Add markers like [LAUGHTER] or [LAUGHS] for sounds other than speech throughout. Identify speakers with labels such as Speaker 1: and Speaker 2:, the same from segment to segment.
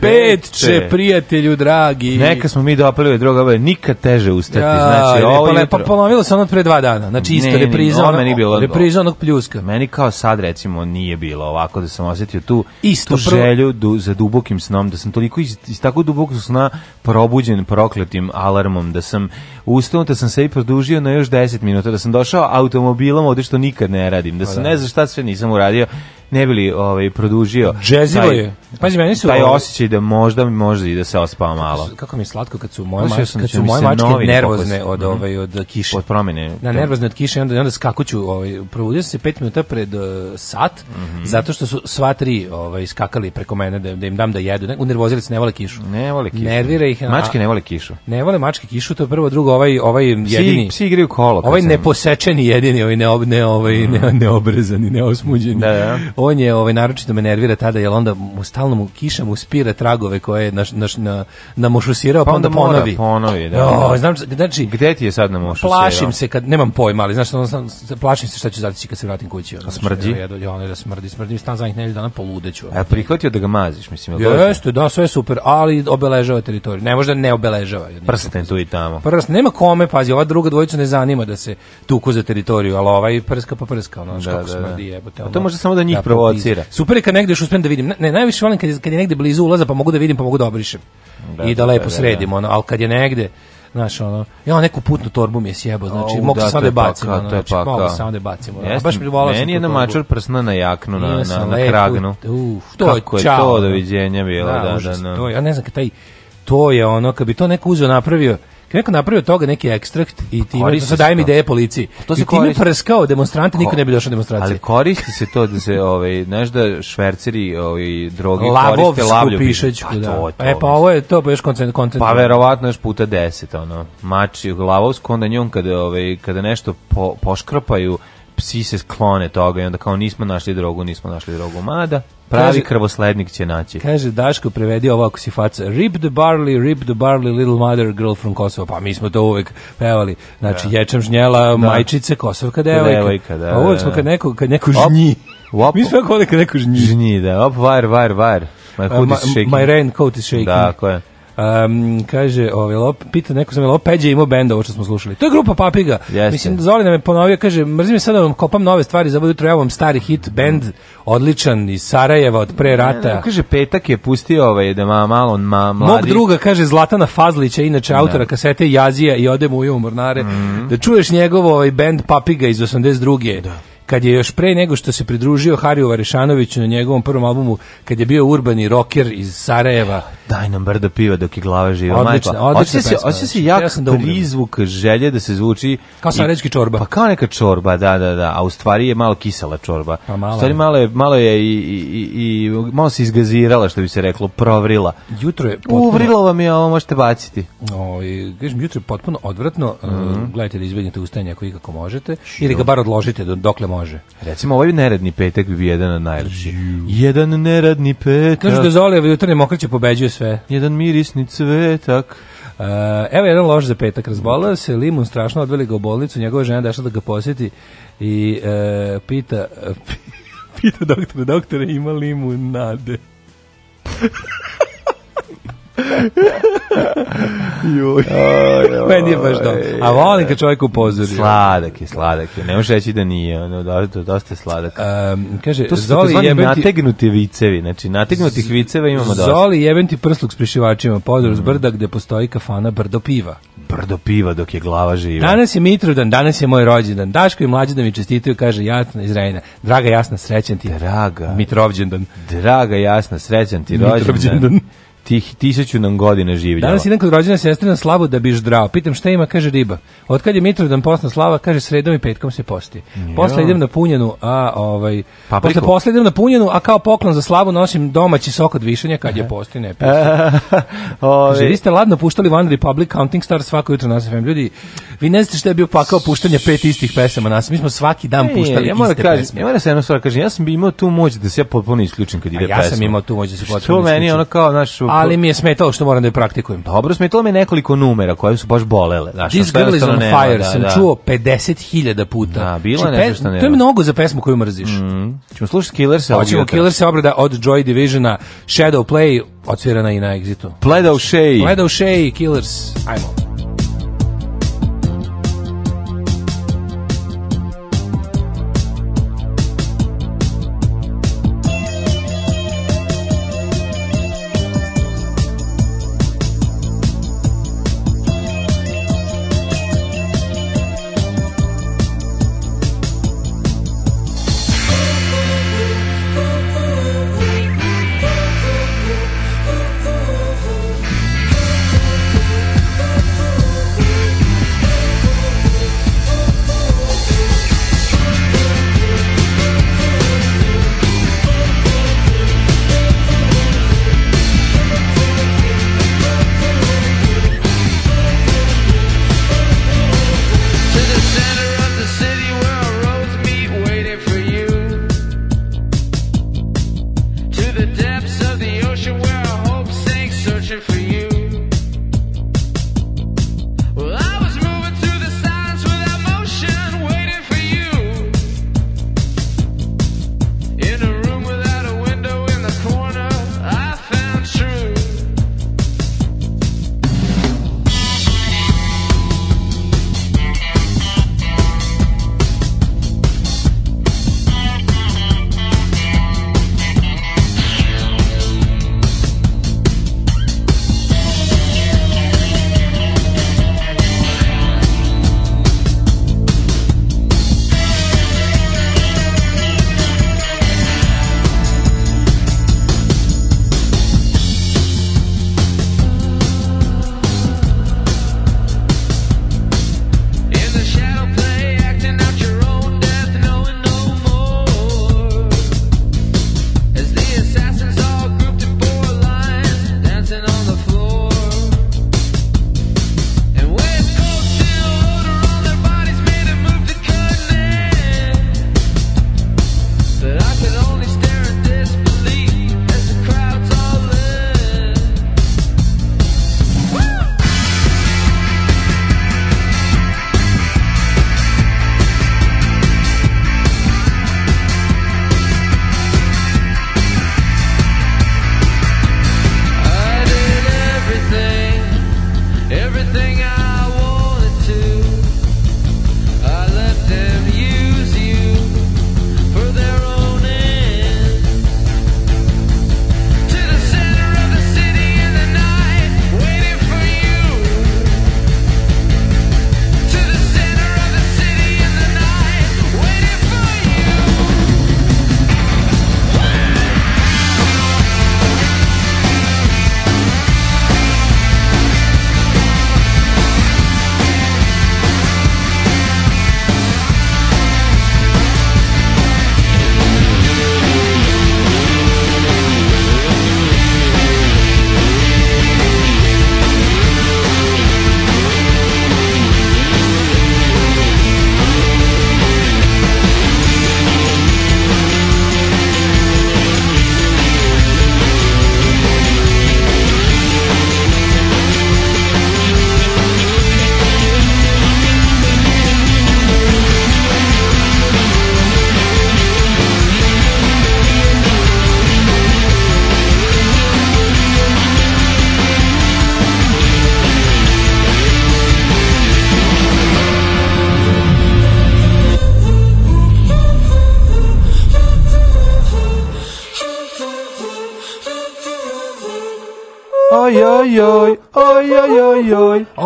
Speaker 1: petče, će, prijatelju dragi.
Speaker 2: Neka smo mi dopali druga, ovo
Speaker 1: je
Speaker 2: nikad teže ustati.
Speaker 1: Ja, znači, ovo pa, pa ponovilo se ono pre dva dana. Znači, isto ne, repriza, ono, repriza onog pljuska.
Speaker 2: Meni kao sad, recimo, nije bilo ovako da sam osetio tu, isto, tu želju du, za dubokim snom, da sam toliko iz, iz tako dubokog sna probuđen prokletim alarmom, da sam ustao, da sam se i produžio na još 10 minuta, da sam došao automobilom ovde što nikad ne radim, da pa sam da. ne znam šta sve nisam uradio, ne bili ovaj produžio.
Speaker 1: Džezivo je.
Speaker 2: Pazi meni su taj osjećaj da možda mi može i da se ospava malo.
Speaker 1: Kako mi je slatko kad su moje mačke, kad su moje mačke nervozne od mhm. ovaj od kiše.
Speaker 2: Od promene. Na
Speaker 1: da, nervozne od kiše onda onda skakuću, ovaj probudio sam se 5 minuta pred eh, sat mhm. zato što su sva tri ovaj skakali preko mene da, da im dam da jedu. Ne, unervozili se, ne vole kišu.
Speaker 2: Ne vole kišu. Nervira
Speaker 1: ih.
Speaker 2: Mačke ne vole kišu.
Speaker 1: Ne vole mačke kišu, to je prvo, drugo ovaj ovaj jedini. Psi,
Speaker 2: psi igraju kolo.
Speaker 1: Ovaj neposečeni jedini, ovaj ne ne ovaj ne, mhm. neobrezani, neosmuđeni. Da, da. On je ovaj naročito me nervira tada jer onda mu stalno mu, kiša mu spire tragove koje naš, naš, na, na mošusirao pa, pa onda, onda ponovi.
Speaker 2: ponovi da, no, znam, znači, Gde ti je sad na namošusirao?
Speaker 1: Plašim se, kad, nemam pojma, ali znaš, ono, sam, plašim se šta ću zatići kad se vratim kući.
Speaker 2: Ono, a znači, smrdi? Znači,
Speaker 1: ja, ja, ono, da smrdi, smrdi, stan zadnjih nedelja
Speaker 2: dana
Speaker 1: poludeću. Ono. A prihvatio da
Speaker 2: ga maziš, mislim. je
Speaker 1: Jeste, da, sve super, ali obeležava teritoriju. Ne, možda ne obeležava.
Speaker 2: Prsten tu i tamo.
Speaker 1: Prst, nema kome, pazi, ova druga dvojica ne zanima da se tuku za teritoriju, ali ovaj prska pa prska, ono, da, kako da, da, smrdi,
Speaker 2: jebote. Ono, to može samo da, da njih da, provocira.
Speaker 1: Super je kad negdje još uspijem da vidim. Ne, najviše volim kad je, kad je negde blizu ulaza, pa mogu da vidim, pa mogu da obrišem. Da, I da, da lepo da, da, sredim, da, ono, al kad je negde, znaš, ono, ja neku putnu torbu mi je sjebao, znači, o, mogu da, samo da bacim, ono, znači, mogu samo
Speaker 2: da
Speaker 1: bacim, ono,
Speaker 2: baš mi je
Speaker 1: volao
Speaker 2: Meni je na mačar prsna na jaknu, na, na, na, na kragnu. Uf, to Kako je to doviđenja bilo, da,
Speaker 1: da, da, da. To, ja ne znam, kad taj, to je ono, kad bi to neko uzeo napravio, neko napravio toga neki ekstrakt i ti imaš, sad dajem ideje policiji. To se I time prskao demonstrante, niko ne bi došao demonstracije.
Speaker 2: Ali koristi se to da se, ovaj, znaš da šverceri ovaj, droge Lavovsku koriste
Speaker 1: lavlju pišećku, pa, da. To, to, e, pa ovo je to, pa još koncent, koncent. Pa
Speaker 2: verovatno još puta deset, ono, mači lavovsku, onda njom kada, ovaj, kada nešto po, poškrapaju, psi se sklone toga i onda kao nismo našli drogu, nismo našli drogu, mada Pravi kaže, krvoslednik će naći.
Speaker 1: Kaže, Daško, prevedi ovo ako si faca. Rip the barley, rip the barley, little mother, girl from Kosovo. Pa mi smo to uvek pevali. Znači, da. ječam žnjela, da. majčice, kosovka devojka. devojka da, ovo pa, da, smo da. kad neko, kad neko žnji. Op, mi smo kako neko žnji. Žnji,
Speaker 2: da. Op, var, var, var.
Speaker 1: My, hood is
Speaker 2: shaking. my raincoat is shaking. Da, ko je.
Speaker 1: Um, kaže, ovaj lop, pita neko sam je lop, Peđe imao benda, ovo što smo slušali. To je grupa Papiga. Yes, Mislim, Zoli nam je ponovio, kaže, mrzim sada da vam kopam nove stvari, za jutro ja vam stari hit, bend, odličan iz Sarajeva od pre rata.
Speaker 2: Ne, ne, kaže, petak je pustio ovaj, da ma, malo ma, mladi.
Speaker 1: Mog druga, kaže, Zlatana Fazlića, inače da. autora kasete Jazija i odem u Mornare, mm -hmm. da čuješ njegov ovaj bend Papiga iz 82. Da kad je još pre nego što se pridružio Hariju Varešanoviću na njegovom prvom albumu, kad je bio urbani rocker iz Sarajeva.
Speaker 2: Daj nam brda piva dok je glava živa. Odlična, majko. odlična se, pesma. se znači, jak ja da prizvuk želje da se zvuči...
Speaker 1: Kao sarajevski čorba.
Speaker 2: Pa kao neka čorba, da, da, da. A u stvari je malo kisela čorba. Pa malo. U stvari malo je, malo je i, i, i, malo se izgazirala, što bi se reklo, provrila.
Speaker 1: Jutro je
Speaker 2: potpuno... Uvrilo vam
Speaker 1: je,
Speaker 2: ovo možete baciti.
Speaker 1: O, i, kažem, jutro je potpuno odvratno. Mm -hmm. Gledajte da izbjegnete ustajanje ako ikako možete. Ili ga bar odložite do, dokle možete može.
Speaker 2: Recimo ovaj neradni petak bi bio jedan od najlepših. Jedan neradni petak.
Speaker 1: Kažu da Zolijev jutarnje mokraće pobeđuje sve.
Speaker 2: Jedan mirisni cvetak.
Speaker 1: Uh, evo jedan loš za petak razbolao se, Limun strašno odveli ga u bolnicu, njegova žena došla da ga posjeti i uh, pita [LAUGHS] pita doktore, doktore ima limun nade.
Speaker 2: [LAUGHS] Joj. [LAUGHS]
Speaker 1: Meni je baš dobro. A volim kad čovjek upozori.
Speaker 2: Sladak je, sladak je. Ne možeš reći da nije, ono, da, dosta, dosta je sladak.
Speaker 1: Um,
Speaker 2: kaže, to su Zoli jebenti... nategnuti vicevi, znači nategnutih viceva imamo dosta.
Speaker 1: Zoli jebem ti prsluk s prišivačima, podor mm. brda gde postoji kafana brdo piva.
Speaker 2: Brdo piva dok je glava živa.
Speaker 1: Danas je Mitrovdan, danas je moj rođendan. Daško i mlađi da mi čestitaju, kaže Jasna iz Rejna. Draga Jasna, srećan ti.
Speaker 2: Draga.
Speaker 1: Mitrovđendan.
Speaker 2: Draga Jasna, srećan ti rođendan tih tisuću nam godina življava.
Speaker 1: Danas jedan kod rođena na slavu da biš ždrao. Pitam šta ima, kaže riba. Od kad je Mitrovidan posna slava, kaže sredom i petkom se posti. Posle idem na punjenu, a ovaj Papriku. posle posle idem na punjenu, a kao poklon za slavu nosim domaći sok od višanja kad je posti ne [LAUGHS] Kaže, vi ste ladno puštali One Republic Counting Stars svako jutro na FM. Ljudi, vi ne znate šta je bio pakao puštanje pet istih pesama nas. Mi smo svaki dan e, puštali
Speaker 2: ja iste kažem, pesme. Ja moram da se jedno stvar kaže, ja sam imao tu moć da se ja potpuno isključim kad ide
Speaker 1: pesma. Ja sam imao tu moć da se potpuno isključim. meni ono kao, naš, Ali mi je smetalo što moram da je praktikujem.
Speaker 2: Dobro, smetalo mi je nekoliko numera koje su baš bolele.
Speaker 1: Znaš, This Girl is on nema, Fire da, sam da. čuo 50.000 puta. Da, bilo znači,
Speaker 2: je nešto što nema.
Speaker 1: To je mnogo za pesmu koju mrziš.
Speaker 2: Mm. Ćemo slušati Killer se
Speaker 1: Hoćemo Killer obrada od Joy Divisiona, Shadow Play, odsvirana i na Exitu. Pledo
Speaker 2: Shea. Pledo
Speaker 1: Shea, Killers. Ajmo.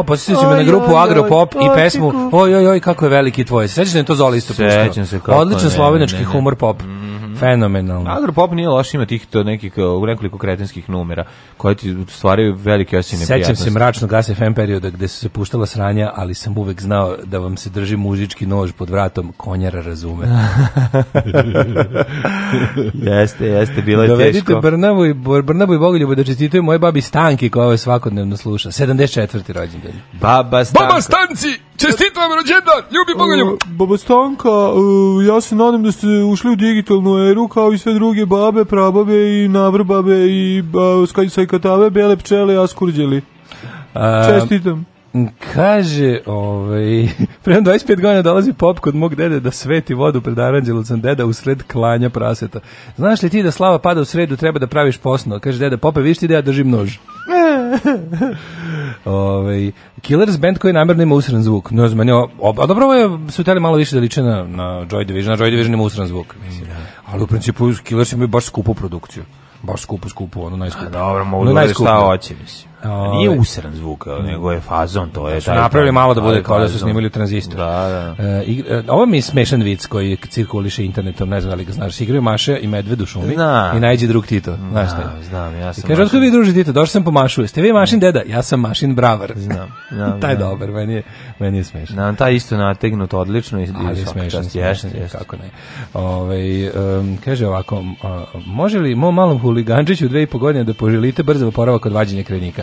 Speaker 1: posjetio si me na grupu Agropop i pesmu Oj, oj, oj, kako je veliki tvoj. Sećaš
Speaker 2: se
Speaker 1: to Zola
Speaker 2: isto puštao?
Speaker 1: Odličan slovenački humor pop. Mhm. Fenomenalno.
Speaker 2: Agro pop nije loš, ima tih to nekih e, nekoliko kretenskih numera koji ti stvaraju velike osjećaje neprijatnosti.
Speaker 1: Sećam se mračnog FM perioda gde su se puštala sranja, ali sam uvek znao da vam se drži muzički nož pod vratom, konjara razume.
Speaker 2: [LAUGHS] jeste, jeste, bilo je Dovedite teško.
Speaker 1: Dovedite Brnavu i, Brnavu i Bogoljubu da čestituje moje babi Stanki koja ovo svakodnevno sluša. 74. rođendan.
Speaker 2: Baba Stanka.
Speaker 1: Baba
Speaker 2: Stanci!
Speaker 1: Čestitam rođendan, ljubi Bogoljub. Uh, baba Stanka, uh, ja se nadam da ste ušli u digitalnu eru kao i sve druge babe, prababe i navrbabe i uh, skajsajkatave, bele pčele, askurđeli. Čestitam. Kaže, ovaj, [LAUGHS] prema 25 godina dolazi pop kod mog dede da sveti vodu pred Aranđelovcem deda usred klanja praseta. Znaš li ti da slava pada u sredu, treba da praviš posno? Kaže, deda, pope, viš ti da ja držim nož. [LAUGHS] Ove, ovaj, Killers band koji namjerno ima usran zvuk. No, znam, a dobro ovo je, su teli malo više da liče na, na Joy Division, na Joy Division ima usran zvuk. Mislim. Da. Ali u principu Killers imaju baš skupu produkciju. Baš skupu, skupu, ono najskupu.
Speaker 2: A, dobro, mogu ono da šta hoće, mislim. Nije usran zvuk, nego je fazon, to je... Da
Speaker 1: taj, napravili malo da bude kao da su snimili u tranzistoru. Da, da. E, e, ovo mi je smešan vic koji cirkuliše internetom, ne znam da li ga znaš. Igraju Maša i Medved u šumi i najđe drug Tito. Znaš
Speaker 2: šta Znam, ja sam... I kaže, otkud vi
Speaker 1: druži Tito, došao sam po Mašu. Jeste vi Mašin deda? Ja sam Mašin bravar. Znam, znam. [LAUGHS] taj znam. dobar, meni je, meni je smešan.
Speaker 2: Znam,
Speaker 1: taj
Speaker 2: isto nategnut odlično i
Speaker 1: Ali je smešan, smešan, kako ne. Ove, ovaj, kaže ovako, uh, može li mom malom huligančiću dve i po godine da poželite brzo oporavak od vađenja krenika?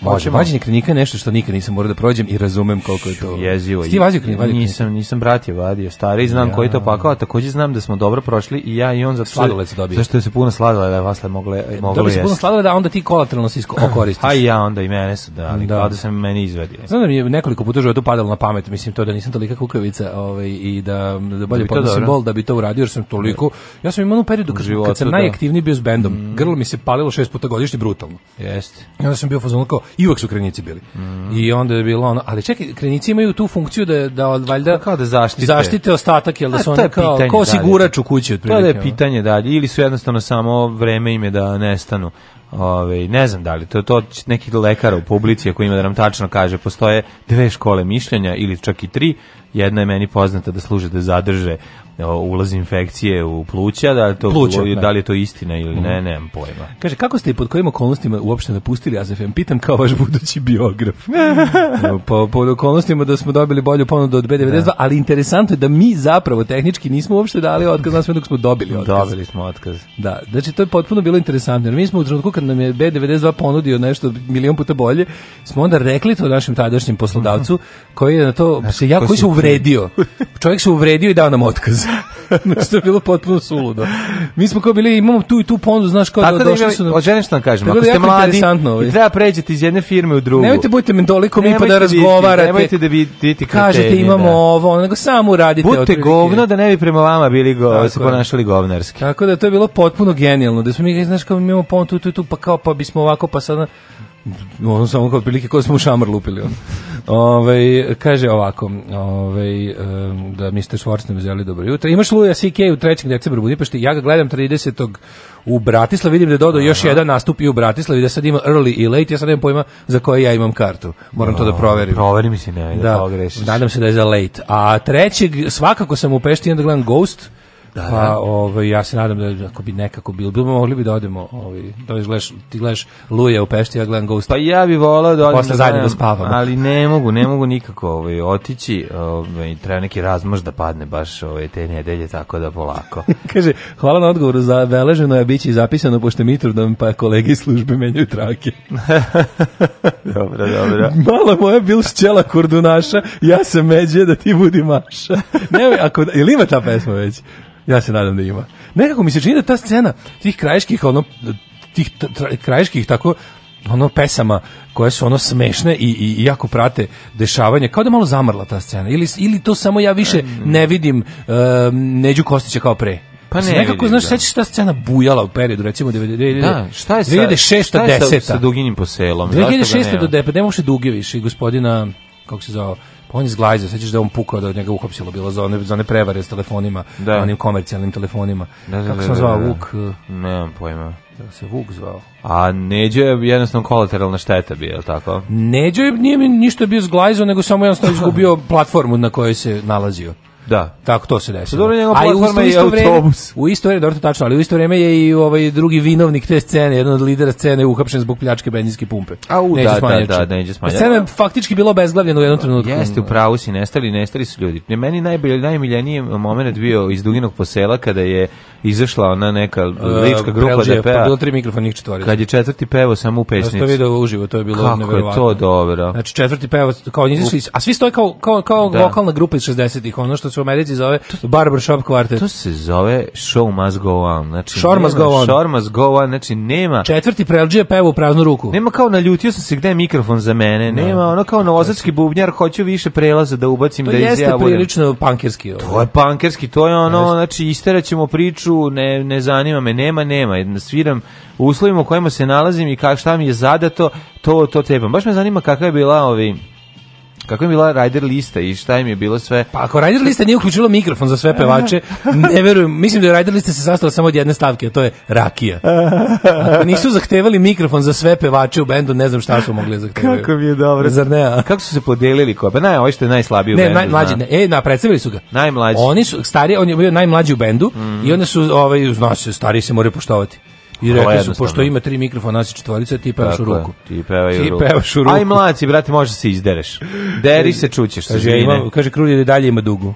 Speaker 1: Može, vađenje krinika je nešto što nikad nisam morao da prođem i razumem koliko je to.
Speaker 2: Jezivo. Ti vadio
Speaker 1: krinik,
Speaker 2: Nisam, nisam brat je vadio, stari, znam ja. koji to pakao, a takođe znam da smo dobro prošli i ja i on za
Speaker 1: sladoled se dobio.
Speaker 2: Zašto se puno sladoleda vasle da, mogle
Speaker 1: mogle Dobio se puno sladole da onda ti kolateralno se okoristiš.
Speaker 2: Aj ja onda i mene su ali da. da sam meni izvedio.
Speaker 1: Znam da mi je nekoliko puta da to padalo na pamet, mislim to da nisam tolika kukavica, ovaj i da da bolje da podnosim bol da bi to uradio, jer sam toliko. Ja sam imao u periodu kad, životu, kad sam najaktivniji bio s bendom. Mm. Grlo mi se palilo šest puta godišnje brutalno. Jeste. I onda sam bio fazon i uvek su krenjici bili. Mm. I onda je bilo ono, ali čekaj, krenjici imaju tu funkciju da da valjda
Speaker 2: kao da zaštite,
Speaker 1: zaštite ostatak, jel da su oni kao ko sigurač u kući
Speaker 2: otprilike. To je pitanje dalje ili su jednostavno samo vreme im je da nestanu. Ove, ne znam da li to to neki lekara u publici koji ima da nam tačno kaže postoje dve škole mišljenja ili čak i tri jedna je meni poznata da služe da zadrže ulaz infekcije u pluća, da li, to, Pluća, da. da li je to istina ili ne, mhm. nemam pojma.
Speaker 1: Kaže, kako ste i pod kojim okolnostima uopšte napustili AZFM? Pitam kao vaš budući biograf. [LAUGHS] po, po okolnostima da smo dobili bolju ponudu od B92, da. ali interesantno je da mi zapravo tehnički nismo uopšte dali otkaz, nas dok smo dobili otkaz.
Speaker 2: Dobili smo otkaz.
Speaker 1: Da, znači to je potpuno bilo interesantno. Jer mi smo u trenutku kad nam je B92 ponudio nešto milion puta bolje, smo onda rekli to našem tadašnjem poslodavcu mhm. koji je na to se jako se uvredio. Čovjek se uvredio i dao nam otkaz što [LAUGHS] znači, je bilo potpuno suludo. Mi smo kao bili, imamo tu i tu ponudu, znaš kao da Tako da došli su... Tako
Speaker 2: da što vam kažem, da ako ste mladi, ovaj. treba pređete iz jedne firme u drugu.
Speaker 1: Nemojte budite mendoliko mi pa da razgovarate.
Speaker 2: Nemojte da vidite
Speaker 1: Kažete imamo da. ovo, nego samo uradite.
Speaker 2: Budite govno da ne bi prema vama bili go, se ponašali govnarski.
Speaker 1: Tako da to je bilo potpuno genijalno, da smo mi, znaš kao mi imamo ponudu tu i tu, pa kao pa bismo ovako, pa sada ono samo kao prilike koje smo u šamar lupili. Ove, ovaj, kaže ovako, ove, ovaj, da Mr. Schwarz nam želi dobro jutro. Imaš Luja CK u 3. decembru Budimpešti, ja ga gledam 30. u Bratislavi, vidim da je dodao još jedan nastup i u Bratislavi, da sad ima early i late, ja sad nemam pojma za koje ja imam kartu. Moram no, to da proverim. Proveri mi si
Speaker 2: ne, da, da
Speaker 1: nadam se da je za late. A 3. svakako sam u Pešti, onda gledam Ghost, Da, Pa, da. ovaj, ja se nadam da, da ako bi nekako bilo, bilo mogli bi da odemo, ovaj, da gledaš, ti gledaš Luja u Pešti, ja gledam
Speaker 2: Ghost. Pa ja bi volao da
Speaker 1: odem. Posle zajedno da, da
Speaker 2: spavamo. Ali ne mogu, ne mogu nikako ovaj, otići, ovaj, treba neki razmož da padne baš ovaj, te nedelje, tako da polako.
Speaker 1: [LAUGHS] Kaže, hvala na odgovoru, za veleženo je bići zapisano, pošto mi trudom, pa kolege iz službe menjaju trake.
Speaker 2: [LAUGHS] dobro, dobro.
Speaker 1: [LAUGHS] Mala moja bil šćela kurdunaša, ja sam međe da ti budi maša. Ne, ako, ili ima ta pesma već? Ja se nadam da ima. Nekako mi se čini da ta scena tih krajiških ono tih krajiških tako ono pesama koje su ono smešne i, i, i jako prate dešavanje, kao da malo zamrla ta scena, ili, ili to samo ja više mm. ne vidim um, Neđu Kostića kao pre. Pa
Speaker 2: ne, nekako, vidim,
Speaker 1: znaš, da. sećaš ta scena bujala u periodu, recimo, 90, da, šta je sa, 2006. Šta je sa, sa
Speaker 2: Duginjim
Speaker 1: poselom? 2006. do 2009. Nema uopšte Duge više, gospodina, kako se zove, Pa on je zglajzio, sećaš da je on pukao da od njega uhapsilo bilo za one, za one prevare s telefonima, da. onim komercijalnim telefonima. Da, da, Kako da, se da, zvao da, Vuk? Eh?
Speaker 2: Nemam pojma. Da se Vuk zvao. A Neđo je jednostavno kolateralna šteta bio,
Speaker 1: je
Speaker 2: li tako?
Speaker 1: Neđo je, nije mi ništa bio zglajzao, nego samo jednostavno izgubio platformu na kojoj se nalazio.
Speaker 2: Da. Tako
Speaker 1: to se desilo. Pa dobro, njegov
Speaker 2: platforma je autobus.
Speaker 1: U isto vrijeme, dobro to tačno, ali u isto vrijeme je i ovaj drugi vinovnik te scene, jedan od lidera scene uhapšen zbog pljačke benzinske pumpe.
Speaker 2: A
Speaker 1: u, da, da,
Speaker 2: da, da, neđe
Speaker 1: smanjače. Scena je faktički bilo bezglavljena u jednom trenutku.
Speaker 2: Jeste, u pravu si, nestali, nestali su ljudi. Ne, meni najbolji, najmiljeniji moment bio iz duginog posela kada je izašla ona neka e, lička grupa da peva.
Speaker 1: bilo tri mikrofona, njih četvorica.
Speaker 2: Kad je četvrti pevo samo u pesnici.
Speaker 1: Da video uživo, to je bilo Kako neverovatno.
Speaker 2: Kako je
Speaker 1: to dobro. Znači četvrti pevo, kao njih, a svi stoje kao, kao, kao da. lokalna grupa iz 60-ih, ono što se u Americi zove Barbershop kvartet.
Speaker 2: To se zove Show Must Go On. Znači,
Speaker 1: Show Must Go
Speaker 2: On. Shore Must Go On, znači nema...
Speaker 1: Četvrti prelđe peva u praznu ruku.
Speaker 2: Nema kao naljutio sam se gde je mikrofon za mene, no. Da. nema ono kao novosadski bubnjar, hoću više prelaza da ubacim
Speaker 1: to
Speaker 2: da izjavujem. To jeste
Speaker 1: prilično pankerski.
Speaker 2: Ovo. Ovaj. To je punkerski, to je ono, znači isteraćemo priču, ne, ne zanima me, nema, nema, sviram u uslovima u kojima se nalazim i ka, šta mi je zadato, to, to trebam. Baš me zanima kakva je bila ovi Kako je bila rider lista i šta im je bilo sve?
Speaker 1: Pa ako rider lista nije uključilo mikrofon za sve [LAUGHS] pevače, ne verujem, mislim da je rider lista se sastojala samo od jedne stavke, a to je rakija. Ako nisu zahtevali mikrofon za sve pevače u bendu, ne znam šta su mogli zahtevati.
Speaker 2: Kako mi je dobro.
Speaker 1: Zar ne? A?
Speaker 2: Kako su se podelili ko? Pa naj, ovaj što je najslabiji u ne, bendu.
Speaker 1: Ne, najmlađi, ne. E, na, predstavili su ga.
Speaker 2: Najmlađi.
Speaker 1: Oni su stari, on je bio najmlađi u bendu mm. i onda su ovaj, znaš, stari se moraju poštovati. I rekli su, pošto ima tri mikrofona, nasi četvorica, ti pevaš
Speaker 2: u ruku. Ti, pevaju ti pevaš u ruku. Aj, mlaci, brate, možeš se izdereš. Deri se, čućeš
Speaker 1: se, žejne. Kaže, krulje da dalje ima dugu.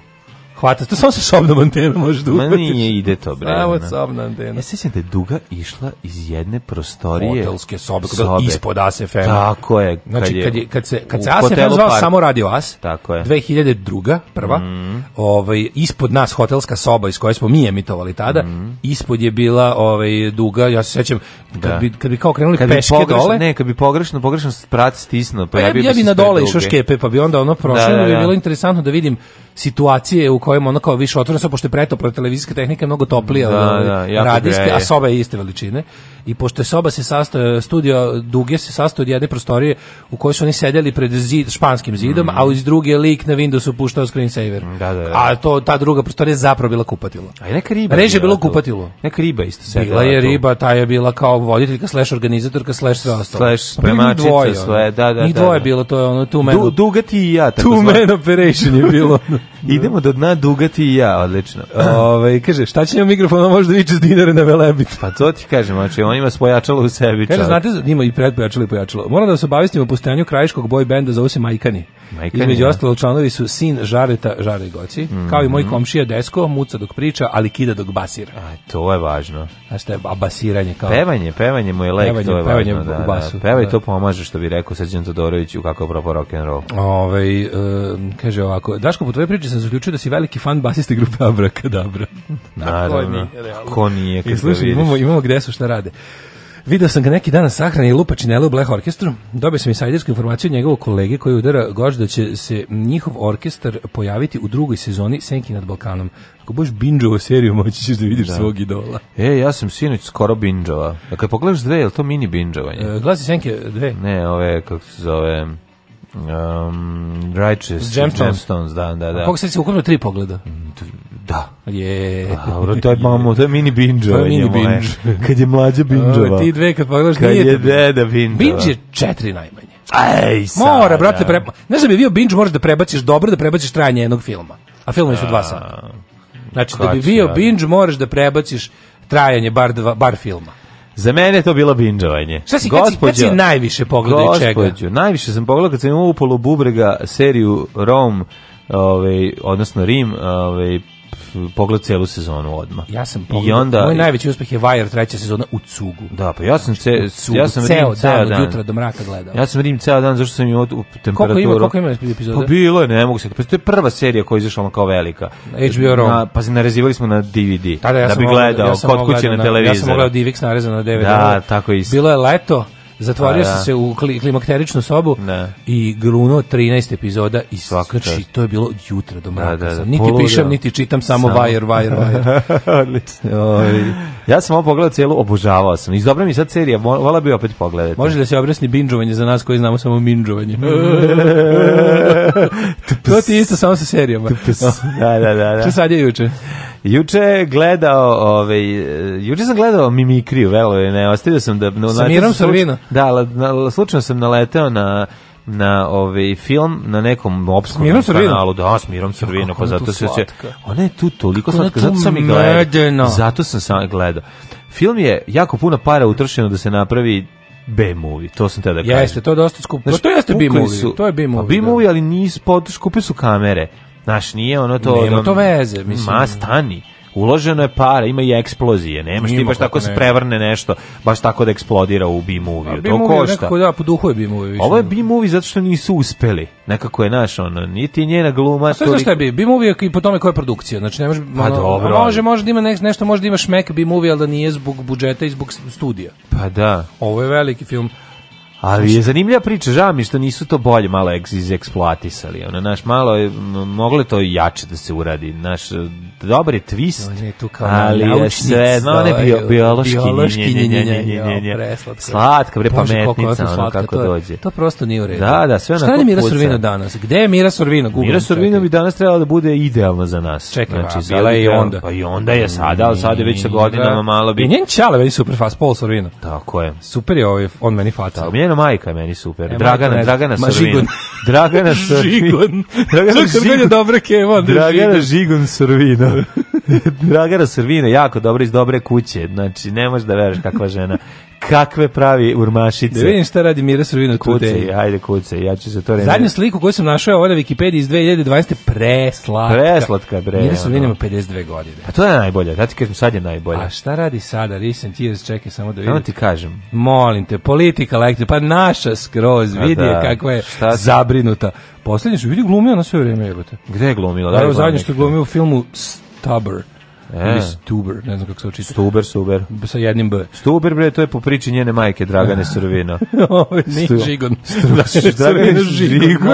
Speaker 1: Hvata, to samo sa sobnom antenom možeš da
Speaker 2: uhvatiš. Ma nije ide to, bre.
Speaker 1: Samo sobna antena. Ja
Speaker 2: e, sećam da je duga išla iz jedne prostorije.
Speaker 1: Hotelske sobe, kod sobe. ispod ASFM.
Speaker 2: Tako je.
Speaker 1: Kad znači, je, kad, je, kad, se, kad se ASFM zvao park. samo Radio As, tako je. 2002. prva, mm. ovaj, ispod nas hotelska soba iz koje smo mi emitovali tada, mm. ispod je bila ovaj, duga, ja se sećam, kad, da. bi, kad bi kao krenuli
Speaker 2: kad
Speaker 1: peške
Speaker 2: pogrešno,
Speaker 1: dole.
Speaker 2: Ne, kad bi pogrešno, pogrešno prat stisnuo,
Speaker 1: pa ja, ja bi na dole išao škepe, pa bi onda ono prošlo, da, da, da. bi bilo interesantno da vidim situacije u kojem ono kao više otvoreno, pošto je pretopla televizijska tehnika je mnogo toplija da, ovaj, da, radijske, a soba je iste veličine i pošto je soba se sastoja, studio duge se sastoji od jedne prostorije u kojoj su oni sedeli pred zid, španskim zidom, mm. a iz druge lik na Windowsu puštao screensaver.
Speaker 2: Da, da, da.
Speaker 1: A to, ta druga prostorija
Speaker 2: je
Speaker 1: zapravo bila kupatilo.
Speaker 2: A je neka riba.
Speaker 1: Reže je bilo kupatilo.
Speaker 2: Neka riba isto
Speaker 1: sedela. Bila je riba, ta je bila kao voditeljka, slash organizatorka, slash sve ostalo. Slash
Speaker 2: spremačica, sve, da, da. Njih
Speaker 1: da,
Speaker 2: dvoje da.
Speaker 1: je bilo, to je ono,
Speaker 2: tu menu. Du, ti i ja.
Speaker 1: Tako Tu man operation je bilo. [LAUGHS] Idemo do dna duga ti i ja, odlično. Ove, ovaj, kaže,
Speaker 2: šta će njom mikrofon, možda viče s dinare na velebit. Pa to ti kažem, znači, on ima svojačalo u sebi.
Speaker 1: Kaže, znate, ima i predpojačalo i pojačalo. Moram da se obavestimo o postojanju krajiškog boy benda, za se Majkani. Majka Između ostalog članovi su sin Žareta Žare mm -hmm. kao i moj mhm. komšija Desko, muca dok priča, ali kida dok basira.
Speaker 2: A, to je važno.
Speaker 1: A šta je basiranje? Kao...
Speaker 2: Pevanje, pevanje mu je lek, pevanje, to je pevanje važno. Da, u da. basu, da, Pevaj da. to pomaže, što bi rekao Srđan Todorović u kako propo rock'n'roll.
Speaker 1: Ove, ovaj, e, kaže ovako, Daško, po tvoje priče sam zaključio da si veliki fan basiste grupe Abrakadabra.
Speaker 2: Naravno, ko nije, ko nije I slušaj,
Speaker 1: imamo, imamo gde su šta rade. Video sam ga neki dan na sahrani Lupačinele u Black Orkestru. Dobio sam insajdersku informaciju od njegovog kolege koji udara goš da će se njihov orkestar pojaviti u drugoj sezoni Senki nad Balkanom. Ako budeš binđovo seriju, moći ćeš da vidiš da. svog idola.
Speaker 2: E, ja sam sinoć skoro binđova. Dakle, pogledaš dve, je to mini binđovanje?
Speaker 1: E, glasi Senke dve.
Speaker 2: Ne, ove, kako se zove um, Righteous Gemstones. Gemstones, da, da, da.
Speaker 1: Koliko se ukupno tri pogleda? Mm,
Speaker 2: da.
Speaker 1: Je. Da,
Speaker 2: dobro, to je mamo, to je mini binge. To je mini binge. E, kad je mlađa [LAUGHS] bingeova.
Speaker 1: Ti dve kad pogledaš kad nije.
Speaker 2: Kad je deda binge.
Speaker 1: Binge je četiri najmanje.
Speaker 2: Aj, sad.
Speaker 1: Mora, brate, pre... znaš da bi bio binge, možeš da prebaciš dobro, da prebaciš trajanje jednog filma. A film je su da. dva sata. Znači, da bi bio binge, moraš da prebaciš trajanje bar, dva, bar filma.
Speaker 2: Za mene to bilo binđovanje. Šta
Speaker 1: si, gospodju, kad si, najviše pogledao čega? Gospodju,
Speaker 2: najviše sam pogledao kad sam imao u bubrega seriju Rom, ovaj, odnosno Rim, ovaj, pogled celu sezonu odma.
Speaker 1: Ja sam pogled, I onda moj najveći uspeh je Wire treća sezona u cugu.
Speaker 2: Da, pa ja sam znači, ce, ja sam
Speaker 1: ceo, ceo dan, dan, od jutra do mraka gledao.
Speaker 2: Ja sam vidim ceo dan zašto sam imao temperaturu. Koliko ima
Speaker 1: koliko ima epizoda?
Speaker 2: Pa bilo je, ne mogu se. Pa to je prva serija koja je izašla kao velika.
Speaker 1: HBO Na,
Speaker 2: pa se narezivali smo na DVD. Da, da, ja da bi gledao ja kod kuće na, na da- televizoru.
Speaker 1: Ja sam gledao DivX da narezano na DVD.
Speaker 2: Da, tako
Speaker 1: isto. Bilo je leto. Zatvorio pa se da. se u klimakteričnu sobu ne. i gruno 13 epizoda i svaka znači, to je bilo jutra do da, mraka. Da, da, da. Niti Poludio. pišem, niti čitam, samo, vajer, vajer, vajer.
Speaker 2: [LAUGHS] ja sam ovo pogledao cijelu, obožavao sam. Iz dobra mi sad serija, vola bi opet pogledati.
Speaker 1: Može da se objasni binđovanje za nas koji znamo samo binđovanje. [LAUGHS] to ti isto samo sa serijama.
Speaker 2: da, da, da. da. Što
Speaker 1: sad je juče?
Speaker 2: Juče gledao, ovaj, juče sam gledao Mimikriju, velo je, ne, ostavio sam da...
Speaker 1: No, Sa Mirom
Speaker 2: Da, la, la, slučajno sam naleteo na na ovaj film na nekom opskom kanalu da s Mirom Sorvino pa zato se ona je tu toliko slatka zato sam i gledao zato sam sam gledao film je jako puno para utrošeno da se napravi B-movie, to sam te da kažem.
Speaker 1: Jeste, to je dosta skupo. Znači, to jeste B-movie, to je B-movie. Pa B-movie,
Speaker 2: da. ali nisu, skupili su kamere Znaš, nije ono to...
Speaker 1: Nema to veze, mislim.
Speaker 2: Ma, stani. Uloženo je para, ima i eksplozije, nemaš ti baš tako ne. prevrne nešto, baš tako da eksplodira u B-movie.
Speaker 1: To movie košta. Nekako, da, po duhu je B-movie. Više.
Speaker 2: Ovo je B-movie zato što nisu uspeli. Nekako je naš, ono, niti njena gluma.
Speaker 1: A sve toliko...
Speaker 2: što je
Speaker 1: B? B-movie i po tome koja je produkcija. Znači, ne može, pa ono, dobro. Može, može da ima nek, nešto, može da ima šmek B-movie, ali da nije zbog budžeta i zbog studija.
Speaker 2: Pa da.
Speaker 1: Ovo je veliki film.
Speaker 2: Ali je zanimljiva priča, žao mi što nisu to bolje malo izeksploatisali. Ono, naš malo je moglo to jače da se uradi. Naš dobar je twist. On
Speaker 1: je tu kao ali je sve,
Speaker 2: no ne bio biološki, biološki nje, nje, nje, nje, nje, Slatka bre pametnica, ono kako to, dođe.
Speaker 1: To prosto nije u redu.
Speaker 2: Da, da, sve
Speaker 1: na. Šta je Mira Sorvino danas? Gde je Mira Sorvino?
Speaker 2: Google. Mira Sorvino bi danas trebala da bude idealna za nas.
Speaker 1: Čekaj, znači, bila je i onda.
Speaker 2: Pa i onda je sada, al sada je već sa godinama malo bi. Njen
Speaker 1: čale
Speaker 2: već
Speaker 1: super fast Paul Sorvino.
Speaker 2: Tako je.
Speaker 1: Super je ovaj, on
Speaker 2: meni
Speaker 1: faca.
Speaker 2: Žena majka je
Speaker 1: meni
Speaker 2: super. Dragana, e, Dragana ne, Ma Sorvin. Dragana Sorvin. Žigon. Dragana
Speaker 1: [LAUGHS] Žigon. Dobre keva,
Speaker 2: Dragana Žigon Sorvina. [LAUGHS] Dragana Srvina, jako dobra iz dobre kuće. Znači, ne možeš da veruješ kakva žena kakve pravi urmašice.
Speaker 1: Da vidim šta radi Mira Srvina kuce,
Speaker 2: Ajde kuce, ja ću se to reći.
Speaker 1: Zadnju sliku koju sam našao je ovo na Wikipediji iz 2020. Preslatka.
Speaker 2: Preslatka, bre.
Speaker 1: Mira Srvina ima 52 godine.
Speaker 2: Pa to je najbolje, da ti kažem, sad je najbolje.
Speaker 1: A šta radi sada, recent years, čekaj samo da vidim. Samo
Speaker 2: ti kažem.
Speaker 1: Molim te, politika, lekti, pa naša skroz, vidi da, kakva je šta... zabrinuta. Poslednje što vidi glumio na sve vreme jebote.
Speaker 2: Gde je glumila? Da, Evo
Speaker 1: zadnje što glumio u filmu Stubber. E. Ili Stuber, ne znam kako se uči.
Speaker 2: Stuber, Stuber.
Speaker 1: Sa jednim B.
Speaker 2: Stuber, bre, to je po priči njene majke, Dragane Srvina.
Speaker 1: [LAUGHS] Ovo nije Žigon.
Speaker 2: Dragane Žigon.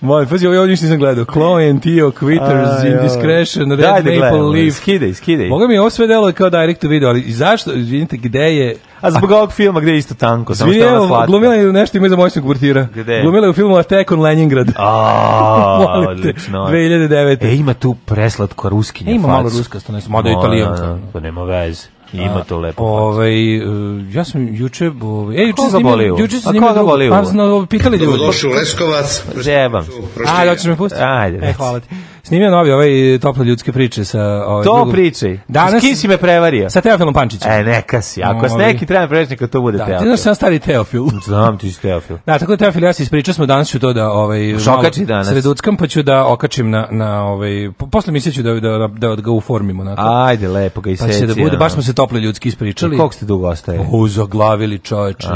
Speaker 1: Molim, pazi, ovo još nisam gledao. Chloe and Tio, Quitters, Indiscretion, Red da Maple Leaf.
Speaker 2: Skidej, skidej.
Speaker 1: Moga mi ovo sve delo kao direct video, ali zašto, izvinite, gde je
Speaker 2: A zbog ovog filma gde je isto tanko,
Speaker 1: samo što ona slatka. Glumila je nešto ima za moćnog kurtira. Gde? Glumila je u filmu Attack on Leningrad.
Speaker 2: A, [LAUGHS] odlično. 2009. E, ima tu preslatko ruskinja e, ima
Speaker 1: malo ruska, ruskasto, ne znam, mada je italijanka.
Speaker 2: Da, da, to nema veze. Ima to lepo.
Speaker 1: Ovaj e, ja sam juče, ovaj ej juče sam juče sam njima drugo, pa smo pitali
Speaker 3: ljudi. Došao Leskovac.
Speaker 2: Zebam.
Speaker 1: A, hoćeš me pustiti? Ajde. E, hvala ti. Snimio novi ovaj tople ljudske priče sa ovaj
Speaker 2: To priče. Danas s kim si me prevario?
Speaker 1: Sa Teofilom Pančićem.
Speaker 2: E neka si. Ako ovaj- s neki treba da prečnika to bude da, Teofil. Da, ti znaš stari Teofil. [LAUGHS] Znam ti
Speaker 1: si Teofil. Da, tako da Teofil ja se ispričao smo danas ću to da ovaj Šokači danas. Sreduckam pa ću da okačim na na ovaj posle misliću da da da, da da ga uformimo na
Speaker 2: Ajde, lepo ga i iseci.
Speaker 1: Pa će da bude baš smo se tople ljudski ispričali.
Speaker 2: E, koliko ste dugo ostaje?
Speaker 1: O, čoveče.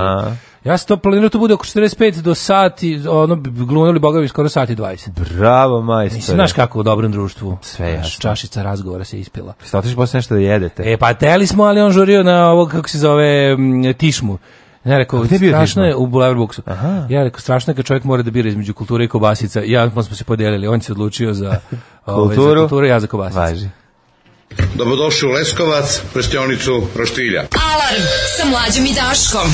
Speaker 1: Ja sam to planirao, da to bude oko 45 do sati, ono, glunili bogavi skoro sati 20.
Speaker 2: Bravo, majstore. Nisi
Speaker 1: znaš kako u dobrom društvu. Sve jasno. Čašica razgovora se ispila.
Speaker 2: Šta otiš posle nešto da jedete?
Speaker 1: E, pa teli smo, ali on žurio na ovo, kako se zove, tišmu. Ja rekao, gde strašno je u Boulevard Booksu. Aha. Ja rekao, strašno je kad čovjek mora da bira između kulture i kobasica. Ja, pa smo se podelili, on se odlučio za, [LAUGHS] ovaj, kulturu, ove, za kulturu, ja za kobasicu.
Speaker 2: Važi.
Speaker 3: Dobrodošli u Leskovac, prštionicu Roštilja. Alarm sa mlađim i Daškom.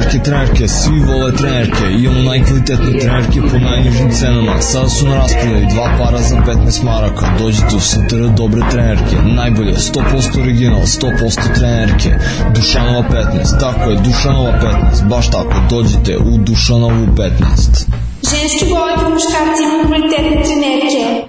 Speaker 4: trenerke, trenerke, svi vole trenerke, imamo najkvalitetne trenerke po najnižim cenama. Sada su na raspodaju dva para za 15 maraka, dođite u STR dobre trenerke, najbolje, 100% original, 100% trenerke, Dušanova 15, tako je, Dušanova 15, baš tako, dođite u Dušanovu 15.
Speaker 5: Ženski boli po muškarci i kvalitetne trenerke.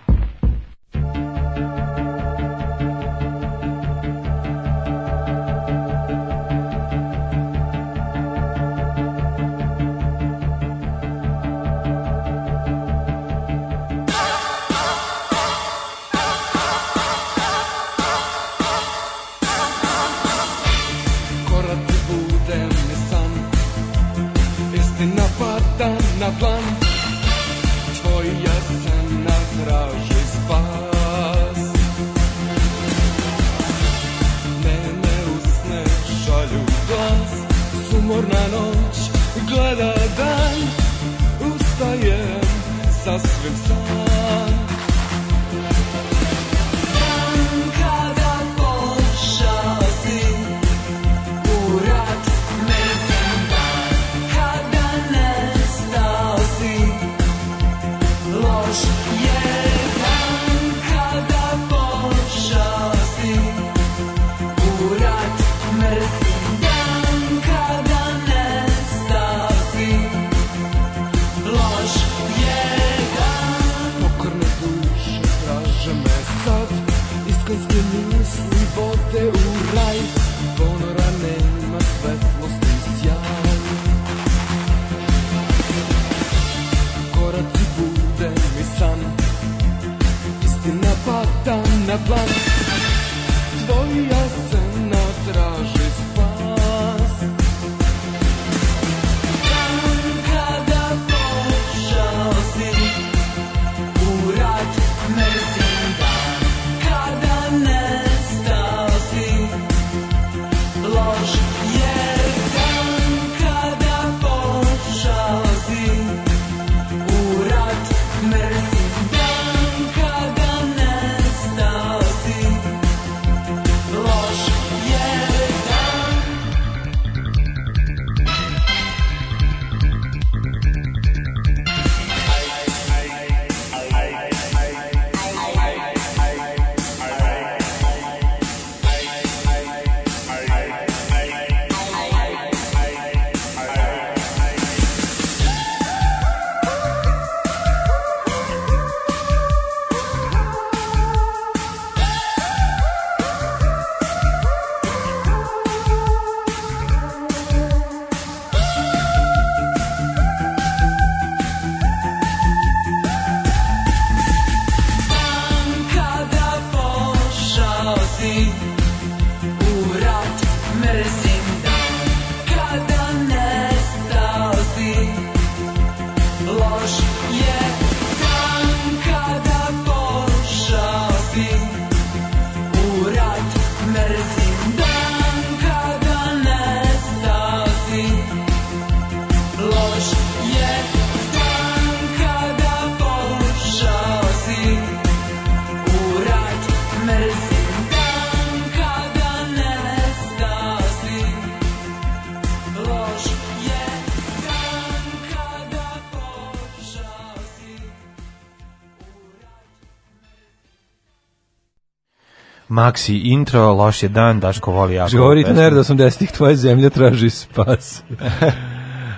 Speaker 2: maxi intro, loš je dan, Daško voli jako. Znači,
Speaker 1: govorite nerd 80-ih, tvoja zemlja traži spas. [LAUGHS]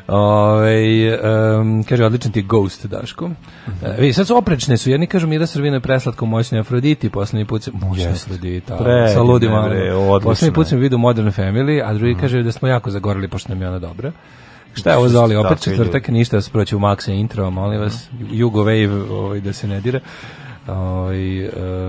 Speaker 1: Ove, um, kaže, odličan ti je Ghost, Daško. Mm -hmm. e, sad su oprečne su, jedni kažu Mira Srvina je preslatko moćnoj Afroditi, poslednji put se... Moćnoj Afrodita, pre,
Speaker 2: sa ludima.
Speaker 1: Poslednji put sam vidio Modern Family, a drugi mm -hmm. kaže da smo jako zagorili, pošto nam je ona dobra. Šta je ovo zoli? Opet četvrtak, ništa da se proći u Maxa intro, molim vas. Mhm. Jugo Wave, ovaj, da se ne dira. Oj, ovaj,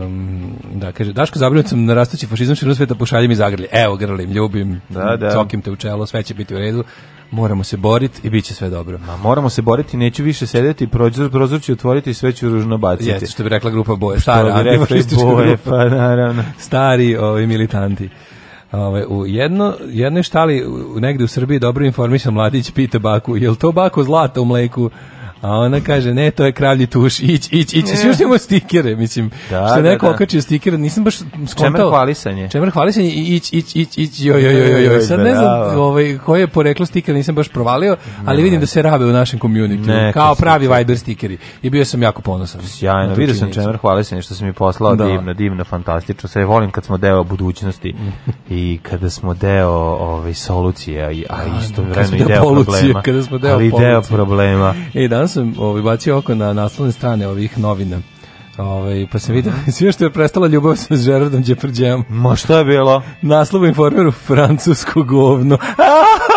Speaker 1: um, da, kaže, Daško, zabrinut sam na rastući fašizam širom sveta, pošaljem iz Zagrlje. Evo, grlim, ljubim, da, da. cokim te u čelo, sve će biti u redu. Moramo se boriti i biće sve dobro.
Speaker 2: Ma, moramo se boriti, neću više sedeti, prozor, prozor ću otvoriti i sve ću ružno baciti. Jeste,
Speaker 1: što bi rekla grupa boje, stara
Speaker 2: antifašistička boje, pa
Speaker 1: naravno. [LAUGHS] Stari ovi militanti. Ove, ovaj, u jedno, jednoj štali negde u Srbiji dobro informisan mladić pita baku, je li to bako zlata u mleku? A ona kaže, ne, to je kravlji tuš, ić, ić, ić, svi još imamo stikere, mislim. Da, što je da, neko da, da. okačio stikere, nisam baš skontao.
Speaker 2: Čemer hvalisanje.
Speaker 1: Čemer hvalisanje i ić, ić, ić, ić, joj, joj, joj, joj. Sad ne znam ovaj, koje je poreklo stikera, nisam baš provalio, ali vidim da se rabe u našem community. Kao pravi Viber stikeri. I bio sam jako ponosan.
Speaker 2: Sjajno, vidio sam Čemer hvalisanje što sam mi poslao, da. divno, divno, fantastično. Sve volim kad smo deo budućnosti [LAUGHS] i kada smo deo ovaj, solucije, a da, isto
Speaker 1: vremeno i deo problema. Kada smo deo
Speaker 2: problema.
Speaker 1: I e, danas sam ovaj, bacio oko na naslovne strane ovih novina. Ovaj pa se vidi mhm. [LAUGHS] sve što je prestala ljubav sa Gerardom Depardieu.
Speaker 2: Ma šta je bilo? Naslov
Speaker 1: informeru [LAUGHS] francusko govno. [LAUGHS]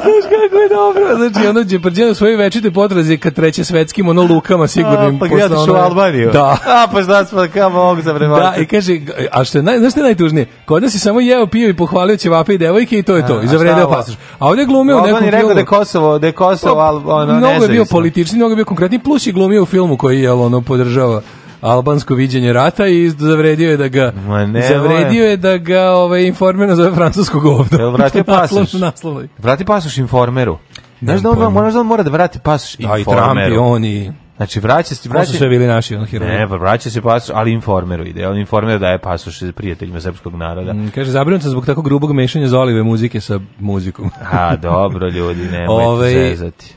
Speaker 1: Znaš kako je dobro. Znači, ono, Đeprđan u svojoj večite potrazi kad treće svetskim, ono, lukama sigurnim. A,
Speaker 2: pa gledaš ono... u Albaniju.
Speaker 1: Da.
Speaker 2: A, pa šta pa smo, kao mogu
Speaker 1: za Da, i kaže, a što je, naj, znaš što je najtužnije? Kod nas je samo jeo, pio i pohvalio će vape i devojke i to je to. A, I zavredeo pasoš. A ovdje glumio u
Speaker 2: nekom filmu. rekao da je Kosovo, da je Kosovo, pa, al,
Speaker 1: ono,
Speaker 2: Mnogo
Speaker 1: je bio politični, mnogo je bio konkretni, plus i glumio u filmu koji je, ono, podržava albansko viđenje rata i zavredio je da ga Ma ne, zavredio je da ga ovaj informer za francuskog ovda. Jel
Speaker 2: vratio [LAUGHS] pasoš? Naslov, Vrati pasoš informeru. Znaš da on, mora da vrati pasoš informeru. Da, i Trump i oni. Znači vraća se vraća
Speaker 1: se bili naši
Speaker 2: on heroji. Ne, pa vraća se pasoš, ali informeru ide. On informer daje pasoš prijateljima srpskog naroda.
Speaker 1: Mm, kaže zabrinut zbog tako grubog mešanja zolive muzike sa muzikom.
Speaker 2: A dobro ljudi, ne možete [LAUGHS] ovaj, zezati.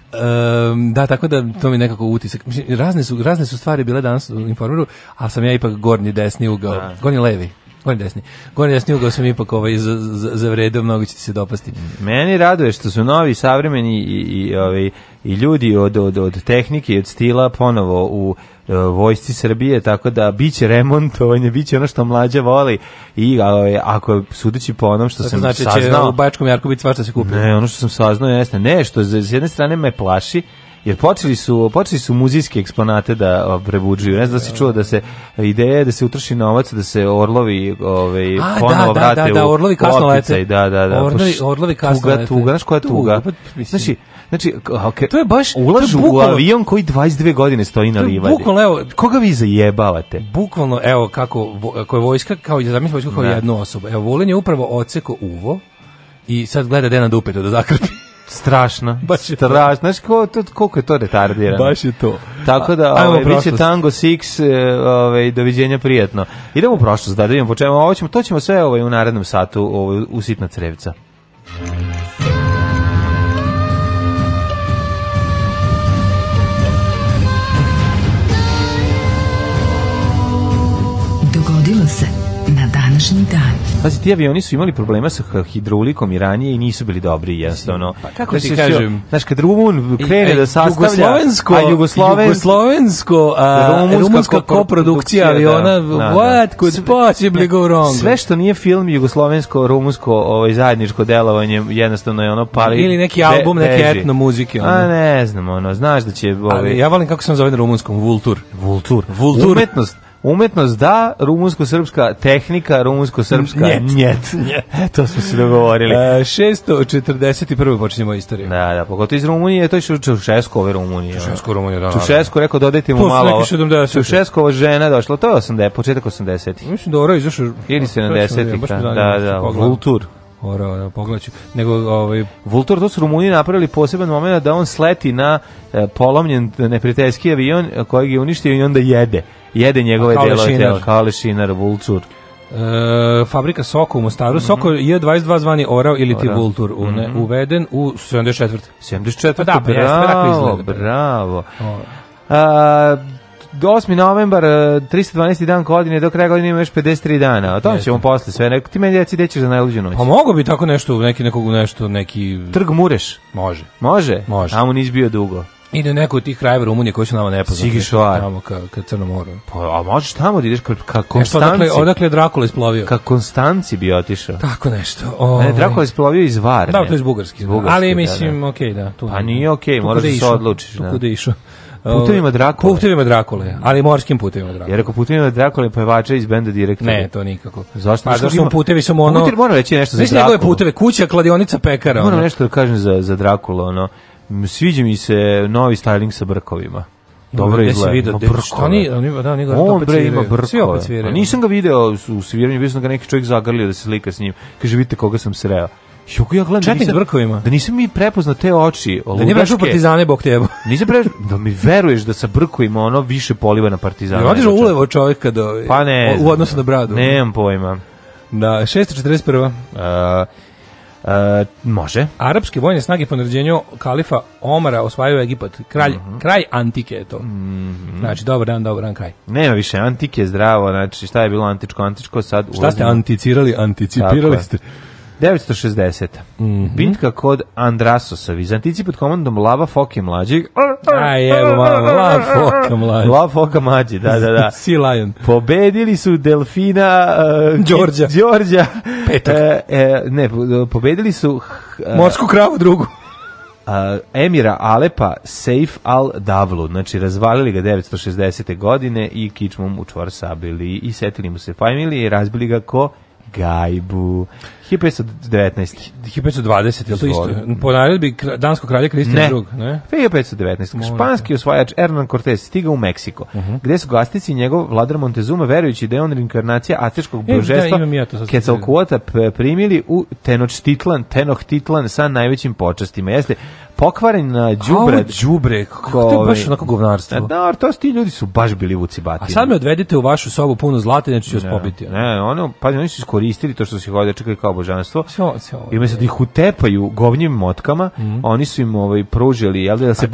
Speaker 1: Um, da, tako da to mi nekako utisak. Mislim, razne su razne su stvari bile danas u informeru, a sam ja ipak gornji desni ugao, da. gornji levi. Gornji desni. Gornji desni ugao sam ipak ovaj za, za, za vredo, mnogo ćete se dopasti.
Speaker 2: Meni raduje što su novi, savremeni i, i, ovaj, i ljudi od, od, od tehnike i od stila ponovo u e, vojsci Srbije, tako da biće remontovanje, biće ono što mlađa voli i ovaj, ako je sudeći po onom što tako sam znači da saznao... Znači
Speaker 1: će u Bačkom Jarku biti svašta
Speaker 2: se
Speaker 1: kupio.
Speaker 2: Ne, ono što sam saznao jeste, nešto, što s jedne strane me plaši, Jer počeli su, počeli su muzijske eksponate da prebuđuju. Ne znam da se čuo da se ideja da se utroši novac da se orlovi ovaj
Speaker 1: ponovo da, da, vrate da, da, da, orlovi kasno lete.
Speaker 2: Da, da, da.
Speaker 1: Orlovi, orlovi kasno tuga, lete. Tuga,
Speaker 2: znaš koja tuga? tuga pa, znači, znači, okay,
Speaker 1: to je baš ulažu je u
Speaker 2: avion koji 22 godine stoji na livadi. Bukvalno, evo, koga vi zajebavate?
Speaker 1: Bukvalno, evo kako kako je vojska kao zamislio kao da. jednu osobu. Evo, Vulin je upravo oceko uvo i sad gleda Denan Dupetu da zakrpi
Speaker 2: strašno. Baš je strašno. Znaš ko, to, koliko je to retardirano.
Speaker 1: Baš je to.
Speaker 2: Tako da, ove, ovaj, bit će Tango 6, e, ovaj, doviđenja prijatno. Idemo u prošlost, da, da idemo počemo. čemu. Ovo ćemo, to ćemo sve ovaj, u narednom satu ovaj, u sitna crevca.
Speaker 1: Dogodilo se na današnji dan. Pazi, ti avioni su imali problema sa hidraulikom i ranije i nisu bili dobri, jednostavno.
Speaker 2: Pa kako ti kažem?
Speaker 1: Znaš, kad Rumun krene I, e, da sastavlja...
Speaker 2: Jugoslovensko, a Jugosloven, jugoslovensko a, rumunska,
Speaker 1: rumunska koprodukcija da. aviona, da, da, what da. could sve, possibly go wrong?
Speaker 2: Sve što nije film jugoslovensko-rumunsko ovaj, zajedničko delovanje, jednostavno je ono pali...
Speaker 1: Ili neki album, neke etno muzike.
Speaker 2: Ono. A ne znam, ono, znaš da će...
Speaker 1: Ovaj... Ali ja volim kako se on zove na rumunskom, Vultur.
Speaker 2: Vultur.
Speaker 1: Vultur.
Speaker 2: Umetnost. Umetnost da, rumunsko-srpska tehnika, rumunsko-srpska
Speaker 1: njet. njet. [LAUGHS] njet. E,
Speaker 2: to smo se dogovorili. E,
Speaker 1: 641. počinjemo istoriju.
Speaker 2: Da, da, pogotovo iz Rumunije, to je Čušesko ove Rumunije. Čušesko
Speaker 1: Rumunija, da. da, da.
Speaker 2: Čušesko rekao, dodajte mu malo. To
Speaker 1: su neki 70. Čušeskova
Speaker 2: žena došla, to je 80, početak 80.
Speaker 1: Mislim,
Speaker 2: dobro, izašao. Ili 70. Da. da, da, da, Vultur
Speaker 1: horor, ono, pogledaću. Nego, ovaj...
Speaker 2: Vultur, to su Rumuni napravili poseban momenat da on sleti na e, polomljen neprijateljski avion e, koji je uništio i onda jede. Jede njegove delove tela, kao lešinar, vultur.
Speaker 1: E, fabrika Soko u Mostaru. Mm -hmm. Soko je 22 zvani orao ili ti vultur u, mm -hmm. uveden u 74.
Speaker 2: 74. Pa
Speaker 1: da, pa bravo, pa da. bravo. O. 8. novembar, 312. E, dan godine, do kraja godine ima još 53 dana. O tom ćemo posle sve. Neko, ti meni reci gde ćeš za najluđu noć. Pa
Speaker 2: mogu bi tako nešto, neki, nekog nešto, neki...
Speaker 1: Trg Mureš.
Speaker 2: Može.
Speaker 1: Može?
Speaker 2: Može.
Speaker 1: A nis bio dugo.
Speaker 2: Ide neko od tih krajeva Rumunije koji su nama nepoznati.
Speaker 1: Sigišoar. Tamo
Speaker 2: ka, ka Crnom moru.
Speaker 1: Pa, a možeš tamo da ideš ka, e, ka Konstanci. Odakle,
Speaker 2: odakle je Drakula isplovio.
Speaker 1: Ka Konstanci bi otišao.
Speaker 2: Tako nešto. O, ne,
Speaker 1: ovaj. Drakula isplovio iz Varne.
Speaker 2: Da, to je iz Bugarski. Da. Iz
Speaker 1: Bugarski
Speaker 2: Ali da, mislim, da, da. okej, okay, da.
Speaker 1: Tu, pa nije okej, okay, moraš da, da se odlučiš.
Speaker 2: Tu da. kuda išao.
Speaker 1: Ovaj, putevima Drakule.
Speaker 2: Putevima Drakule, ali morskim putevima Drakule.
Speaker 1: Ja rekao putevima Drakule pevača iz benda direktora.
Speaker 2: Ne, to nikako.
Speaker 1: Zašto?
Speaker 2: Pa zašto putevi su ono
Speaker 1: Putevi moram reći nešto za
Speaker 2: Znači Drakulu. puteve, kuća, kladionica, pekara.
Speaker 1: Moram ono. nešto da kažem za za Drakulu, ono. Sviđa mi se novi styling sa brkovima. Dobro je izgleda. Vidio, brkove. oni,
Speaker 2: oni,
Speaker 1: da,
Speaker 2: oni ga On bre ima brkove. Svi opet sviraju. A pa
Speaker 1: nisam ga video u sviranju, bio sam ga neki čovjek zagrlio da se slika s njim. Kaže, vidite koga sam sreo. Joko ja gledam da Čekaj, da, nisam, da nisam mi prepoznao te oči. Da nije prešao
Speaker 2: partizane, bok te jebo. [LAUGHS] nisam prešao, da mi veruješ da sa brkovima ono više poliva na partizane.
Speaker 1: Ne odiš ulevo čovjek kad ovi, pa ne, u odnosu da. na bradu.
Speaker 2: Nemam pojma.
Speaker 1: Da, 641.
Speaker 2: Uh, E, može.
Speaker 1: Arapske vojne snage po naređenju kalifa Omara osvajaju Egipat.
Speaker 2: Kralj, mm -hmm.
Speaker 1: Kraj antike je to. Mm -hmm. Znači, dobar dan, dobar dan, kraj.
Speaker 2: Nema više antike, zdravo, znači šta je bilo antičko, antičko, sad
Speaker 1: ulazimo. Šta ste anticirali, anticipirali Tako ste.
Speaker 2: 960. Mm -hmm. Bitka kod Andrasosa, Vizantici pod komandom Lava Foke mlađeg.
Speaker 1: Aj, evo, malo, Lava Foke mlađeg.
Speaker 2: Lava Foke mlađeg, da, da, da. [LAUGHS]
Speaker 1: sea Lion.
Speaker 2: Pobedili su Delfina...
Speaker 1: Uh, Đorđa.
Speaker 2: Đorđa.
Speaker 1: Petak. E, e,
Speaker 2: ne, pobedili su... Uh,
Speaker 1: Morsku kravu drugu. [LAUGHS]
Speaker 2: Uh, emira Alepa Seif al-Davlu, znači razvalili ga 960. godine i kičmom u čvor sabili i setili mu se familije i razbili ga ko gajbu. 1519.
Speaker 1: 1520, je to isto? Po naredbi Danskog kralja Kristijan II, ne?
Speaker 2: 1519. Španski osvajač Hernan Cortés stiga u Meksiko, uh mhm. -huh. gde su glasnici njegov vladar Montezuma, verujući da je on reinkarnacija atečkog e, da, božestva, e, ja Quetzalcoatla primili u Tenochtitlan, Tenochtitlan sa najvećim počastima. Jeste pokvaren na đubre.
Speaker 1: đubre, kako to je baš onako govnarstvo.
Speaker 2: E, da, to su ti ljudi su baš bili vucibati.
Speaker 1: A sad me odvedite u vašu sobu puno zlata, neću se pobiti.
Speaker 2: Ne, ono, pa oni su iskoristili to što se hoda čekaj kao božanstvo. I umesto da ih utepaju govnjim motkama, mm. oni su im ovaj, pružili, jel da se... A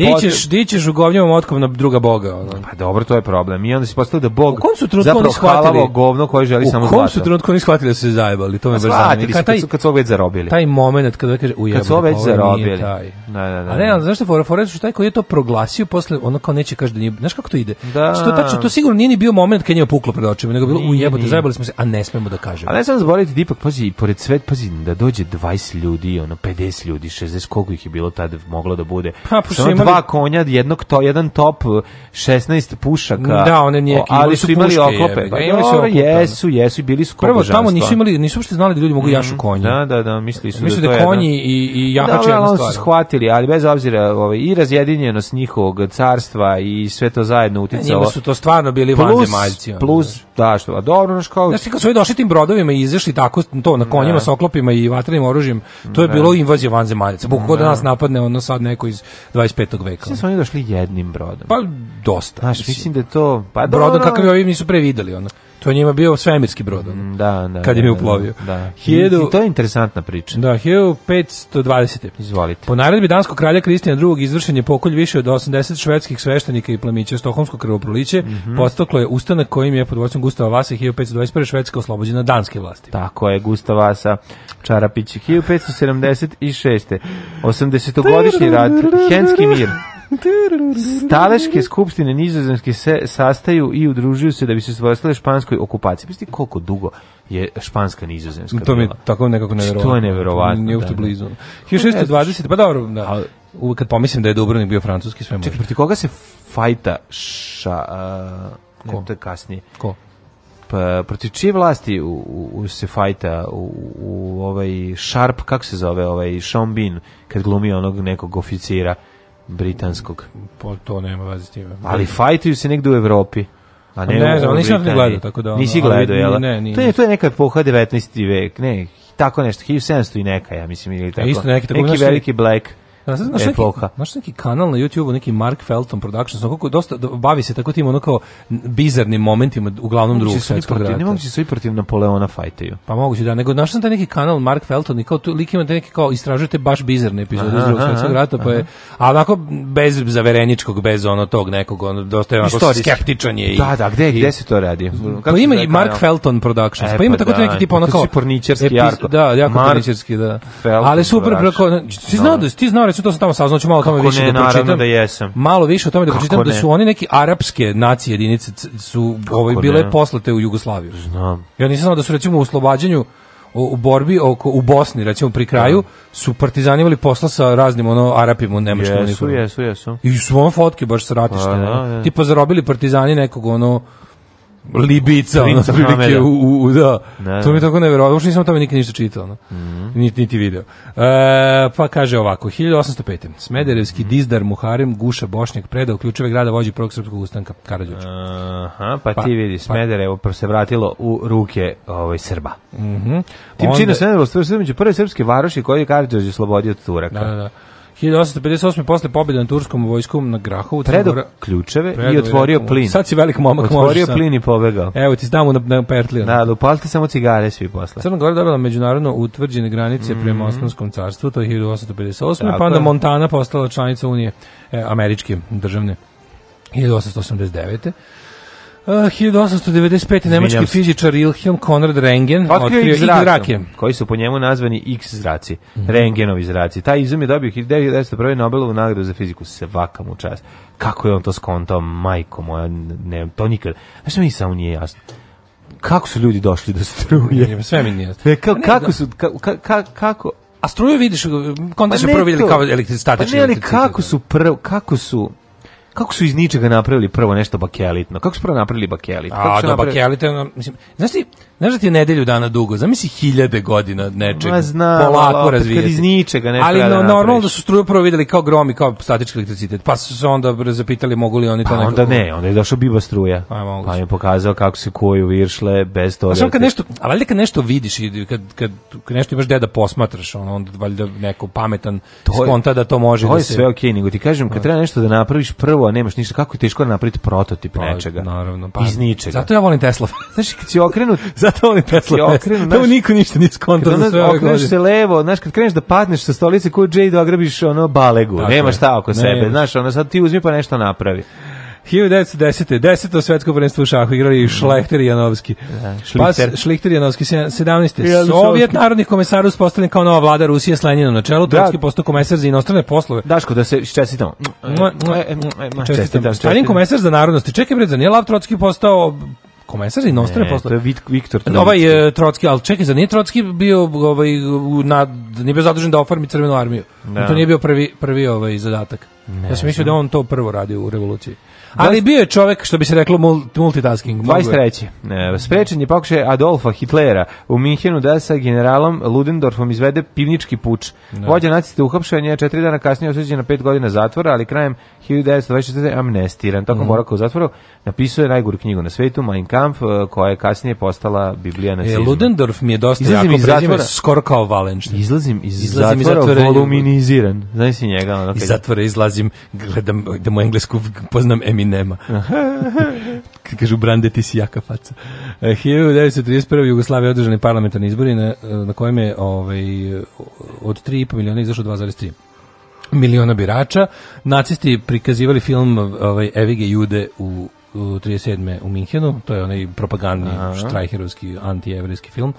Speaker 1: di ćeš, u govnjim motkama na druga boga? Ono? Pa
Speaker 2: dobro, to je problem. I onda se postavio da bog
Speaker 1: u kom su trenutku zapravo oni shvatili,
Speaker 2: govno koje želi samo
Speaker 1: zlato. U kom su trenutku oni shvatili da su se zajebali? To
Speaker 2: me pa baš
Speaker 1: zanima. Kad, kad su već
Speaker 2: zarobili.
Speaker 1: Taj moment kada kaže ujebali. Kad su već
Speaker 2: zarobili.
Speaker 1: Taj. Da, da, da. A ne, da. ali zašto fora, fora što taj koji je to proglasio posle, ono kao neće
Speaker 2: kaže
Speaker 1: da
Speaker 2: nije,
Speaker 1: znaš kako to
Speaker 2: ide? Da. Što tačno, to sigurno nije ni bio moment kad je puklo pred očima, nego bilo u jebote, zajebali smo se, a ne smemo da kažemo. A ne smemo zaboraviti da ipak, pazi, pored svet, pazi, da dođe 20 ljudi, ono, 50 ljudi, 60, koliko ih je bilo tada moglo da bude.
Speaker 1: Pa, pa
Speaker 2: imali... dva konja, jednog to, jedan top, 16 pušaka.
Speaker 1: Da, one nije, ali su imali oklope.
Speaker 2: Pa,
Speaker 1: imali
Speaker 2: su oklope, jesu, jesu, bili su
Speaker 1: Prvo, tamo nisu imali, nisu uopšte znali da ljudi mogu mm, jašu konja.
Speaker 2: Da, da, da, mislili su
Speaker 1: Misli da, da je konji jedna... i, i jahač da,
Speaker 2: jedna stvar. su shvatili, ali bez obzira ovaj, i razjedinjenost njihovog carstva i sve to zajedno uticalo. Njima
Speaker 1: su to stvarno bili vanzemaljci.
Speaker 2: Plus, šta, što, a dobro,
Speaker 1: znaš
Speaker 2: kao... Znaš,
Speaker 1: kad su ovi došli tim brodovima i izašli tako, to, na konjima ne. sa oklopima i vatrenim oružjem, to je ne. bilo invazija vanzemaljaca. Bog god da nas napadne, ono sad neko iz 25. veka.
Speaker 2: Mislim da su oni došli jednim brodom.
Speaker 1: Pa, dosta.
Speaker 2: Znaš, mislim da to... Pa,
Speaker 1: brodom kakav je ovi nisu prevideli, ono. To je njima bio svemirski brod.
Speaker 2: Ono, mm, da, da.
Speaker 1: Kad je mi da, da, uplovio.
Speaker 2: Da. Hiljadu, I to je interesantna priča.
Speaker 1: Da, 1520.
Speaker 2: Izvolite.
Speaker 1: Po naredbi danskog kralja Kristijana II. izvršen je pokolj više od 80 švedskih sveštenika i plemića Stoholmsko krvoproliće. Mm -hmm. Postaklo je ustanak kojim je pod vođstvom Gustava Vasa 1521. Švedska oslobođena danske vlasti.
Speaker 2: Tako je, Gustava Vasa Čarapić 1576. 80-godišnji rat, Henski mir. Staleške skupštine nizozemske se sastaju i udružuju se da bi se suprotstavile španskoj okupaciji. Pisti koliko dugo je španska nizozemska. bila.
Speaker 1: To mi
Speaker 2: je
Speaker 1: tako nekako neverovatno. Znači,
Speaker 2: to je neverovatno.
Speaker 1: Nije
Speaker 2: uopšte da,
Speaker 1: da. blizu. 1620, pa dobro, da.
Speaker 2: Uvek kad pomislim da je Dubrovnik bio francuski, sve može.
Speaker 1: Čekaj, proti koga se fajta ša...
Speaker 2: ko? To
Speaker 1: je kasnije.
Speaker 2: Ko?
Speaker 1: Pa, protiv čije vlasti u, se fajta u, ovaj Sharp, kako se zove, ovaj Sean Bean, kad glumi onog nekog oficira britanskog.
Speaker 2: Pa to nema veze s time.
Speaker 1: Ali fajtuju se negde u Evropi. A ne,
Speaker 2: ne znam,
Speaker 1: nisam
Speaker 2: ne
Speaker 1: gledao, tako
Speaker 2: da... Ono, nisi gledao, jel? Ne, ne, to, je,
Speaker 1: to je neka epoha 19. vek, ne, tako nešto, 1700 i neka, ja mislim, ili e, tako. isto neki,
Speaker 2: tako neki
Speaker 1: veliki black. Da, znaš, znaš, epoha. Neki,
Speaker 2: znaš neki kanal na YouTube-u, neki Mark Felton Productions, onako dosta bavi se tako tim ono kao bizarnim momentima, uglavnom drugog svetskog rata.
Speaker 1: Ne mogući se i protiv Napoleona fajtaju.
Speaker 2: Pa moguće da, nego našao sam taj neki kanal Mark Felton i kao tu lik ima neki kao istražujete baš bizarne epizode iz drugog svetskog rata, pa je, a onako bez zavereničkog, bez ono tog nekog, ono dosta je onako Istorijski. skeptičan
Speaker 1: je. I, da, da, gde, i, gde se to radi?
Speaker 2: Kako pa ima i Mark kanal? Felton Productions, e, pa ima pa tako da,
Speaker 1: neki tip ono kao... porničarski, jako.
Speaker 2: Da, jako porničarski, da. Ali super, preko, svi znao da, ti znao recimo to sam tamo saznao, ću malo o tome više
Speaker 1: ne, da pročitam. da jesam.
Speaker 2: Malo više o tome da pročitam, da su oni neki arapske nacije jedinice su Kako ovaj, bile ne? poslate u Jugoslaviju.
Speaker 1: Znam.
Speaker 2: Ja nisam
Speaker 1: znao
Speaker 2: da su recimo u oslobađanju u borbi oko u Bosni recimo pri kraju da. su partizani imali posla sa raznim ono arapima u nemačkom
Speaker 1: da jesu, jesu, jesu.
Speaker 2: I su on fotke baš sa ratište. pa, da, da. tipa zarobili partizani nekog ono Libica, ono, prilike, u, u, u, da. Ne, to mi je tako neverovatno, uopšte nisam o tome nikad ništa čitao, no. mm -hmm. niti, niti video. E, pa kaže ovako, 1805. Smederevski mm -hmm. dizdar Muharem Guša Bošnjak predao ključeve grada vođi prvog srpskog ustanka Karadžoča. Aha,
Speaker 1: pa, pa, ti vidi, pa- Smederevo pa, se vratilo u ruke ovaj, Srba.
Speaker 2: Mm -hmm.
Speaker 1: Tim Onda, činom Smederevo stvorio među prve srpske varoši koji je Karadžođe slobodio od Turaka.
Speaker 2: Da, da, da.
Speaker 1: 1858. posle pobjede na turskom vojskom na Grahovu.
Speaker 2: Predo Crnogora, ključeve predo i otvorio rekom, plin.
Speaker 1: Sad si velik momak.
Speaker 2: Otvorio plin sam. i pobegao.
Speaker 1: Evo ti znamo na, na Pertliju.
Speaker 2: Da, da, upalite samo cigare svi posle.
Speaker 1: Crna Gora dobila međunarodno utvrđene granice mm prema Osmanskom carstvu, to je 1858. Tako pa onda Montana postala članica Unije e, američke državne 1889. Uh, 1895. nemački fizičar Ilhelm Konrad Rengen
Speaker 2: otkrio X zrake. Koji su po njemu nazvani X zraci. Mm -hmm. Rengenovi zraci. Taj izum je dobio 1901. Nobelovu nagradu za fiziku. Svaka mu čast. Kako je on to skontao, majko moja, ne, to nikad. Znaš mi samo nije jasno? Kako su ljudi došli do struje?
Speaker 1: Sve
Speaker 2: mi
Speaker 1: nije jasno. Pa da.
Speaker 2: Ka, kako su,
Speaker 1: ka, ka,
Speaker 2: kako,
Speaker 1: a struju vidiš, konta
Speaker 2: se pa prvo vidjeli kao
Speaker 1: elektrostatični. Pa ne,
Speaker 2: ali kako su prvo, kako su, kako su iz ničega napravili prvo nešto bakelitno? Kako su prvo napravili bakelit? Kako A, su do da, napravili...
Speaker 1: bakelita, mislim, znaš ti, znaš da ti je nedelju dana dugo, zamisli hiljade godina nečega, Ma znam, polako ali, razvijati. Kad
Speaker 2: iz ničega nešto Ali da no,
Speaker 1: normalno da su struju prvo videli kao grom i kao statički elektricitet, pa su se onda zapitali mogu li oni to
Speaker 2: pa
Speaker 1: nekako... onda
Speaker 2: ne, onda je došao biba struja, pa, pa im je pokazao kako se koju viršle bez
Speaker 1: toga. A sam kad nešto, a valjda kad nešto vidiš i kad, kad,
Speaker 2: kad nešto imaš da
Speaker 1: posmatraš,
Speaker 2: on, onda valjda neko pametan to je, skonta da to može to da se... To je sve okej, okay, nego ti kažem, kad da. treba nešto da napraviš prvo gotovo, a nemaš ništa, kako je teško napraviti prototip pa, nečega?
Speaker 1: Naravno,
Speaker 2: pa. Iz ničega.
Speaker 1: Zato ja volim Tesla.
Speaker 2: [LAUGHS] Znaš, kad si okrenut, [LAUGHS] zato volim Tesla. Kad okrenut, naš,
Speaker 1: niko ništa nije skontao za sve Okreneš
Speaker 2: se levo, znaš, kad kreneš da padneš sa stolice kod Jade da ogrebiš ono balegu, Tako nemaš šta oko ne, sebe, znaš, ono sad ti uzmi pa nešto napravi.
Speaker 1: 1910. 10. svetsko prvenstvo u šahu igrali mhm. Šlehter i Janovski. Da, šlihter. i Janovski, 17. Sovjet narodnih komesara uspostavljen kao nova vlada Rusije s Leninom na čelu, da. postao komesar za inostrane poslove.
Speaker 2: Daško, da se čestitamo. E, e, e,
Speaker 1: čestitam. Stalin komesar za narodnosti. Čekaj, bre, za nije Lav Trotski postao komesar za inostrane poslove.
Speaker 2: To je Viktor
Speaker 1: Trotski. Ovaj Trotski, ali čekaj, za nije Trotski bio ovaj nad, nije bio zadužen da oformi crvenu armiju. Da. To nije bio prvi prvi ovaj zadatak. Ne, ja sam mislio da on to prvo radi u revoluciji. Ali bio je čovjek što bi se reklo multitasking.
Speaker 2: 23. Ne, e, sprečen je pokušaj Adolfa Hitlera u Minhenu da sa generalom Ludendorfom izvede pivnički puč. Da. Vođa naciste uhapšen četiri dana kasnije osuđen na 5 godina zatvora, ali krajem 1924 amnestiran. Tokom mm. boravka u zatvoru napisao je najgoru knjigu na svetu Mein Kampf, e, koja je kasnije postala Biblija na e,
Speaker 1: Ludendorf mi je dosta
Speaker 2: Izlazim jako pređeme skoro kao Valenštajn.
Speaker 1: Izlazim iz Izlazim zatvora, iz zatvora voluminiziran.
Speaker 2: Znaš si njega? Ono,
Speaker 1: iz zatvora izlazim, gledam da mu englesku poznam emi nema. [LAUGHS] Kažu, Brande, ti si jaka faca. 1931. E, Jugoslavije održani parlamentarni izbori na, e, na kojem je ovaj, od 3,5 miliona izašlo 2,3 miliona birača. Nacisti prikazivali film ovaj, Evige Jude u u 37. u Minhenu, to je onaj propagandni štrajherovski anti-evrijski film.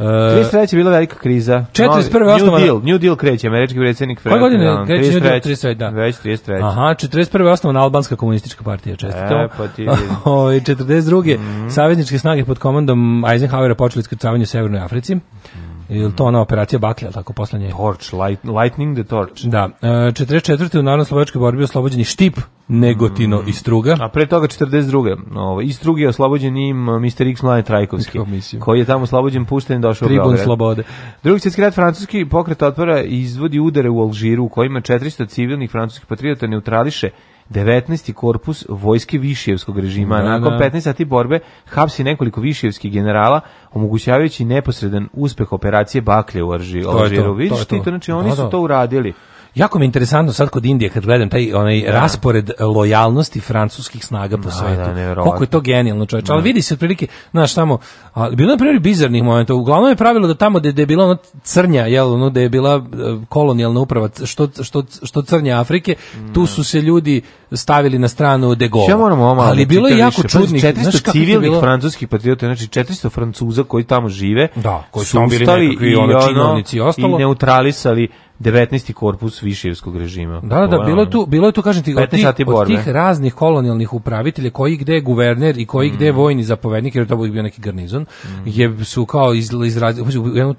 Speaker 2: 33. Uh, je bila velika kriza.
Speaker 1: 41.
Speaker 2: Novi, New Deal, New Deal kreće, američki predsjednik
Speaker 1: Franklin. Koje godine kreće New Deal? 33. Da.
Speaker 2: Već 33.
Speaker 1: Aha, 41. je osnovana Albanska komunistička partija, čestitamo. E, pa ti... 42. Mm -hmm. Savezničke snage pod komandom Eisenhowera počeli iskrcavanje u Severnoj Africi. Mm -hmm. Ili to ona operacija Baklja, tako poslednje?
Speaker 2: Torch, light, Lightning the Torch.
Speaker 1: Da. E, 44. u Narodno-Slovačkoj borbi oslobođeni Štip, Negotino mm.
Speaker 2: i
Speaker 1: Struga.
Speaker 2: A pre toga 42. Ovo, I Strugi je oslobođen im Mr. X Mladen Trajkovski, koji je tamo oslobođen, pušten i
Speaker 1: došao Tribun u Beograd. slobode.
Speaker 2: Drugi svjetski rat francuski pokret otpora izvodi udare u Alžiru u kojima 400 civilnih francuskih patriota neutrališe 19. korpus vojske Višijevskog režima. Da, da. Nakon da. 15 sati borbe hapsi nekoliko Višijevskih generala, omogućavajući neposredan uspeh operacije Baklje u Arži, to Alžiru. Vidiš ti, to, znači da, oni da, su to uradili.
Speaker 1: Jako mi je interesantno sad kod Indije kad gledam taj onaj da. raspored e, lojalnosti francuskih snaga po da, svetu. Da, Koliko je to genijalno, čoveče. Ali da. vidi se otprilike, znaš, tamo a, bilo je primjer bizarnih momenta. Uglavnom je pravilo da tamo gde je bila ono crnja, jel, ono da je bila e, kolonijalna uprava što, što, što crnja Afrike, tu da. su se ljudi stavili na stranu de Gaulle. Ja moram Ali da bilo je jako čudno.
Speaker 2: 400 civilnih francuskih patriota, znači 400 Francuza koji tamo žive,
Speaker 1: da,
Speaker 2: koji su tamo bili nekakvi i ono, činovnici i ostalo. I neutralisali 19. korpus Višijevskog režima.
Speaker 1: Da, da, ovaj, bilo je tu, bilo je tu kažem ti, od tih, od tih raznih kolonijalnih upravitelja, koji gde je guverner i koji mm. gde je vojni zapovednik, jer to bi bio neki garnizon, mm. je su kao iz, izrazili, u jednom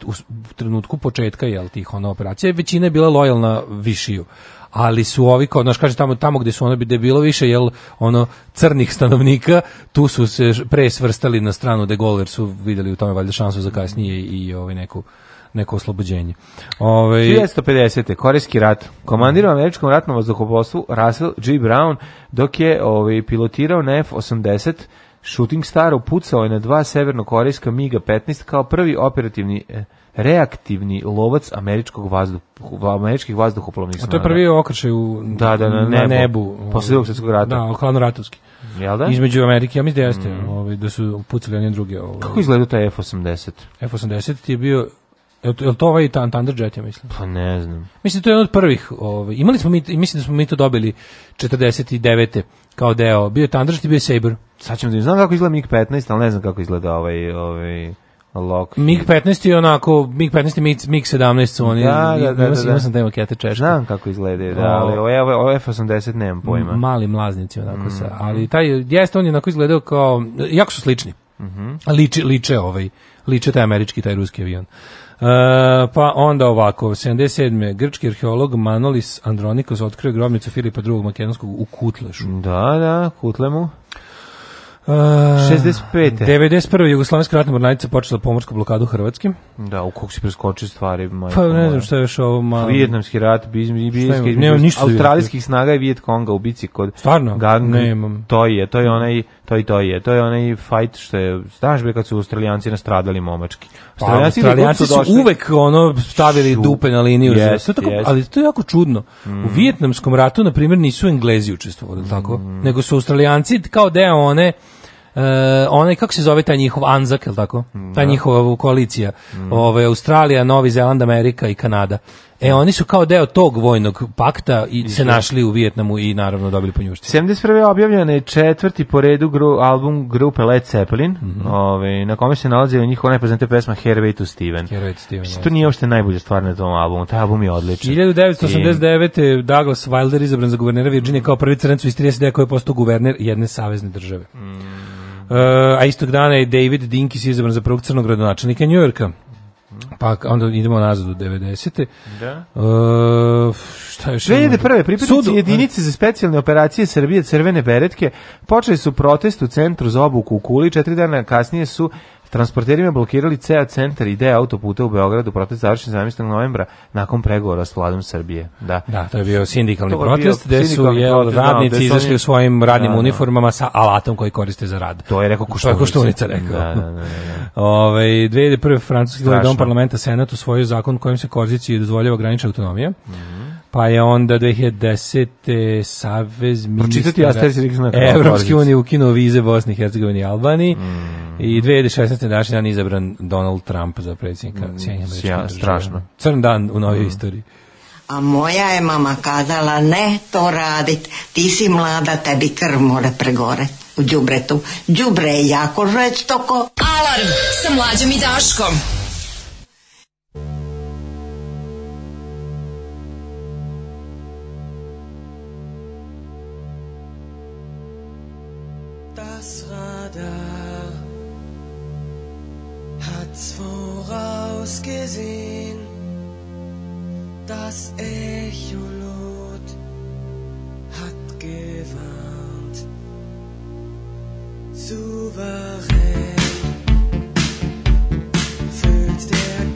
Speaker 1: trenutku početka jel, tih ona operacija, većina je bila lojalna Višiju ali su ovi kao naš kaže tamo tamo gdje su ono bi bilo više jel ono crnih stanovnika tu su se pre svrstali na stranu de Gaulle su vidjeli u tome valjda šansu za kasnije i ovaj neku neko oslobođenje.
Speaker 2: Ove... Ovaj, 1950. Korejski rat. Komandirao američkom ratnom vazduhoplovstvu Russell G. Brown dok je ovaj, pilotirao na F-80 Shooting Star upucao je na dva severnokorejska MiG-15 kao prvi operativni e, reaktivni lovac američkog vazduha američkih vazduhoplovnih snaga.
Speaker 1: A to je prvi okršaj u, da, da, na, nebu. nebu
Speaker 2: ovaj. Posle drugog svjetskog rata.
Speaker 1: Da, hladno-ratovski. Jel da? Između Amerike, ja mislim da jeste, mm. ovaj, da su pucali oni drugi, Ovaj.
Speaker 2: Kako izgleda taj F-80?
Speaker 1: F-80 je bio Je li to ovaj Thunderjet, ja mislim?
Speaker 2: Pa ne znam.
Speaker 1: Mislim, to je jedan od prvih. Ovaj, imali smo mi, mislim da smo mi to dobili 49. kao deo. Bio je Thunderjet i bio je Saber.
Speaker 2: Sad ćemo
Speaker 1: da
Speaker 2: znam kako izgleda MiG-15, ali ne znam kako izgleda ovaj... ovaj...
Speaker 1: Lockheed. MiG-15 je onako, MiG-15 i MiG-17 su oni, da, da, da, da, ima, da, da. sam demo kete češke.
Speaker 2: Znam kako izgleda, da, ali o, F-80 nemam pojma.
Speaker 1: Mali mlaznici onako mm. sa, ali taj, jeste on je onako izgledao kao, jako su slični. Mm -hmm. liče, liče ovaj, liče taj američki, taj ruski avion. Uh, E, pa onda ovako, 77. grčki arheolog Manolis Andronikos otkrio grobnicu Filipa II. Makedonskog u Kutlešu.
Speaker 2: Da, da, Kutlemu. Uh, 65.
Speaker 1: 91. Jugoslovenska ratna mornarica počela pomorsku blokadu Hrvatskim.
Speaker 2: Da,
Speaker 1: u
Speaker 2: kog si preskočio stvari.
Speaker 1: Majko, pa ne znam šta je još ovo malo.
Speaker 2: Vijetnamski rat, bizmijski,
Speaker 1: iz...
Speaker 2: australijskih snaga i Vijet Konga u bici kod
Speaker 1: Stvarno?
Speaker 2: Gang. Nemam. To je, to je onaj to i to je. To je onaj fight što je, znaš bi kad su Australijanci nastradali momački.
Speaker 1: Australijanci, pa, Australijanci su, došli... uvek ono stavili Šu. dupe na liniju. Yes, tako, yes. Ali to je jako čudno. Mm. U Vijetnamskom ratu, na primjer, nisu Englezi učestvovali, mm. tako? Nego su Australijanci kao deo one Uh, eh, onaj kako se zove taj njihov Anzak, je tako? Ta da. njihova koalicija. Mm. Ove Australija, Novi Zeland, Amerika i Kanada. E, oni su kao deo tog vojnog pakta i se da. našli u Vijetnamu i naravno dobili ponjušti.
Speaker 2: 71. objavljena je četvrti po redu gru, album grupe Led Zeppelin, mm -hmm. ove, ovaj, na kome se nalazi njihova najpoznatija pesma Hervey
Speaker 1: to Steven. Hervey to Steven.
Speaker 2: Mislim, to nije uopšte najbolja stvar na tom albumu, taj album je odličan.
Speaker 1: 1989. I... Douglas Wilder izabran za guvernera Virginije kao prvi crnac iz 30 koji je postao guverner jedne savezne države. Mm. Uh, a istog dana je David Dinkis izabran za prvog crnog gradonačelnika Njujorka. Mhm. Pa onda idemo nazad u 90. Da. Uh, šta još?
Speaker 2: prve pripadnici jedinice za specijalne operacije Srbije Crvene beretke počeli su protest u centru za obuku u Kuli. Četiri dana kasnije su Transporterima blokirali ceo centar i deo autoputa u Beogradu protest završen 17. novembra nakon pregovora s vladom Srbije. Da,
Speaker 1: da to je bio sindikalni protest gde su jel, da, radnici da, izašli u svojim radnim da, da, uniformama sa alatom koji koriste za rad.
Speaker 2: To je rekao Koštunica.
Speaker 1: Koštunica rekao. Da, da, da, da. da. Ove, 2001. francuski dom parlamenta Senat usvojio zakon kojim se Korzici dozvoljava granična autonomija. Mm -hmm. Pa je onda 2010. Savez ministara Evropske unije ukinuo vize Bosni i Hercegovini i Albaniji mm. i 2016. naši dan izabran Donald Trump za predsjednika
Speaker 2: mm. Sjedinja Strašno.
Speaker 1: Crn dan u novoj mm. istoriji.
Speaker 6: A moja je mama kazala, ne to radit, ti si mlada, tebi krv mora pregore u džubretu. Džubre je jako žveć toko. Alarm sa mlađom i daškom.
Speaker 7: ausgesehen, das Echolot hat gewarnt. Souverän füllt der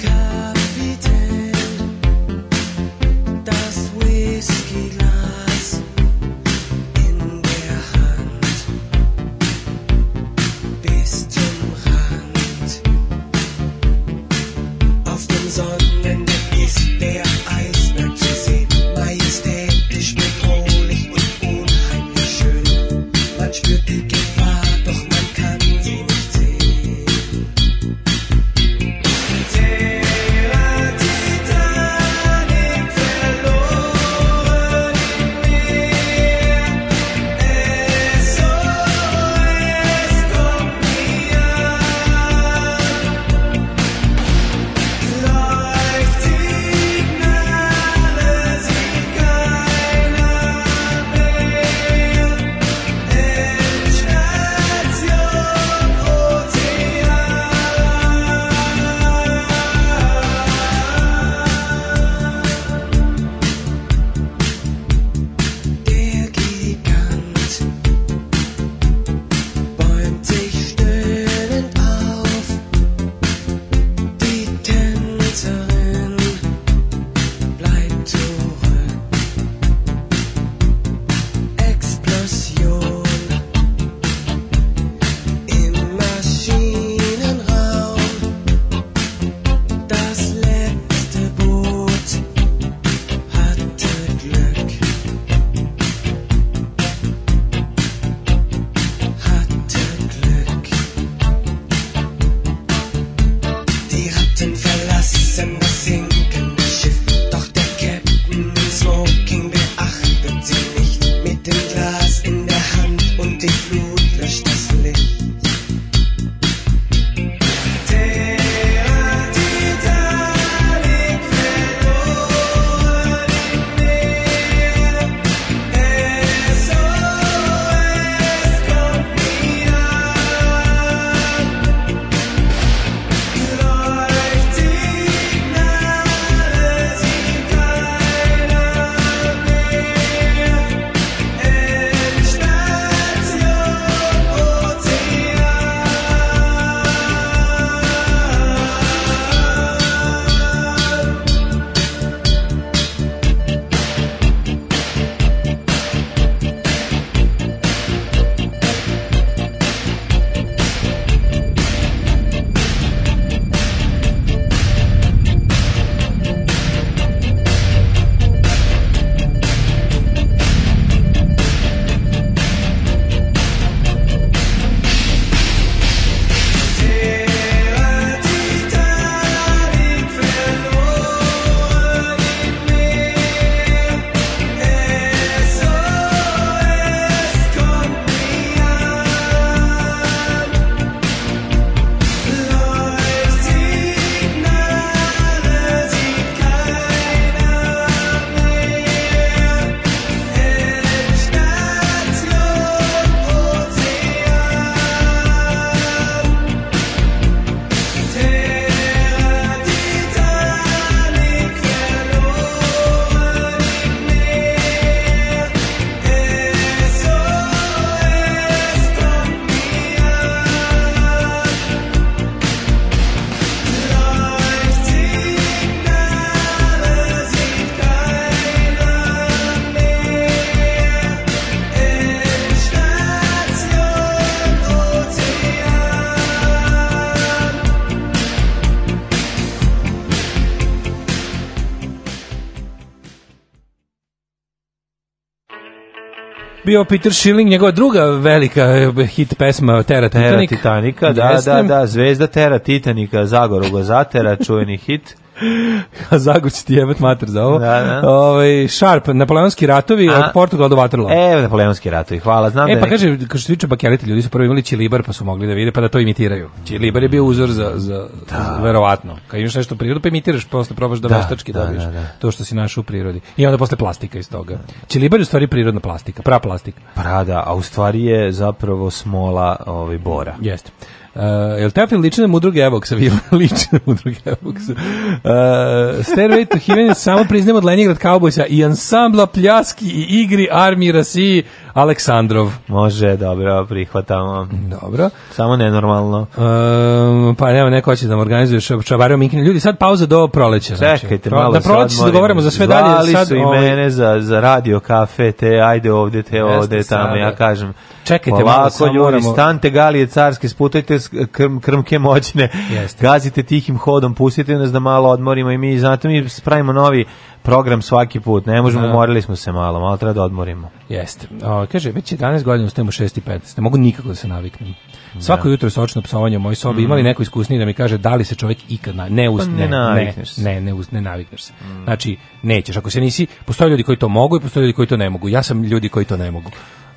Speaker 1: bio Peter Schilling, njegova druga velika eh, hit pesma Tera
Speaker 2: Titanik. Tera Titanika, da, da, da, zvezda Tera Titanika, Zagoro zatera, čuveni hit.
Speaker 1: [LAUGHS] a [LAUGHS] Zago će ti jebat mater za ovo. Da, da. Ove, ovaj, šarp, napoleonski ratovi a, od Portugala do Waterloo.
Speaker 2: Evo napoleonski ratovi, hvala.
Speaker 1: Znam
Speaker 2: e, da pa
Speaker 1: kaže, neko... što se tiče bakelite, ljudi su prvo imali čilibar, pa su mogli da vide, pa da to imitiraju. Čilibar je bio uzor za, za, da. za verovatno. Kad imaš nešto prirodu, pa imitiraš, pa posle probaš da, da veštački da, da dobiješ da, da, to što si našao u prirodi. I onda posle plastika iz toga. Čilibar je u stvari prirodna plastika, prava plastika.
Speaker 2: Prada, a u stvari je zapravo smola ovaj, bora.
Speaker 1: Jeste. Uh, jel Teflin liči na mudrog Evoksa? Vi [LAUGHS] liči na mudrog Evoksa. Uh, Stairway to Heaven je samo priznajem od Leningrad Cowboysa i ansambla Pljaski i igri armije Rasiji Aleksandrov.
Speaker 2: Može, dobro, prihvatamo.
Speaker 1: Dobro.
Speaker 2: Samo nenormalno.
Speaker 1: Um, pa nema, neko hoće da vam organizuje čavario Minkine. Ljudi, sad pauza do proleća. Znači. Čekajte,
Speaker 2: malo Da proleće
Speaker 1: se za sve dalje. Zvali su i
Speaker 2: ovaj- mene za, za radio, kafe, te ajde ovde, te ovde, tamo, ja kažem
Speaker 1: čekajte malo,
Speaker 2: ljudi, moramo... stante galije carske, sputajte krm, krmke moćne, Jeste. gazite tihim hodom, pustite nas da malo odmorimo i mi, znate, mi spravimo novi program svaki put, ne možemo, A... Da. morali smo se malo, malo treba da odmorimo.
Speaker 1: Jeste. O, kaže, već 11 godina ustajemo 6 i 15, ne mogu nikako da se naviknem. Da. Svako da. jutro sočno psovanje u mojoj sobi, mm. imali neko iskusniji da mi kaže da li se čovjek ikad na, ne usne, pa ne, navikneš ne, ne, ne, us, ne navikneš se. Mm. Znači, nećeš. Ako se nisi, postoje ljudi koji to mogu i postoje ljudi koji to ne mogu. Ja sam ljudi koji to ne mogu.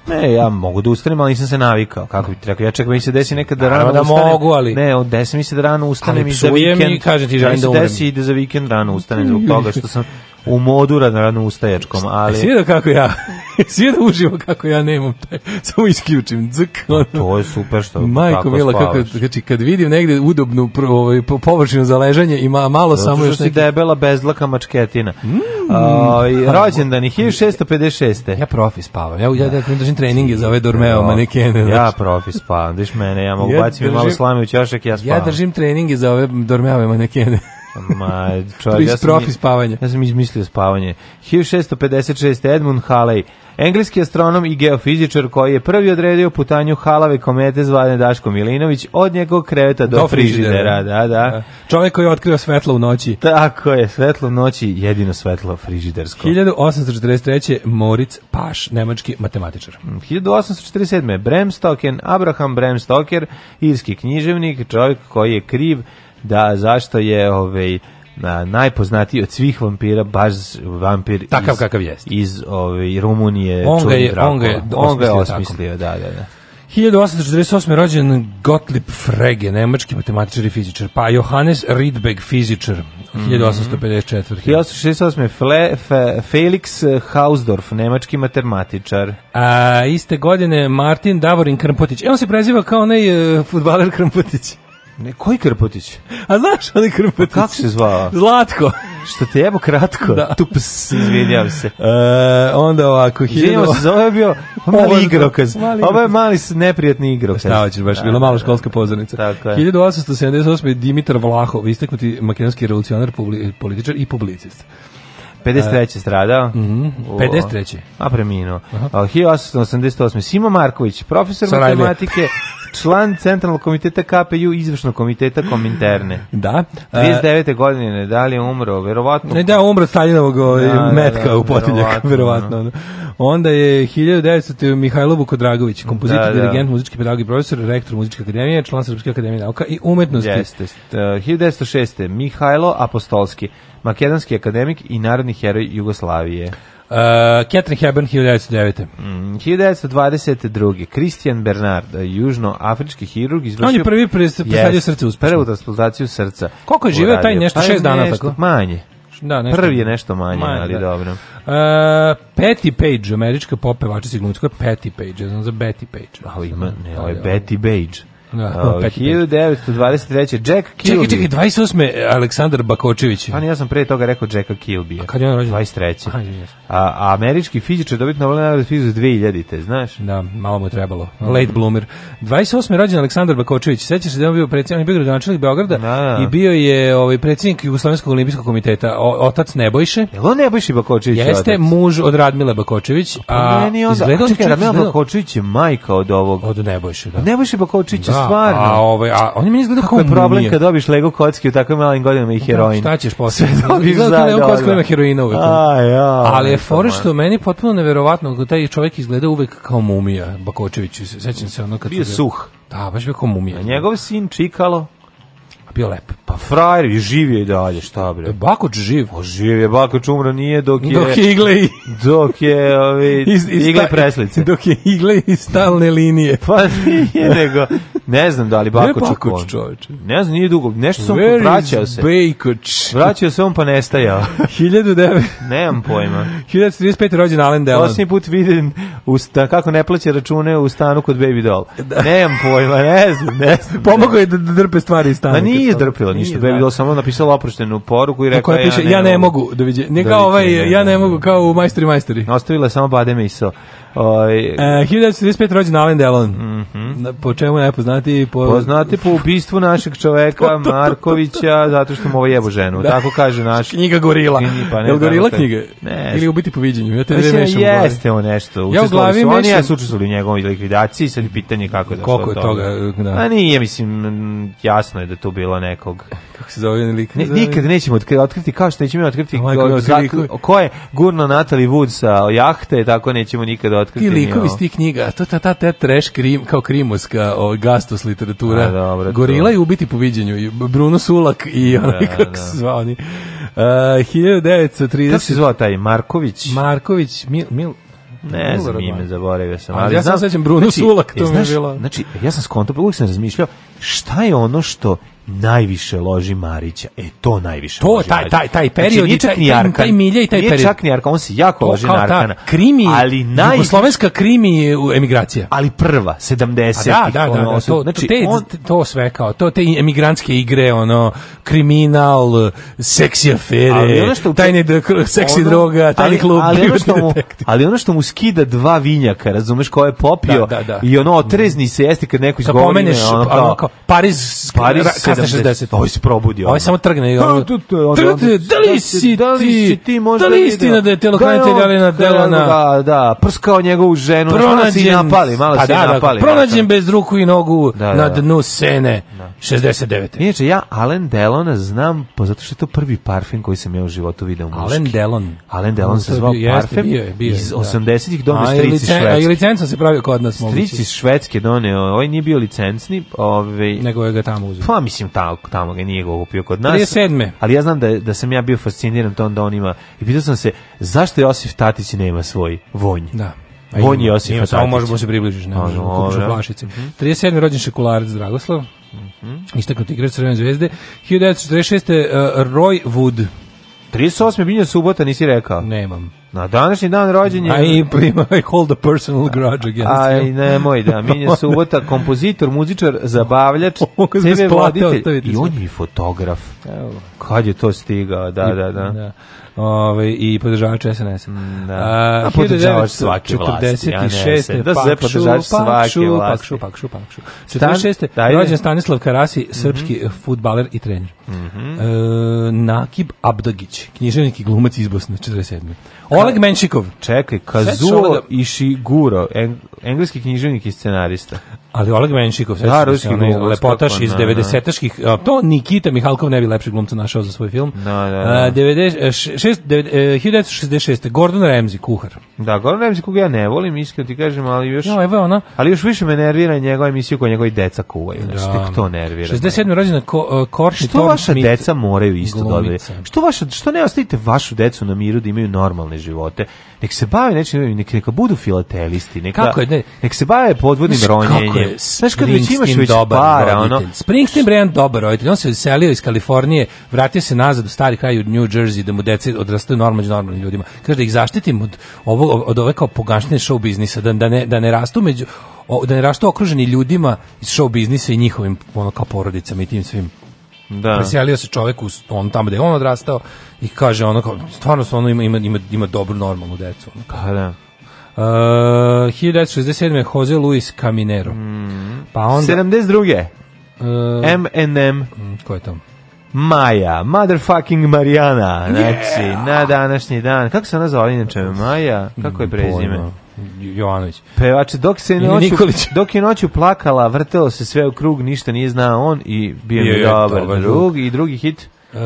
Speaker 2: Ne, ja mogu da ustanem, ali nisam se navikao. Kako bi ti rekao, ja čekam, mi se desi nekada da Naravno rano da ustanem.
Speaker 1: mogu, ali...
Speaker 2: Ne, on desi mi se da rano ustanem ali i za vikend. Mi,
Speaker 1: kažem ti, želim da umrem.
Speaker 2: desi i da za vikend rano ustanem zbog toga što sam [LAUGHS] u modu rano ustaječkom, ali...
Speaker 1: Svi da kako ja, [LAUGHS] svi da uživo kako ja nemam taj, [LAUGHS] samo isključim, dzk. Pa ono.
Speaker 2: To je super što
Speaker 1: Majko tako mila, kako, znači, kad vidim negde udobnu ovaj, površinu za ležanje, ima malo Zato samo još
Speaker 2: neki... debela bezlaka mačketina. Mm, ovaj, A, rođendan je 1656.
Speaker 1: Ja profi spavam, ja, ja, ja držim treninge za ove dormeo manekene.
Speaker 2: Znači. Ja profi spavam, diš mene, ja mogu ja bacim držim, malo slame u čašak, ja spavam.
Speaker 1: Ja držim treninge za ove dormeove manekene. Ma, čovjek, ja
Speaker 2: sam, profi
Speaker 1: spavanje.
Speaker 2: Ja sam izmislio spavanje. 1656 Edmund Halley, engleski astronom i geofizičar koji je prvi odredio putanju Halave komete zvane Daško Milinović od njegovog kreveta do, do frižidera. Da, da, da.
Speaker 1: Čovjek koji je otkrio svetlo u noći.
Speaker 2: Tako je, svetlo u noći, jedino svetlo frižidersko.
Speaker 1: 1843. Moritz Paš, nemački matematičar.
Speaker 2: 1847. Mm, Bram Stoker, Abraham Bram Stoker, irski književnik, čovjek koji je kriv da zašto je ovaj na, najpoznatiji od svih vampira, baš vampir
Speaker 1: Takav iz, kakav jest.
Speaker 2: iz ovaj, Rumunije. On ga je,
Speaker 1: on ga je, on ga je osmislio, da, da, da. 1848. rođen Gottlieb Frege, nemački matematičar i fizičar, pa Johannes Rydberg, fizičar, 1854.
Speaker 2: Mhm. 1868. Fle, fe, Felix Hausdorff, nemački matematičar.
Speaker 1: A, iste godine Martin Davorin Krmpotić. E, on se preziva kao onaj uh, futbaler Krmpotić.
Speaker 2: Ne, koji Krpotić?
Speaker 1: A znaš onaj Krpotić? Pa
Speaker 2: kako se zvao?
Speaker 1: Zlatko.
Speaker 2: Što te jebo kratko? Da. Tu ps, izvinjam se.
Speaker 1: E, onda ovako,
Speaker 2: hiljadu... se, ovo je bio mali igrokaz. Ovo je mali neprijatni igrokaz.
Speaker 1: Šta hoćeš baš, da, bila malo školska pozornica. Tako je. 1878. Dimitar Vlahov, istaknuti makedonski revolucionar, političar i publicist.
Speaker 2: 53. stradao. Mm
Speaker 1: -hmm. 53.
Speaker 2: A preminuo. 1888. Simo Marković, profesor Sarajlije. matematike, [LAUGHS] član Centralnog komiteta KPU izvršnog komiteta Kominterne.
Speaker 1: Da.
Speaker 2: 39. godine, da li je umro? Verovatno.
Speaker 1: Ne, da, umro Stalinovog ovaj, da, da, da, metka da, da, u potiljak, verovatno. Onda je 1900. Mihajlo Vukodragović, kompozitor, da, da. dirigent, muzički pedagog i profesor, rektor muzičke akademije, član Srpske akademije nauka i umetnosti.
Speaker 2: Jeste. E, uh, 1906. Mihajlo Apostolski, makedonski akademik i narodni heroj Jugoslavije.
Speaker 1: Uh, Catherine Hepburn 1909.
Speaker 2: Mm, 1922. Christian Bernard, eh, južnoafrički hirurg, izvršio... On je
Speaker 1: prvi presadio yes, srce uspešno. Prvu
Speaker 2: transplantaciju srca.
Speaker 1: Koliko
Speaker 2: je
Speaker 1: živeo taj nešto? Pa šest dana nešto, tako?
Speaker 2: Manje. Da, nešto. Prvi je nešto manje, manje ali da. dobro. Uh,
Speaker 1: Patty Page, američka pop pevačica, sigurno Patty Page, ja znam za Betty Page.
Speaker 2: Ali ima, ne, ovo da, je da. Betty Page. Da, 1923. Jack Kilby. Čekaj,
Speaker 1: čekaj, 28. Aleksandar Bakočević.
Speaker 2: Pa ja sam pre toga rekao Jacka Kilby. A kad je on rođen? 23. a, a američki fizičar dobit Nobel nagradu fiziku 2000, te znaš?
Speaker 1: Da, malo mu je trebalo. Late bloomer. 28. rođen Aleksandar Bakočević. Sećaš se da je on bio predsjednik, bio gradonačelnik Beograda da, da. i bio je ovaj predsjednik Jugoslovenskog olimpijskog komiteta, o, otac Nebojše. Jel on
Speaker 2: Nebojši Bakočević?
Speaker 1: Jeste otac? muž od Radmile Bakočević, pa a, pa, a izgledao Radmila
Speaker 2: Bakočević je majka od ovog.
Speaker 1: Od Nebojše, da. Nebojše Bakočević
Speaker 2: da, stvarno. A,
Speaker 1: ovaj, a oni meni
Speaker 2: izgledaju kao problem kad dobiš Lego kocki u takvim malim godinama i da, heroin.
Speaker 1: Da, šta ćeš posle? Dobiš da za Lego kocki ima
Speaker 2: heroina uvek. A, ja, Ali
Speaker 1: je fora što meni potpuno neverovatno da taj čovjek izgleda uvek kao mumija Bakočević. Sećam se ono kad bio
Speaker 2: suh.
Speaker 1: Da, baš
Speaker 2: bio kao mumija. A njegov sin Čikalo
Speaker 1: Bio lep.
Speaker 2: Pa frajer je
Speaker 1: živio
Speaker 2: i dalje, šta bre? E,
Speaker 1: Bakoč živ. O, pa živ je,
Speaker 2: Bakoč umro nije dok je... Dok je igle
Speaker 1: i... Dok
Speaker 2: je, ovi, [LAUGHS] iz, iz, igle preslice. [LAUGHS]
Speaker 1: Dok je igle i stalne linije.
Speaker 2: Pa nije [LAUGHS] nego... Ne znam da li Bakoč... je
Speaker 1: Bakoč, čoveče.
Speaker 2: Ne znam, nije dugo. Nešto sam Where vraćao se.
Speaker 1: Bakoč?
Speaker 2: Vraćao se, on pa nestajao.
Speaker 1: 1900...
Speaker 2: Nemam pojma.
Speaker 1: 1935. rođen Alan Delon.
Speaker 2: Osim put vidim usta, kako ne plaća račune u stanu kod Baby Doll. Da. Nemam pojma, ne znam, ne znam.
Speaker 1: Pomogao je da drpe stvari iz stanu. Ma nije
Speaker 2: nije izdrpila ništa,
Speaker 1: Baby
Speaker 2: Doll da. samo napisala oproštenu poruku i rekla ja, piše,
Speaker 1: ja ne mogu, doviđenja. Da da ne kao ovaj, ja ne mogu kao u majstori majstori.
Speaker 2: Ostavila je samo bademe i so.
Speaker 1: Oj, ovaj, e, 1935 rođen Alan Delon. Mm Po čemu
Speaker 2: najpoznatiji? Po... Poznati po ubistvu našeg čoveka [LAUGHS] Markovića, zato što mu ovo jebo ženu. Da. Tako kaže naš...
Speaker 1: Knjiga Gorila. Knjiga, pa ne, Jel Gorila tako... knjige? Ne. Ili ubiti po viđenju? Ja te ne mešam
Speaker 2: Jeste on nešto. Ja u glavi su, mešam. Oni ja su učestvovali u njegovom likvidaciji, sad je pitanje kako je došlo
Speaker 1: Koliko je
Speaker 2: toga? Da. A nije, mislim, jasno je da tu bilo nekog...
Speaker 1: Kako se zove lik? Ne,
Speaker 2: nikad nećemo otkri, otkriti, kao što nećemo otkriti oh, ko je gurno Natalie Wood sa jahte, tako nećemo nikada otkriti.
Speaker 1: Ti likovi iz tih knjiga, to ta, ta, te trash krim, kao krimoska o, gastos literatura. A, dobro, Gorila to. i ubiti po viđenju. Bruno Sulak i da, onaj, da, kako da. se zvao oni. Uh, 1930... Kako se zvao
Speaker 2: taj Marković?
Speaker 1: Marković, Mil, Mil,
Speaker 2: ne znam ime, zaboravio sam.
Speaker 1: Ali, ali
Speaker 2: ja
Speaker 1: sam sećam Bruno znači, Sulak, to e, je, znaš, mi je bilo.
Speaker 2: Znači, ja sam skonto, uvijek sam razmišljao šta je ono što najviše loži Marića. E to najviše.
Speaker 1: To
Speaker 2: loži taj
Speaker 1: taj taj znači, period znači, nije Arkan, taj, taj Milja i taj nije period.
Speaker 2: Čak ni Arkan, on se jako to, loži na Arkana.
Speaker 1: Krimi, ali naj jugoslovenska krimi emigracija.
Speaker 2: Ali prva 70 da,
Speaker 1: da, da, da, to, znači, te, on... to sve kao to te emigrantske igre, ono kriminal, seksi afere, ali tajne seksi ono, droga, tajni ali, klub.
Speaker 2: Ali ono, što mu, ali ono što mu skida dva vinjaka, razumeš ko je popio da, da, da. i ono otrezni se jesti kad neko izgovori. Kad ono, pa,
Speaker 1: kao, Pariz, Pariz
Speaker 2: 70. Ovo se probudi. Ovo
Speaker 1: samo trgne. Pa, trgne, da li da da da
Speaker 2: si ti,
Speaker 1: da li istina da je ali na Delona?
Speaker 2: Da, da, prskao njegovu ženu, pronađen, si napali, malo pa si
Speaker 1: napali. Pronađen bez ruku i nogu na dnu sene 69. Inače,
Speaker 2: ja Alen Delona znam, po zato što je to prvi parfem koji sam ja u životu video muški. Alen
Speaker 1: Delon.
Speaker 2: Alen Delon se zvao parfem iz 80-ih dome strici švedske.
Speaker 1: A
Speaker 2: i licenca
Speaker 1: se pravio kod nas.
Speaker 2: Strici švedske doneo, ovaj nije bio licencni. Ovaj, Nego je ga tamo uzeo. Pa mislim, mislim tamo, tamo ga
Speaker 1: nije ga
Speaker 2: kupio kod nas.
Speaker 1: 37.
Speaker 2: Ali ja znam da, da sam ja bio fasciniran tom onda on ima. I pitao sam se, zašto Josif Tatić nema svoj vonj?
Speaker 1: Da. A
Speaker 2: vonj ima, Josifa
Speaker 1: ima, Tatić. Samo možemo da se približiš, ne možemo kupiš u flašici. 37. rođen Šekularac Dragoslav, mm -hmm. igrač Crvene zvezde. 1946. Uh, e, Roy Wood.
Speaker 2: 38. Biljna subota, nisi rekao?
Speaker 1: Nemam.
Speaker 2: Na današnji dan rođenja...
Speaker 1: A i [LAUGHS] I hold a personal grudge against Aj, him.
Speaker 2: Aj, nemoj, da, [LAUGHS] Minja Subota, kompozitor, muzičar, zabavljač, [LAUGHS] TV voditelj i on je i fotograf. Evo. Kad je to stigao, da, I, da, da. da.
Speaker 1: Ove, i podržavač SNS. Mm,
Speaker 2: da. A, a podržavač svake vlasti.
Speaker 1: 46. Ja
Speaker 2: da
Speaker 1: se podržavač svake vlasti. Pakšu, pakšu, pakšu. 46. Stan, rođen Stanislav Karasi, mm -hmm. srpski futbaler i trener. Mm -hmm. e, Nakib Abdagić, književnik i glumac iz Bosne, 47. Oleg Menšikov.
Speaker 2: Čekaj, Kazuo da- Ishiguro, eng, engleski književnik i scenarista.
Speaker 1: Ali Oleg Menšikov, da, ruski lepotaš iz 90-aških, to Nikita Mihalkov ne bi lepši glumca našao za svoj film.
Speaker 2: Da, da, da.
Speaker 1: 1966. E, e, Gordon Ramsay, kuhar.
Speaker 2: Da, Gordon Ramsay kuhar ja ne volim, iskreno ti kažem, ali još...
Speaker 1: No, evo ona.
Speaker 2: Ali još više me nervira njegova emisija koja njegovi deca kuvaju. Da. Znači, to nervira.
Speaker 1: 67. rođena ko, uh, e, Korši
Speaker 2: Što vaša deca moraju isto dobiti? Da što, vaša, što ne ostavite vašu decu na miru da imaju normalne živote. Nek se bave nečim, nek, neka budu filatelisti, neka, kako je, ne, nek se bave podvodnim znaš, ronjenjem. znaš kad već imaš već para, ono.
Speaker 1: Springsteen bre jedan dobar roditelj, on se uselio iz Kalifornije, vratio se nazad u stari kraj u New Jersey da mu deca odrastaju normalno normalnim ljudima. Kaže da ih zaštitim od ovog od ove kao pogašnjene show biznisa, da, da, ne, da ne rastu među o, da ne rastu okruženi ljudima iz show biznisa i njihovim ono kao porodicama i tim svim Da. Preselio se čovek u on tamo gde on odrastao i kaže ono kao stvarno stvarno ima ima ima ima dobro normalno decu. Ono kao. Pa da.
Speaker 2: E, uh,
Speaker 1: 1967. je Jose Luis Caminero. Mm.
Speaker 2: Pa onda... 72. Uh, e, M&M.
Speaker 1: Ko je tamo?
Speaker 2: Maja, motherfucking Marijana, znači, na današnji dan. Kako se ona zove inače? Maja, kako je prezime? Bojno.
Speaker 1: Jovanović.
Speaker 2: Pevač, dok se noću, dok je noću plakala, vrtelo se sve u krug, ništa nije znao on i bio je, dobar, dobar drug. I drugi hit?
Speaker 1: Uh,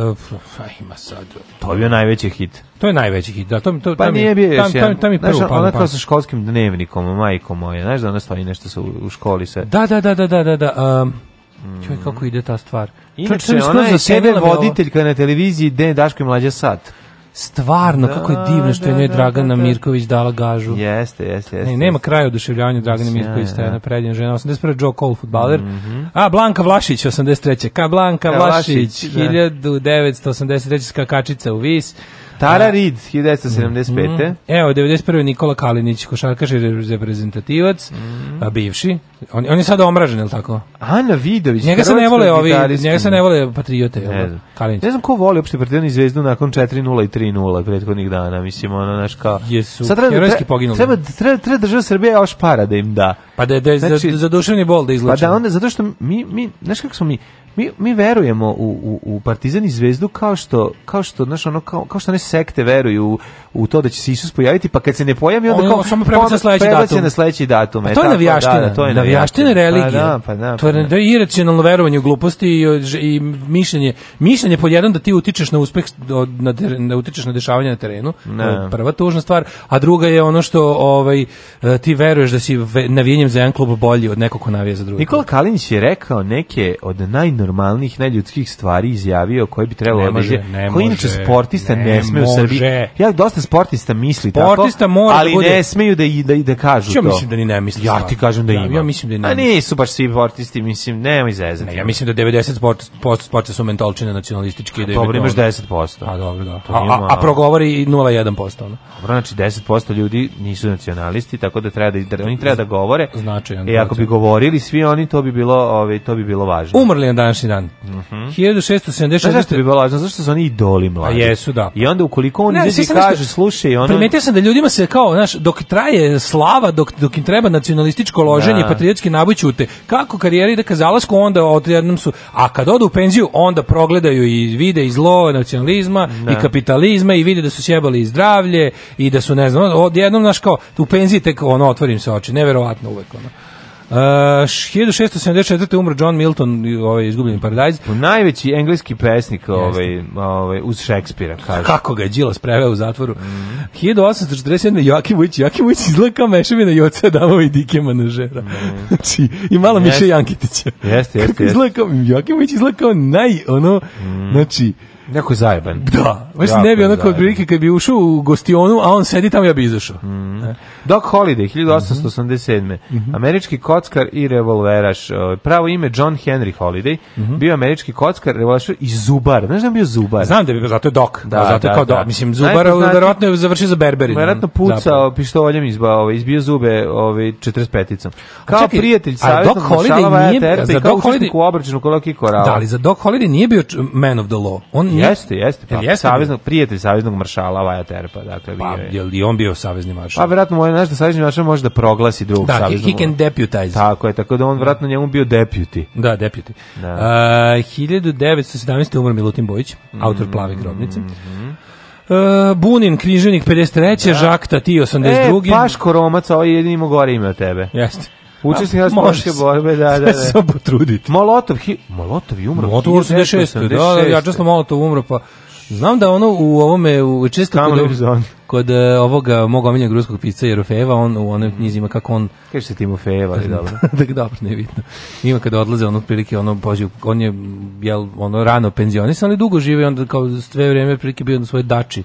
Speaker 1: ima sad.
Speaker 2: To je bio najveći hit.
Speaker 1: To je najveći hit, da. To, to,
Speaker 2: pa tam nije bio još tam, tam, tam je znaš, ona pa. kao sa školskim dnevnikom, majkom moje, znaš da ona stoji nešto sa, u školi se.
Speaker 1: Da, da, da, da, da, da, da. Um, mm. Čuj kako ide ta stvar.
Speaker 2: Inače, ona je sebe voditeljka na televiziji gde Daško i mlađa sat.
Speaker 1: Stvarno, da, kako je da, divno što da, je da, njoj Dragana da, da, Mirković dala gažu.
Speaker 2: Jeste, jeste,
Speaker 1: jeste. Ne, nema kraja oduševljavanju Dragane Mirković, ta jedna predivna žena, 81. Joe Cole fudbaler. Mm -hmm. A Blanka Vlašić 83. Ka Blanka Ka Vlašić, Vlašić 1983. skakačica u vis.
Speaker 2: Tara da. Reid, 1975. Mm. mm,
Speaker 1: evo, 91. Nikola Kalinić, košarkaš i reprezentativac, mm. a bivši. On, on je sada omražen, je tako?
Speaker 2: Ana Vidović.
Speaker 1: Njega se ne vole ovi, njega se ne vole patriote, ne, Kalinić.
Speaker 2: ne znam ko voli uopšte Partizan i Zvezdu nakon 4:0 i 3:0 prethodnih dana, mislim, ono, naš kao...
Speaker 1: Jesu,
Speaker 2: sad treba, herojski poginuli. Treba, treba, treba država Srbija još para da im da.
Speaker 1: Pa da, da, znači, za, za bol da izlače. Pa da,
Speaker 2: onda, zato što mi, mi, znaš kako smo mi, mi, mi verujemo u, u, u Partizan i Zvezdu kao što kao što znaš ono kao, kao što one sekte veruju u u to da će se Isus pojaviti, pa kad se ne pojavi onda kao
Speaker 1: samo prebaci na datum. na
Speaker 2: sledeći datum.
Speaker 1: E, pa to je navijaština, da, da, to je navijaština religija.
Speaker 2: Pa, da, pa, da, to je, to pa da.
Speaker 1: iracionalno verovanje u gluposti i, i mišljenje. Mišljenje pod jedan da ti utičeš na uspeh na da utičeš na dešavanja na terenu. Ne. Prva tužna stvar, a druga je ono što ovaj e, ti veruješ da si navijenjem za jedan klub bolji od nekog ko navija za drugi.
Speaker 2: Nikola Kalinić je rekao neke od najnormalnijih, najljudskih stvari izjavio koje bi trebalo da koji inače sportista ne, ne sme u Srbiji. Ja dosta sportista misli sportista tako, mora da ali bude... ne smeju da, i, da,
Speaker 1: da
Speaker 2: kažu
Speaker 1: ja
Speaker 2: to. Ja
Speaker 1: mislim da ni ne
Speaker 2: misli.
Speaker 1: Ja ti kažem da, da ima. Ja mislim da
Speaker 2: ne.
Speaker 1: A nisu
Speaker 2: baš svi sportisti, mislim, nemoj
Speaker 1: zezati. Ne, ja mislim da 90% sportista su mentalčine nacionalistički. Da a, da
Speaker 2: dobro, imaš 10%.
Speaker 1: A
Speaker 2: dobro,
Speaker 1: da.
Speaker 2: A,
Speaker 1: a, a progovori 0,1%.
Speaker 2: Dobro, znači 10% ljudi nisu nacionalisti, tako da treba da, da- oni treba da govore.
Speaker 1: Znači, I e,
Speaker 2: ako
Speaker 1: bi
Speaker 2: govorili svi oni, to bi bilo, ovaj, to bi bilo važno.
Speaker 1: Umrli na današnji dan.
Speaker 2: Mm
Speaker 1: -hmm. 1676. Znaš zašto
Speaker 2: bi bilo važno? Zašto su oni idoli pa mlađi?
Speaker 1: A jesu, da.
Speaker 2: I onda ukoliko oni ne, izađe i kaže slušaj, ono...
Speaker 1: Primetio sam da ljudima se kao, znaš, dok traje slava, dok, dok im treba nacionalističko loženje, da. patriotski naboj ćute. Kako karijera ide ka zalasku, onda odjednom su... A kad odu u penziju, onda progledaju i vide i zlo nacionalizma da. i kapitalizma i vide da su sjebali i zdravlje i da su, ne znam, odjednom, znaš, kao, u penziji tek, ono, otvorim se oči. Neverovatno uvek, ono. E, uh, 1674. umro John Milton, ovaj izgubljeni paradajz.
Speaker 2: Najveći engleski pesnik, ovaj, ovaj uz Šekspira,
Speaker 1: kaže. Kako ga je Đilas preveo u zatvoru. Mm. 1847. Joakim Vujić, Joakim Vujić izlaka mešavina Joca Adamova i Dike Manažera. Mm. [LAUGHS] i malo Miše Jankitića.
Speaker 2: Jeste, jeste, jeste. Izlaka,
Speaker 1: Joakim Vujić izlaka naj, ono, mm. znači,
Speaker 2: Neko je zajeban.
Speaker 1: Da. Mislim, ne bi onako otprilike kad bi ušao u gostionu, a on sedi tamo, ja bi izašao.
Speaker 2: Mm.
Speaker 1: E.
Speaker 2: Doc Holiday, 1887. Mm -hmm. Američki kockar i revolveraš. E, pravo ime John Henry Holiday. Mm -hmm. Bio američki kockar, revolveraš i zubar. Znaš da je bio zubar?
Speaker 1: Znam da je bio, zato je Doc. Da, zato je da, kao da. Doc. Mislim, zubar znači- verovatno je završio za Berberin.
Speaker 2: Verovatno pucao zapravo. pištoljem izba, ove, ovaj, izbio zube ove, ovaj, 45-icom. Kao čekaj, prijatelj savjetnog maršala Vaja Terpe i kao učestnik u obračunu kolokih
Speaker 1: korala. Da, ali za Doc Holiday nije bio man of the law.
Speaker 2: On Jeste, jeste. Pa, jeste saveznog, prijatelj saveznog maršala Vaja Terpa. Dakle, pa,
Speaker 1: je li on bio savezni maršal?
Speaker 2: Pa, vjerojatno, moj naš da savezni maršal može da proglasi drugog
Speaker 1: da, saveznog. Da,
Speaker 2: he, he
Speaker 1: can deputize.
Speaker 2: Tako je, tako da on da. vjerojatno njemu bio deputy.
Speaker 1: Da, deputy. Da. Uh, 1917. umro Milutin Bojić, autor Plave mhm, grobnice.
Speaker 2: Mm -hmm. Uh,
Speaker 1: Bunin, Križenik 53. Da. Žakta, ti 82. E,
Speaker 2: Paško Romac, ovo ovaj je jedini mogore ime od tebe.
Speaker 1: Jeste.
Speaker 2: Učesnik Hasmaške borbe, da, da, da. Sve
Speaker 1: potruditi.
Speaker 2: Molotov, hi,
Speaker 1: Molotov
Speaker 2: je umro.
Speaker 1: Molotov 86. Da, da, da ja često Molotov umro, pa Znam da ono u ovome u često kod, kod uh, ovoga mog omiljenog ruskog pisca
Speaker 2: Jerofeva,
Speaker 1: on u onim knjizima kako on
Speaker 2: kaže se Timofejeva,
Speaker 1: ali [LAUGHS] dobro. da dobro, [LAUGHS] da, ne vidno. Ima kada odlaze on prilike, ono pođe, on je jel ono rano penzionisan, ali dugo živi onda kao sve vrijeme prilike bio na svojoj dači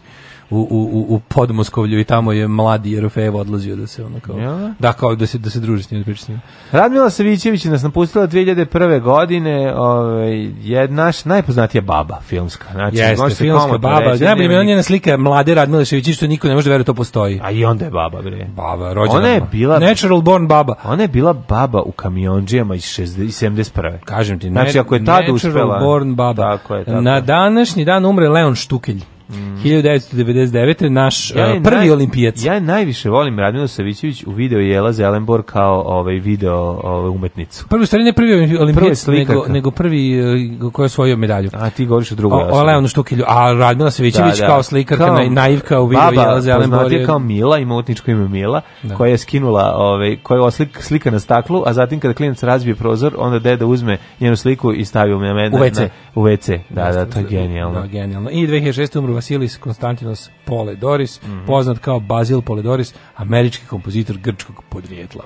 Speaker 1: u, u, u Podmoskovlju i tamo je mladi Jerofejev odlazio da se ono kao, ja. da, kao da se, da se druži s njim, da s njim.
Speaker 2: Radmila Savićević nas napustila 2001. godine, ovaj, je naš najpoznatija baba filmska. Znači,
Speaker 1: Jeste, filmska baba. Ja bih nema, njena slika mlade Radmila Savićević, što niko ne može da veruje to postoji.
Speaker 2: A i onda je baba, bre.
Speaker 1: Baba, rođena. Ona je bila... Natural born baba.
Speaker 2: Ona je bila baba u kamionđijama iz 71.
Speaker 1: Kažem ti, znači, ako je tada uspela... Natural born baba. Tako je, tako. Na današnji dan umre Leon Štukelj. Mm. 1999. naš ja uh, prvi naj, olimpijac.
Speaker 2: Ja najviše volim Radmila Savićević u video Jela Zelenbor kao ovaj video ovaj, umetnicu.
Speaker 1: Prvi stvari ne prvi olimpijac, nego, nego prvi uh, koji je osvojio medalju.
Speaker 2: A ti govoriš o drugoj. O, o
Speaker 1: Leonu Štukilju. A Radmila da, Savićević da, da. kao slikarka, kao, naivka u video baba, Jela Zelenbor.
Speaker 2: je kao Mila, ima utničko ime Mila, da. koja je skinula, ovaj, koja je oslik, slika na staklu, a zatim kada klinac razbije prozor, onda deda uzme njenu sliku i stavi u,
Speaker 1: mene, u WC. Na,
Speaker 2: u WC. Da, da, da to je da, da, genijalno. Da, genijalno.
Speaker 1: I 2006. umru Vasilis Konstantinos Poledoris, mm -hmm. poznat kao Bazil Poledoris, američki kompozitor grčkog podrijetla.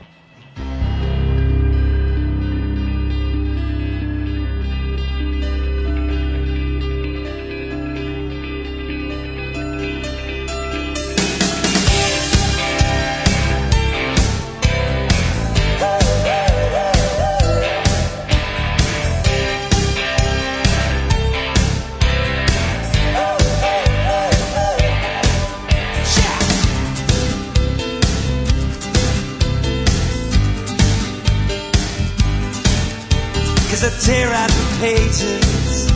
Speaker 1: tear out the pages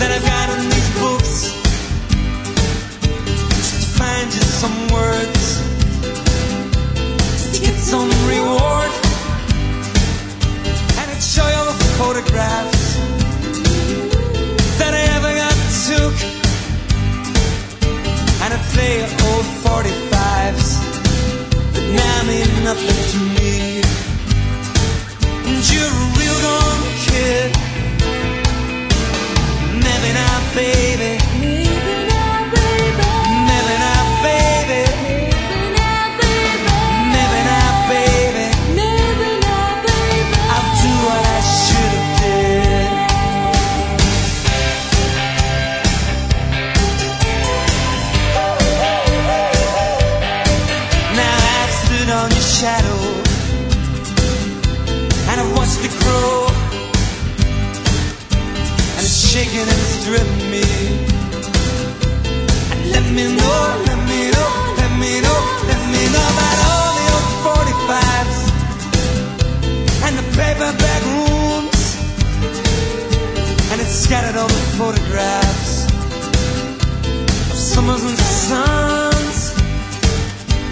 Speaker 1: that I've got in these books just to find you some words to get some reward and it show you all the photographs that I ever got took and I play old 45s that now mean nothing to me you're a real dumb kid. Maybe not, baby. strip me let me know, let me know, let me know, let me know about all the old 45s and the paperback rooms and it's scattered all the photographs of summers and suns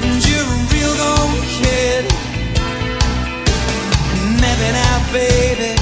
Speaker 1: and you're a real old kid maybe now, baby.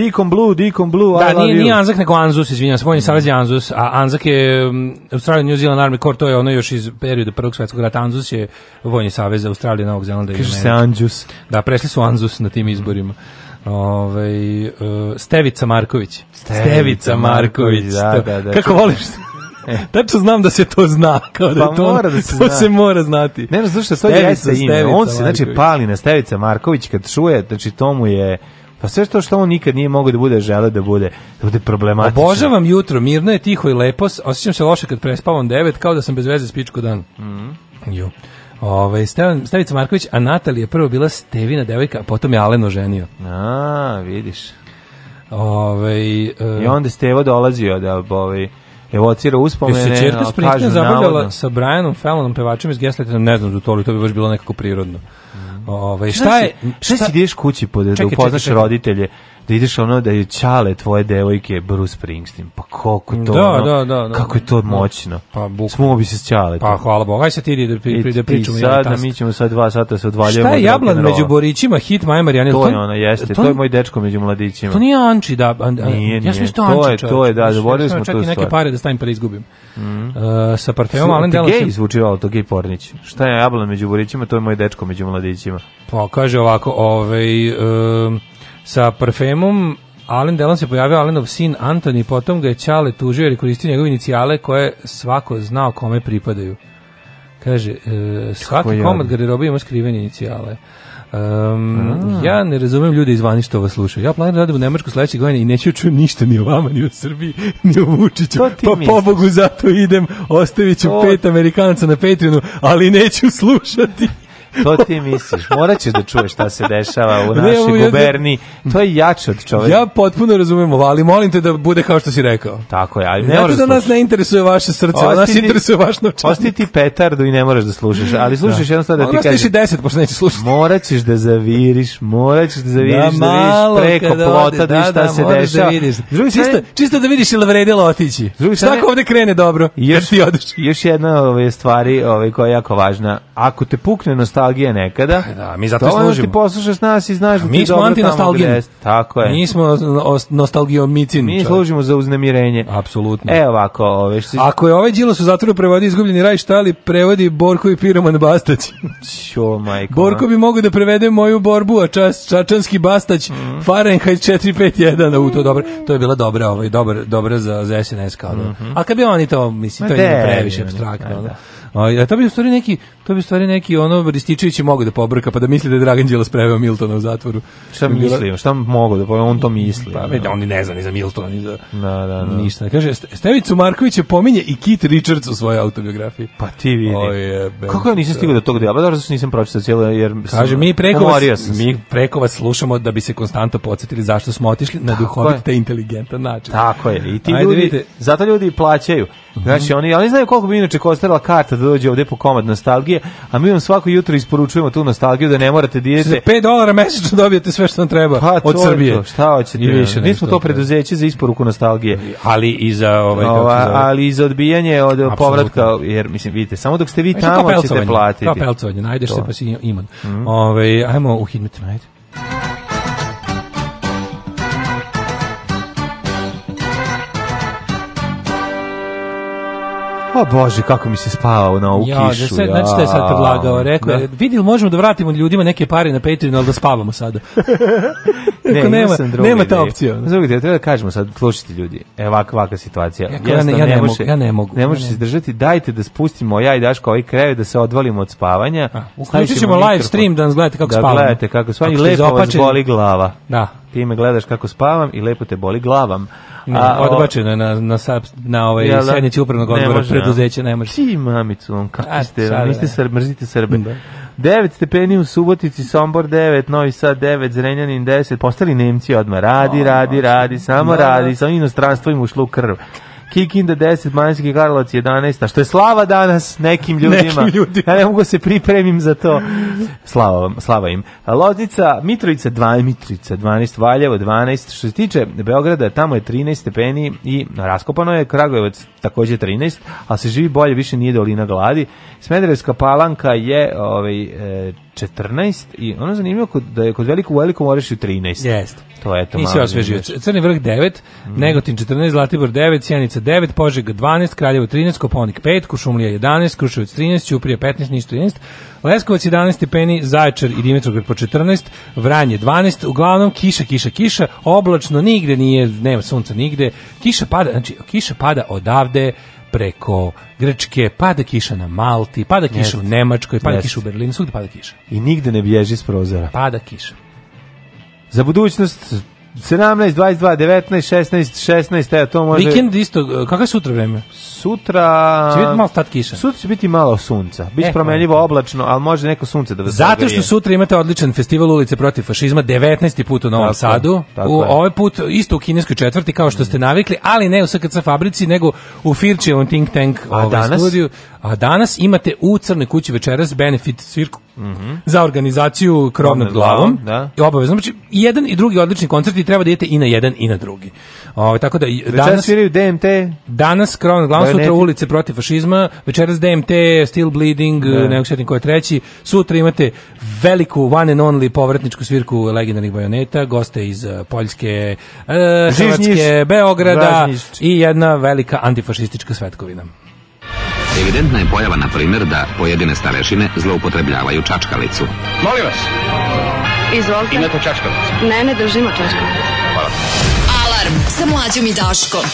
Speaker 1: Deacon Blue, Deacon Blue, da, I nije, nije Anzak, nego Anzus, izvinjam se, Vojni savez je Anzus, a Anzak je um, Australian New Zealand Army Corps, to je ono još iz perioda Prvog svetskog rata, Anzus je Vojni savez Australije, Novog Zelanda
Speaker 2: i Kaže se Anzus.
Speaker 1: Da, prešli su Anzus na tim izborima. Ove, ovaj, uh, Stevica Marković. Stevica, Stevica Marković. Da,
Speaker 2: da, da.
Speaker 1: Kako voliš? E. što [LAUGHS] znam da se to zna, kao da pa to, mora da se to zna. se mora znati.
Speaker 2: Ne znam zašto sad jeste ime. On se znači pali na Stevica Marković kad čuje, znači to mu je Pa sve što što on nikad nije mogao da bude žele da bude, da bude problematično. Obožavam
Speaker 1: jutro, mirno je, tiho i lepo, osjećam se loše kad prespavam 9, kao da sam bez veze spičku dan.
Speaker 2: Mm.
Speaker 1: Jo. Ovaj Stevan Stevica Marković, a Natalija prvo bila Stevina devojka, a potom je Aleno ženio. A,
Speaker 2: vidiš.
Speaker 1: Ove, ovaj, uh,
Speaker 2: I e, onda Stevo dolazio da ovaj evocira uspomene. Se čerka
Speaker 1: Springsteen zabavljala sa Brianom Fallonom, pevačem iz Gaslighta, ne znam za to, ali to bi baš bilo nekako prirodno. Mm.
Speaker 2: Ovaj šta je šta, šta si ideš kući pod da upoznaš roditelje? da ideš ono da je čale tvoje devojke Bruce Springsteen. Pa kako to da, ono, da, da, da, kako je to da. moćno. Pa buk. Smo bi se s čale. Pa
Speaker 1: hvala Bogu. Aj
Speaker 2: sad
Speaker 1: ti da, pri, pri, da pričamo. I sad,
Speaker 2: da mi ćemo sad dva sata se odvaljujemo.
Speaker 1: Šta je jablan među borićima, hit Maja Marijana?
Speaker 2: To, je ono, jeste. To, to, je moj dečko među mladićima.
Speaker 1: To nije Anči, da. An, nije, nije. Ja sam
Speaker 2: isto da Anči. To je, to je, da, zaboravili smo tu
Speaker 1: stvar. Čak i neke pare da stavim pa da izgubim. Mm. Uh, sa parfemom
Speaker 2: Alen Delon. Gej zvučivalo to Gej Pornić. Šta je jablan među borićima, to je moj dečko među mladićima.
Speaker 1: Pa kaže ovako, ovaj... Um, sa parfemom Alen Delon se pojavio Alenov sin Antoni, potom ga je Ćale tužio jer je koristio njegove inicijale koje svako znao kome pripadaju. Kaže, e, svaki komad garderobe ima skrivene inicijale. Um, ja ne razumem ljude iz vani što vas slušaju. Ja planiram da radim u Nemačku sledeće godine i neću čuti ništa ni o vama, ni o Srbiji, ni o Vučiću. Pa po Bogu zato idem, ostavit ću o... pet Amerikanca na Patreonu, ali neću slušati.
Speaker 2: To ti misliš. Morat ćeš da čuješ šta se dešava u našoj guberni. To je jače od čoveka.
Speaker 1: Ja potpuno razumijem ovo, ali molim te da bude kao što si rekao.
Speaker 2: Tako je, ali
Speaker 1: ne moraš da, da nas ne interesuje vaše srce, Osti nas interesuje vaš novčanik.
Speaker 2: Osti ti petardu i ne moraš da slušaš, ali da. slušaš jedno stvar da ti kažeš. Moraš ti deset, pošto neće slušati. Morat ćeš da zaviriš, morat ćeš da, da zaviriš, da, da vidiš preko plota, da, vidiš šta se dešava.
Speaker 1: Drugi, Čisto, čisto da vidiš ili vredilo otići. Drugi, Šta ako ovde krene dobro,
Speaker 2: još, ti odeš. Još jedna ove ovaj, stvari ove, ovaj, koja je jako važna. Ako te pukne nostalgija, nostalgija nekada.
Speaker 1: E, da, mi zato to služimo. Ti
Speaker 2: poslušaš nas i znaš
Speaker 1: da mi ti smo antinostalgijni.
Speaker 2: Tako je.
Speaker 1: Mi smo nostalgiomicin.
Speaker 2: Mi čovjek. služimo za uznemirenje.
Speaker 1: Apsolutno.
Speaker 2: E ovako,
Speaker 1: ove
Speaker 2: što...
Speaker 1: Ako je ovaj Đilas su zatvoru prevodi izgubljeni raj šta štali, prevodi Borkovi i Piroman Bastać.
Speaker 2: Čo, [LAUGHS] majko.
Speaker 1: Borko bi mogao da prevede moju borbu, a čas, Čačanski Bastać, mm. Fahrenheit 451, u to dobro. To je bila dobra, ovaj, dobra, dobra za, za SNS kao. Mm -hmm. A kad bi oni to, mislim, Ma to je previše abstraktno. Da. A to bi u stvari neki, to bi u stvari neki ono Rističević mogu da pobrka pa da misli da je Dragan Đilas preveo Miltona u zatvoru.
Speaker 2: Šta misli? Šta mogu da on to misli? Pa
Speaker 1: vidi, oni ne zna ni za Miltona ni za
Speaker 2: da, da, da.
Speaker 1: ništa. Kaže Stevicu Markovića pominje i Kit Richards u svojoj autobiografiji.
Speaker 2: Pa ti vidi. Oje, Kako ja nisam stigao do tog dela? Pa dobro, nisam pročitao cijelo jer
Speaker 1: Kaže mi preko vas, mi preko vas slušamo da bi se konstantno podsjetili zašto smo otišli
Speaker 2: na
Speaker 1: duhovit te inteligentan način.
Speaker 2: Tako je. I ti ljudi, zato ljudi plaćaju. Znači mhm. oni, ali znaju koliko bi inače koštala karta Da dođe ovde po komad nostalgije, a mi vam svako jutro isporučujemo tu nostalgiju da ne morate da idete. Za
Speaker 1: 5 dolara mesečno dobijete sve što vam treba pa, od Srbije. To,
Speaker 2: šta hoćete? I više Mi to preduzeće za isporuku nostalgije.
Speaker 1: Ali i za ovaj,
Speaker 2: Ova, ali i za odbijanje od Absolutno. povratka, jer mislim vidite, samo dok ste vi e, tamo ćete platiti. Kao
Speaker 1: pelcovanje, najdeš to. se pa si iman. Mm. Ove, ovaj, ajmo uhinuti, najde.
Speaker 2: O bože, kako mi se spava na ovu ja, kišu. Sad,
Speaker 1: ja, znači šta je sad predlagao, rekao da. je, vidi možemo da vratimo ljudima neke pare na Patreon, ali da spavamo sada.
Speaker 2: [LAUGHS] ne, nema, nema ta opcija. Drugi deo, treba da kažemo sad, slušajte ljudi, evaka, ovak, situacija. Ja, ja, ne, ja, ne,
Speaker 1: mogu, ja ne mogu.
Speaker 2: Ne možeš ja izdržati, dajte da spustimo ja i Daško ovaj krevet, da se odvalimo od spavanja. A,
Speaker 1: uključit ćemo live stream da nas gledate kako da spavamo. Da gledate
Speaker 2: kako
Speaker 1: spavamo i
Speaker 2: lepo vas boli glava.
Speaker 1: Da.
Speaker 2: Ti me gledaš kako spavam i lepo te boli glavam.
Speaker 1: A, odbačena na, na, na ovaj jel, da? sednici upravnog odbora preduzeća, ne može.
Speaker 2: Ti mamicu, on, kako ste, niste srb, mrzite Srbe. Da. 9 stepeni u Subotici, Sombor 9, Novi Sad 9, Zrenjanin 10, postali Nemci odmah, radi, radi, radi, samo da, da. radi, sa inostranstvo im ušlo u krv. Kikinda 10, Manjski Karlovac 11, a što je slava danas nekim ljudima. Nekim [LAUGHS] ljudima. Ja ne mogu da se pripremim za to. Slava, vam, slava im. Loznica, Mitrovica 12, Mitrovica 12, Valjevo 12. Što se tiče Beograda, tamo je 13 stepeni i raskopano je Kragujevac takođe 13, a se živi bolje, više nije dolina gladi. Smederevska palanka je ovaj, 14 e, i ono zanimljivo kod, da je kod velikog u velikom orešju 13.
Speaker 1: Jeste.
Speaker 2: To je to. Nisi
Speaker 1: osvežio. Crni vrh 9, mm. Negotin 14, Zlatibor 9, Sjenica 9, Požega 12, Kraljevo 13, Koponik 5, Kušumlija 11, Kruševac 13, Ćuprija 15, Niš 13, Leskovac 11 stepeni, Zaječar i Dimitrovgrad po 14, Vranje 12, uglavnom kiša, kiša, kiša, oblačno nigde nije, nema sunca nigde. Kiša pada, znači kiša pada odavde preko Grčke, pada kiša na Malti, pada kiša Jeste. u Nemačkoj, pada Jeste. kiša u Berlinu, svugde pada kiša.
Speaker 2: I nigde ne bježi s prozora.
Speaker 1: Pada kiša.
Speaker 2: Za budućnost 17, 22, 19, 16, 16, evo to može...
Speaker 1: Vikend isto, kako je sutra vreme?
Speaker 2: Sutra...
Speaker 1: Će biti malo tad kiša.
Speaker 2: Sutra će biti malo sunca. Biće eh, promenljivo oblačno, ali može neko sunce da vas Zato
Speaker 1: što sutra imate odličan festival ulice protiv fašizma, 19. put u Novom tako Sadu. Tako u, ovaj put isto u kineskoj četvrti, kao što ste navikli, ali ne u SKC fabrici, nego u Firčevom think tank
Speaker 2: ovaj, danas? studiju. A danas imate u Crnoj kući večeras benefit svirku mm -hmm. za organizaciju Krov nad glavom. Da.
Speaker 1: I
Speaker 2: obavezno. Znači, i jedan i drugi odlični koncerti treba da idete i na jedan i na drugi. O, ovaj, tako da, večeras danas, sviraju DMT.
Speaker 1: Danas Krov nad glavom, sutra neti. ulice protiv fašizma, večeras DMT, Steel Bleeding, da. ne ko je treći. Sutra imate veliku one and only povratničku svirku legendarnih bajoneta, goste iz eh, Poljske, e, Hrvatske, Beograda Vražnišć. i jedna velika antifašistička svetkovina.
Speaker 8: Evidentna je pojava, na primjer, da pojedine starešine zloupotrebljavaju čačkalicu.
Speaker 9: Molim vas.
Speaker 10: Izvolite. Imate
Speaker 9: čačkalicu?
Speaker 10: Ne, ne držimo čačkalicu.
Speaker 9: Hvala.
Speaker 11: Alarm sa mlađom i Daškom.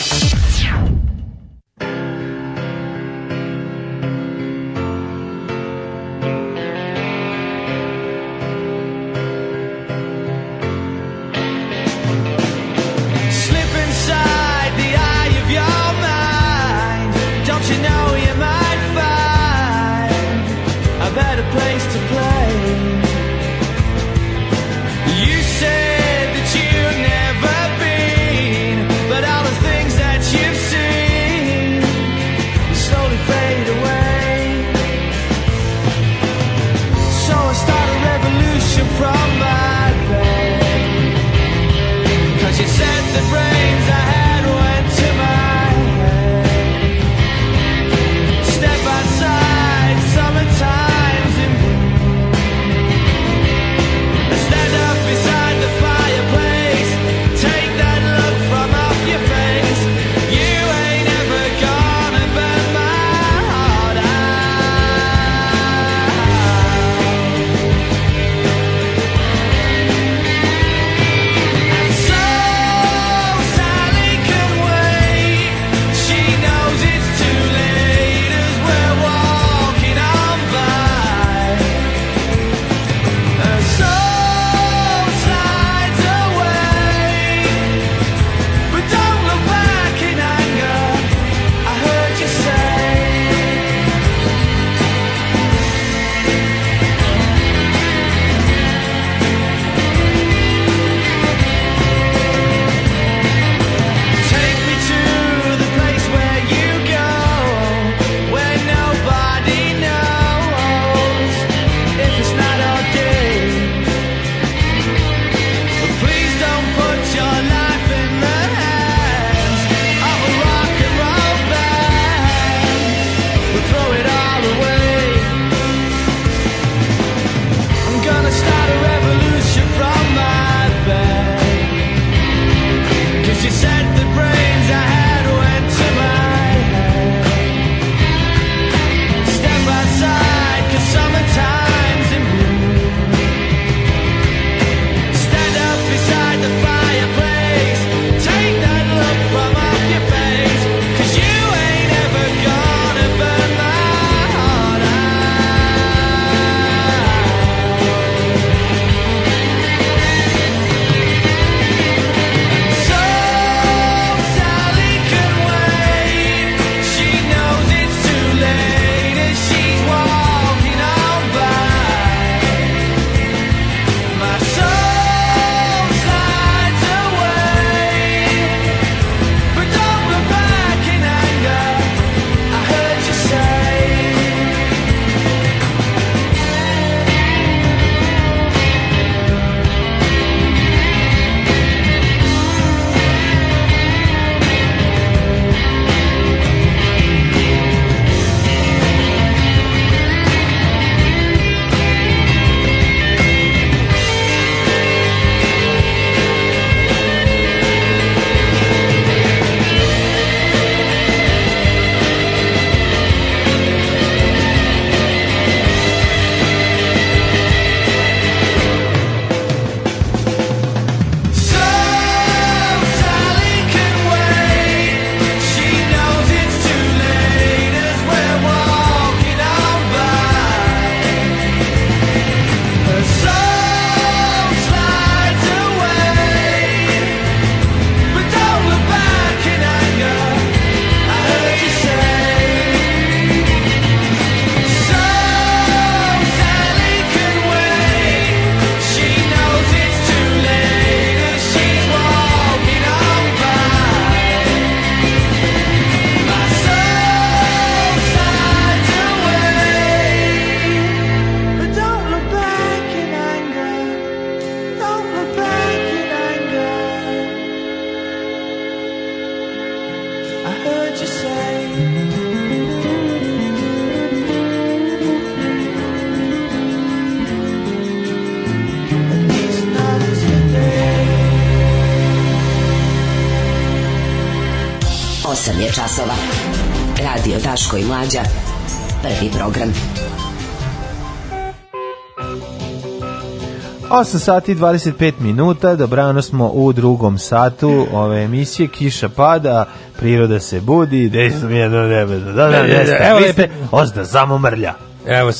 Speaker 2: 8 sati 25 minuta, dobrano smo u drugom satu ove emisije, kiša pada, priroda se budi, gde sam jedno nebe, da, da, da, evo vi ste, ozda, samo mrlja.
Speaker 1: Evo,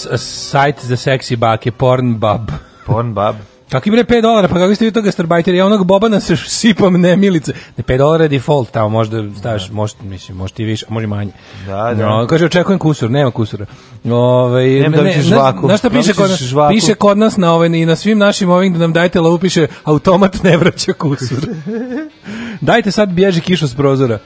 Speaker 1: sajt za seksi bake, Pornbub.
Speaker 2: Pornbub.
Speaker 1: Čak i bre 5 dolara, pa kako ste vi toga starbajteri, ja onog Bobana se sipam ne milice. Ne 5 dolara je default, tamo možda staviš, da. možda, mislim, možda ti više, može manje.
Speaker 2: Da, da. No,
Speaker 1: kaže, očekujem kusur, nema kusura.
Speaker 2: Ove, ovaj,
Speaker 1: nema da ne, da žvaku. Na šta piše kod, nas, žvaku. piše kod nas na ove, i na svim našim ovim da nam dajte la piše, automat ne vraća kusur. [LAUGHS] dajte sad bježi kišu s prozora.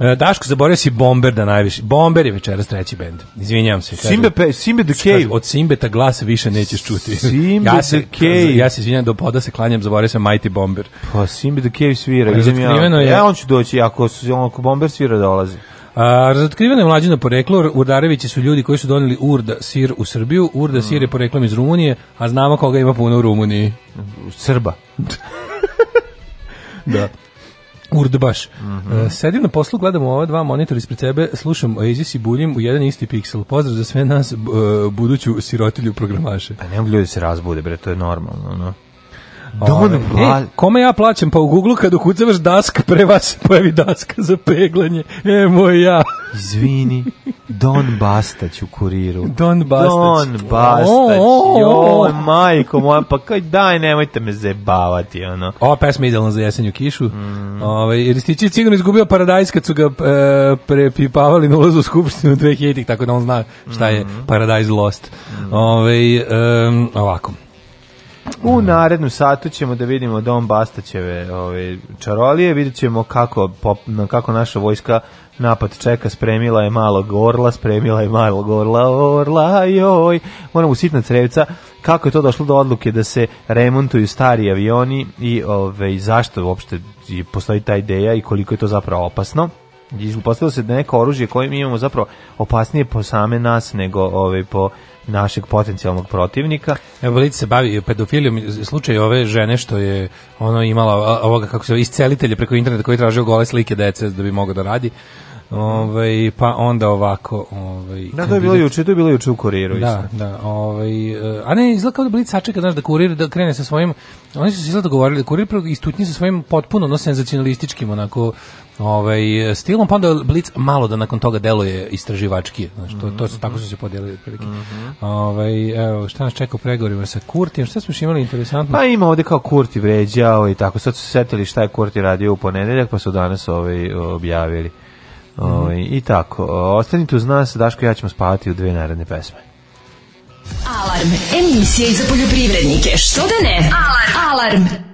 Speaker 1: E, Daško, zaboravio si Bomber da najviše. Bomber je večeras treći bend. Izvinjavam se.
Speaker 2: Simbe, pe, Simbe the Cave.
Speaker 1: Od Simbeta glasa više nećeš čuti.
Speaker 2: Simbe ja se, the Cave.
Speaker 1: Ja se izvinjam, do poda se klanjam, zaboravio sam Mighty Bomber.
Speaker 2: Pa Simbe the Cave svira. Ja, je... ja e, on će doći, ako, on, ako Bomber svira da dolazi.
Speaker 1: A, razotkriveno je mlađino poreklo, Urdarevići su ljudi koji su doneli Urda sir u Srbiju, Urda mm. sir je poreklom iz Rumunije, a znamo koga ima puno u Rumuniji.
Speaker 2: Srba. [LAUGHS]
Speaker 1: [LAUGHS] da. Urdbaš. Mm e, -hmm. uh, sedim na poslu, gledam ova dva monitora ispred sebe, slušam Oasis i buljim u jedan isti piksel. Pozdrav za sve nas, e, buduću sirotilju programaše.
Speaker 2: Pa nemam ljudi da se razbude, bre, to je normalno, no?
Speaker 1: Don Ove, e, kome ja plaćam? Pa u Google kad ukucavaš dask, pre vas pojavi daska za peglanje. E, moj ja.
Speaker 2: Zvini, Don Bastać u kuriru.
Speaker 1: Don Bastać.
Speaker 2: Don Bastać. Oh, oh, oh. Joj, majko moja, pa kaj daj, nemojte me zebavati, ono.
Speaker 1: Ova pesma je idealna za jesenju kišu. Mm. Ove, ovaj, jer Stičić sigurno izgubio paradajz kad su ga e, prepipavali na ulazu u Skupštinu 2000 tako da on zna šta je mm. paradajz lost. Mm. Ove, ovaj, e, ovako.
Speaker 2: U narednu satu ćemo da vidimo Don Bastaćeve ove, čarolije, vidjet ćemo kako, pop, kako naša vojska napad čeka, spremila je malo gorla, spremila je malo gorla, orla, joj, moramo sitna crevca, kako je to došlo do odluke da se remontuju stari avioni i ove, zašto uopšte postoji ta ideja i koliko je to zapravo opasno. I postavilo se da neko oružje koje mi imamo zapravo opasnije po same nas nego ove, po našeg potencijalnog protivnika.
Speaker 1: Evo Lice se bavi pedofilijom, slučaj ove žene što je ono imala ovoga kako se iscelitelje preko interneta koji tražio gole slike dece da bi mogao da radi. Ovaj pa onda ovako, ovaj Da, to je bilo juče, to je bilo juče u kuriru Da, isto. da, ovaj eh, a ne izlako da Blic sačeka, znaš, da kurir da krene sa svojim oni su se izlako dogovorili da kurir istutni sa svojim potpuno no senzacionalističkim onako ovaj, stilom, pa onda Blitz malo da nakon toga deluje istraživački. znači to, to su, tako su se podijelili. Prilike. Mm -hmm. ovaj, evo, šta nas čeka u pregovorima sa Kurtijem? Šta smo imali interesantno? Pa ima ovde kao Kurti vređao ovaj, i tako. Sad su setili šta je Kurti radio u ponedeljak, pa su danas ovaj, objavili. Mm -hmm. I tako. Ostanite uz nas, Daško ja ćemo spavati u dve naredne pesme. Alarm, emisija za poljoprivrednike. Što da ne? Alarm. Alarm.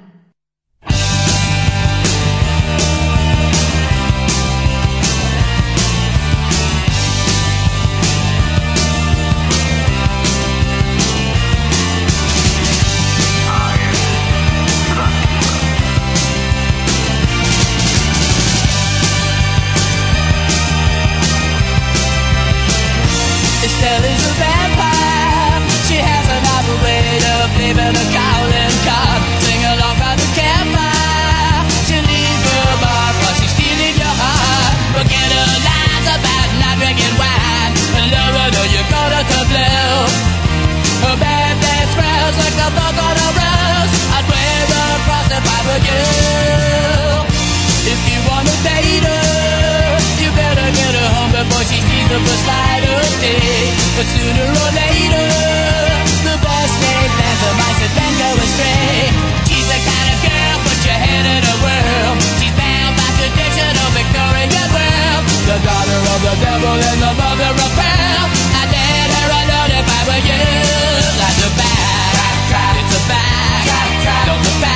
Speaker 1: girl. If you wanna date her, you better get her home before she sees the first light of day. Eh, but sooner or later, the boss named Leather mice and been go astray. She's the kind of girl, put your head in a whirl. She's bound by tradition of ignoring the world. The daughter of the devil and the mother of hell. I let her alone if I were you. Like the back, it's a back, don't look back.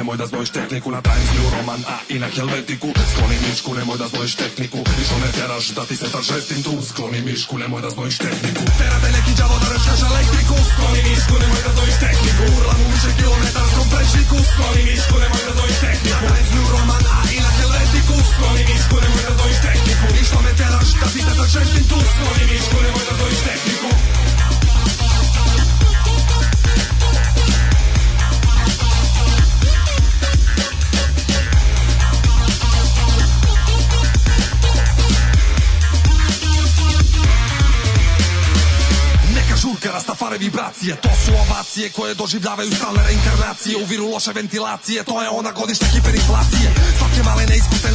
Speaker 12: nemoj da zbojiš tehniku Na Timesliju roman, a i na Helvetiku Skloni mišku, nemoj da zbojiš tehniku I što teraš da ti se sa žestim tu Skloni mišku, nemoj da zbojiš tehniku Tera te neki đavo da reškaš elektriku Skloni mišku, nemoj da zbojiš tehniku Urlam u više kilometarskom prečniku Skloni koje doživljavaju stalne reinkarnacije U viru loše ventilacije, to je ona godišta hiperinflacije Svake male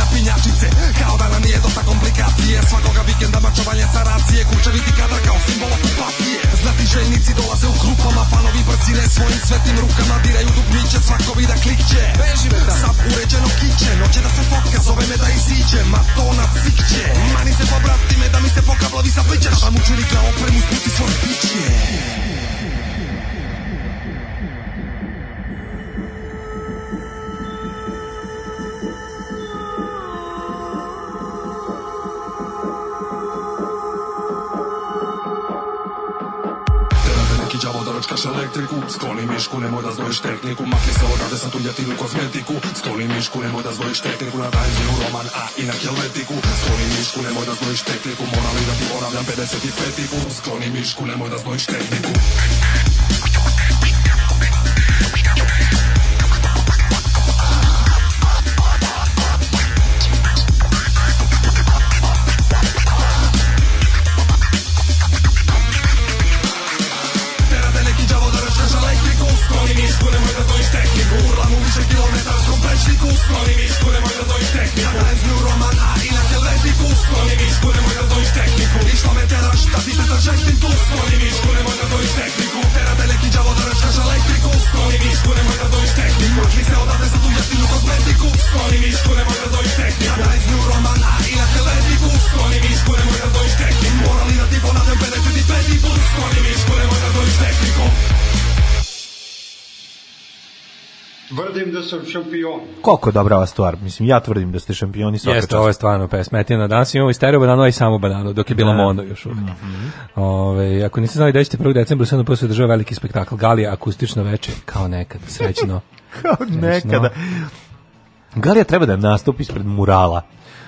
Speaker 12: na pinjačice Kao da nam nije dosta komplikacije Svakoga vikenda mačovanje sa racije vidi kadar kao simbol okupacije Znati željnici dolaze u grupama Fanovi brcine svojim svetim rukama Diraju dugmiće, svako vida klikće Bežime da Sad uređeno kiće Noće da se fotka, zove me da isiđe Ma to na cikće Mani se pobrati me da mi se pokablovi sa saplićeš Šta mu čurika opremu, spusti svoje piće tehniku Skloni mišku, nemoj da zvojiš tehniku Makni se odavde sa tu ljetinu kozmetiku Skloni mišku, nemoj da zvojiš tehniku Na tajziju roman, a i na helvetiku Skloni mišku, nemoj da zvojiš tehniku Morali da ti oravljam 55-iku Skloni mišku, nemoj da zvojiš tehniku šampion. Koliko dobra ova stvar? Mislim, ja tvrdim da ste šampioni svaka Jeste, čast. ovo je stvarno na Danas imamo i stereo banano i samo banano, dok je bila da. mono još uvijek. Mm -hmm. Ove, ako niste znali da ćete 1. decembra, sve posle država veliki spektakl. Galija, akustično veče, kao nekad, srećno. [LAUGHS] kao srećno. nekada. Galija treba da nastupi ispred murala.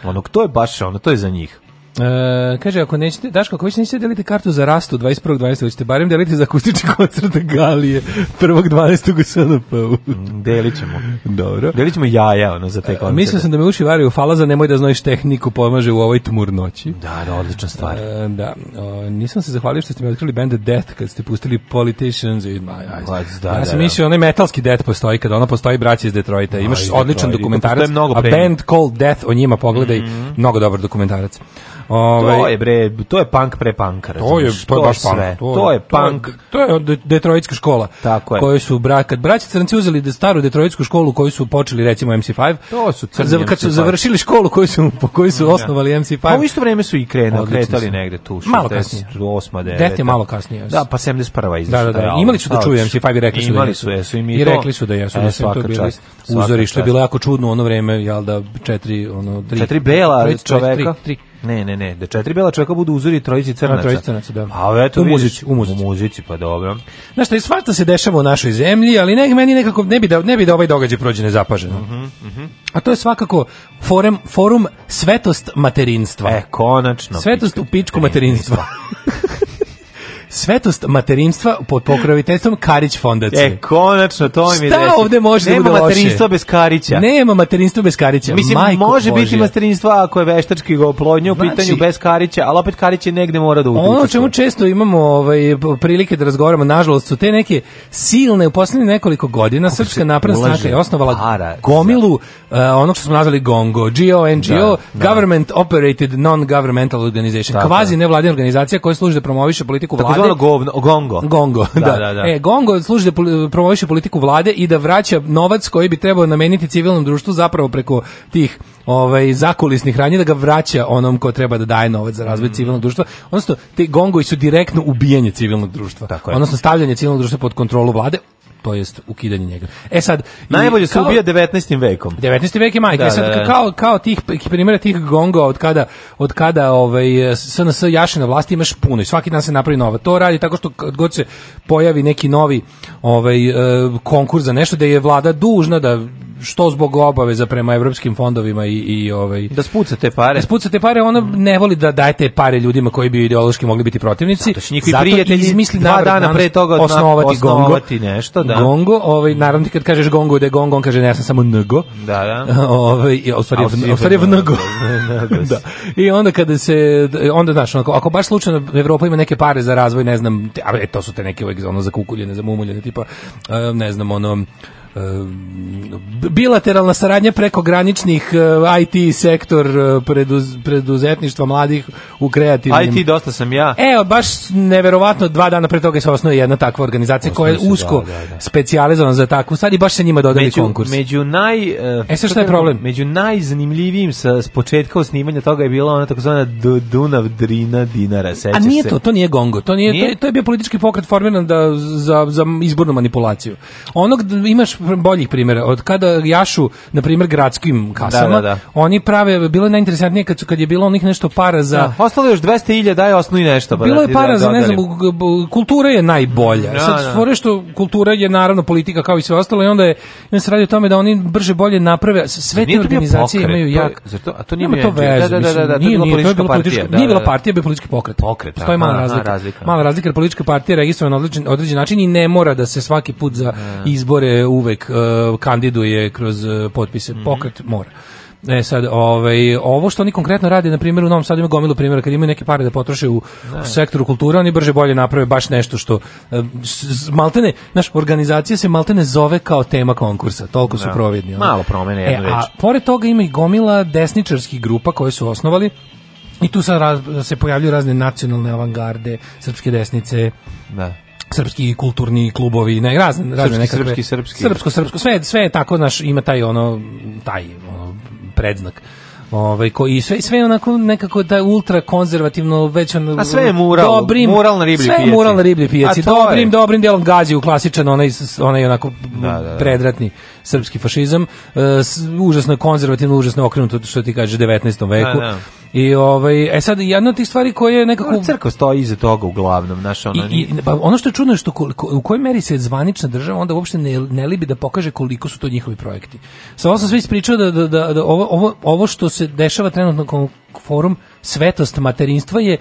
Speaker 12: Onog, to je baš ono, to je za njih. E, kaže, ako nećete, Daško, ako već nećete deliti kartu za rastu 21. 12. hoćete barem deliti za akustični koncert Galije 1. 12. u SNP-u. Mm, delit ćemo. Dobro. Delit ćemo jaja ono, za te e, koncerte. E, mislio sam da me uši varaju za nemoj da znaš tehniku, pomaže u ovoj noći. Da, da, odlična stvar. E, da, o, nisam se zahvalio što ste mi otkrili band Death kad ste pustili Politicians in my eyes. Let's, da, ja da, sam da, mislio, onaj metalski Death postoji, kada ona postoji braći iz Detroita. Imaš odličan dokumentarac, a band called Death, o njima pogledaj, mm -hmm. mnogo dobar dokumentarac. Ovaj to je bre, to je punk pre panka, pa To je to je baš punk. To, je punk. To je, detroitska škola. Tako je. Koju su brak, braća crnci uzeli da staru detroitsku školu koju su počeli recimo MC5. To su crnci. Kad su završili školu koju su po kojoj su da. osnovali MC5. A pa u isto vreme su i krenuli, kretali negde tu. Malo kasnije. 8. 9. malo kasnije. Da, pa 71. Da, izašla. Da, da, da. Imali su da čuju MC5 i rekli su da imali su jesu i mi. I rekli su da jesu, e, da su to bili uzori što je bilo jako čudno u ono vreme, jel da četiri ono tri. Četiri bela čoveka. Ne, ne, ne, da četiri bela čovjeka budu uzori trojici crnaca. A, trojici crnaca, da. A eto, u muzici, u muzici. U muzici, pa dobro. Znaš, i svašta se dešava u našoj zemlji, ali ne, meni nekako ne bi da, ne bi da ovaj događaj prođe nezapaženo. Uh -huh, uh -huh. A to je svakako forum, forum svetost materinstva.
Speaker 13: E, konačno.
Speaker 12: Svetost pička. u pičku materinstva. [LAUGHS] Svetost materinstva pod pokroviteljstvom Karić fondacije.
Speaker 13: E, konačno, to mi je Šta
Speaker 12: ovde može da Nema da bude materinstva
Speaker 13: loše? bez Karića.
Speaker 12: Nema
Speaker 13: materinstva
Speaker 12: bez Karića. Mislim, Majko
Speaker 13: može
Speaker 12: Božja.
Speaker 13: biti materinstva ako je veštački ga oplodnje znači, pitanju bez Karića, ali opet Karić je negde mora da utruje.
Speaker 12: Ono čemu često imamo ovaj, prilike da razgovaramo, nažalost, su te neke silne u poslednjih nekoliko godina Srpska napredna stranka je osnovala para, gomilu uh, onog što smo nazvali GONGO, GONGO, da, da, Government da. Operated Non-Governmental Organization, da, kvazi nevladina organizacija koja služi da promoviše politiku vlade ono govno, gongo. Gongo, da, da. da, da. E, gongo služi da promoviše politiku vlade i da vraća novac koji bi trebao nameniti civilnom društvu zapravo preko tih ovaj zakulisnih ranije da ga vraća onom ko treba da daje novac za razvoj mm. civilnog društva. Odnosno, te gongovi su direktno ubijanje civilnog društva. Tako je. Odnosno, stavljanje civilnog društva pod kontrolu vlade to jest ukidanje njega. E sad,
Speaker 13: najbolje se ubija 19.
Speaker 12: vekom. 19. vek je majka, da, e sad, da, da. kao kao tih primjera tih gonga od kada od kada ovaj SNS jaši na vlasti imaš puno i svaki dan se napravi nova. To radi tako što kad god se pojavi neki novi ovaj e, konkurs za nešto da je vlada dužna da što zbog obaveza prema evropskim fondovima i, i ovaj da
Speaker 13: spucate pare. Da
Speaker 12: spucate pare, ona ne voli da dajete pare ljudima koji bi ideološki mogli biti protivnici. Zato
Speaker 13: će njihovi prijatelji izmisli dva dana pre toga osnovati, osnovati gongo. nešto, da.
Speaker 12: Gongo, ovaj naravno kad kažeš gongo, da gongo, on kaže ne, ja sam samo nego.
Speaker 13: Da, da. [LAUGHS]
Speaker 12: ovaj u stvari Da. I onda kada se onda znaš, onako, ako baš slučajno Evropa ima neke pare za razvoj, ne znam, te, a e, to su te neke uvek ono za kukuljene, za mumuljene tipa, eh, ne znam, ono Ehm, bilateralna saradnja preko graničnih eh, IT sektor eh, preduz, preduzetništva mladih u kreativnim.
Speaker 13: IT dosta sam ja.
Speaker 12: Evo, baš neverovatno dva dana pre toga se osnovi jedna takva organizacija koja je usko da, da, da. specijalizovana za takvu stvar i baš se njima dodali među, konkurs.
Speaker 13: Među naj...
Speaker 12: Uh, e sad šta je da problem?
Speaker 13: Među najzanimljivijim sa s početka osnivanja toga je bila ona takozvana Dunav Drina Dinara, se. A
Speaker 12: nije
Speaker 13: se.
Speaker 12: to, to nije Gongo, to nije, nije? To, to je bio politički pokret formiran da, za, za izbornu manipulaciju. Onog imaš boljih primjera. Od kada jašu, na primjer, gradskim da, kasama, da, da, da. oni prave, bilo je najinteresantnije kad, kad je bilo onih nešto para za...
Speaker 13: Da, ostalo je još 200 ilja, daj osnovi nešto. Pa bilo
Speaker 12: je da para da za, ne znam, kultura je najbolja. Da, Sad, stvore što kultura je naravno politika kao i sve ostalo i onda je, onda se radi o tome da oni brže bolje naprave, sve te organizacije imaju jak...
Speaker 13: To, a to nije
Speaker 12: to veze,
Speaker 13: da, da, da, da,
Speaker 12: nije, nije, to je bila politička partija. Nije bila partija, bio politički pokret. Pokret, To je mala razlika. Mala razlika, jer politička partija je registrovana na određen način i ne mora da se svaki put za izbore uvek uvek uh, e, kandiduje kroz uh, potpise. Mm -hmm. Pokret mora. E sad, ovaj, ovo što oni konkretno rade, na primjer u Novom Sadu ima gomilu primjera, kad imaju neke pare da potroše u, u da. sektoru kulture, oni brže bolje naprave baš nešto što e, s, maltene, naš organizacija se maltene zove kao tema konkursa, toliko su da. providni.
Speaker 13: Ono. Malo promene e,
Speaker 12: A pored toga ima i gomila desničarskih grupa koje su osnovali, i tu sad raz, se pojavljuju razne nacionalne avangarde, srpske desnice, da srpski kulturni klubovi, ne, razne, razne srpski,
Speaker 13: nekakve, srpski, srpski.
Speaker 12: Srpsko, srpsko, sve, sve je tako, naš, ima taj ono, taj ono, predznak. Ovaj koji sve sve onako nekako da ultra konzervativno
Speaker 13: već on A sve je mural, dobrim, mural na riblji
Speaker 12: Sve je mural na riblji pijaci. Dobrim, je. dobrim delom gazi u klasičan onaj onaj onako da, da, da. predratni srpski fašizam, uh, užasno konzervativno, užasno je okrenuto što ti kaže 19. veku. A, da, da. I ovaj e sad jedna od tih stvari koje je nekako Or
Speaker 13: crkva stoji iza toga uglavnom, znaš, ona
Speaker 12: I, i, pa ono što je čudno je što koliko, u kojoj meri se zvanična država onda uopšte ne, ne libi da pokaže koliko su to njihovi projekti. Sa ovo sam sve ispričao da, da, da, da ovo, ovo, ovo što se dešava trenutno kom forum svetost materinstva je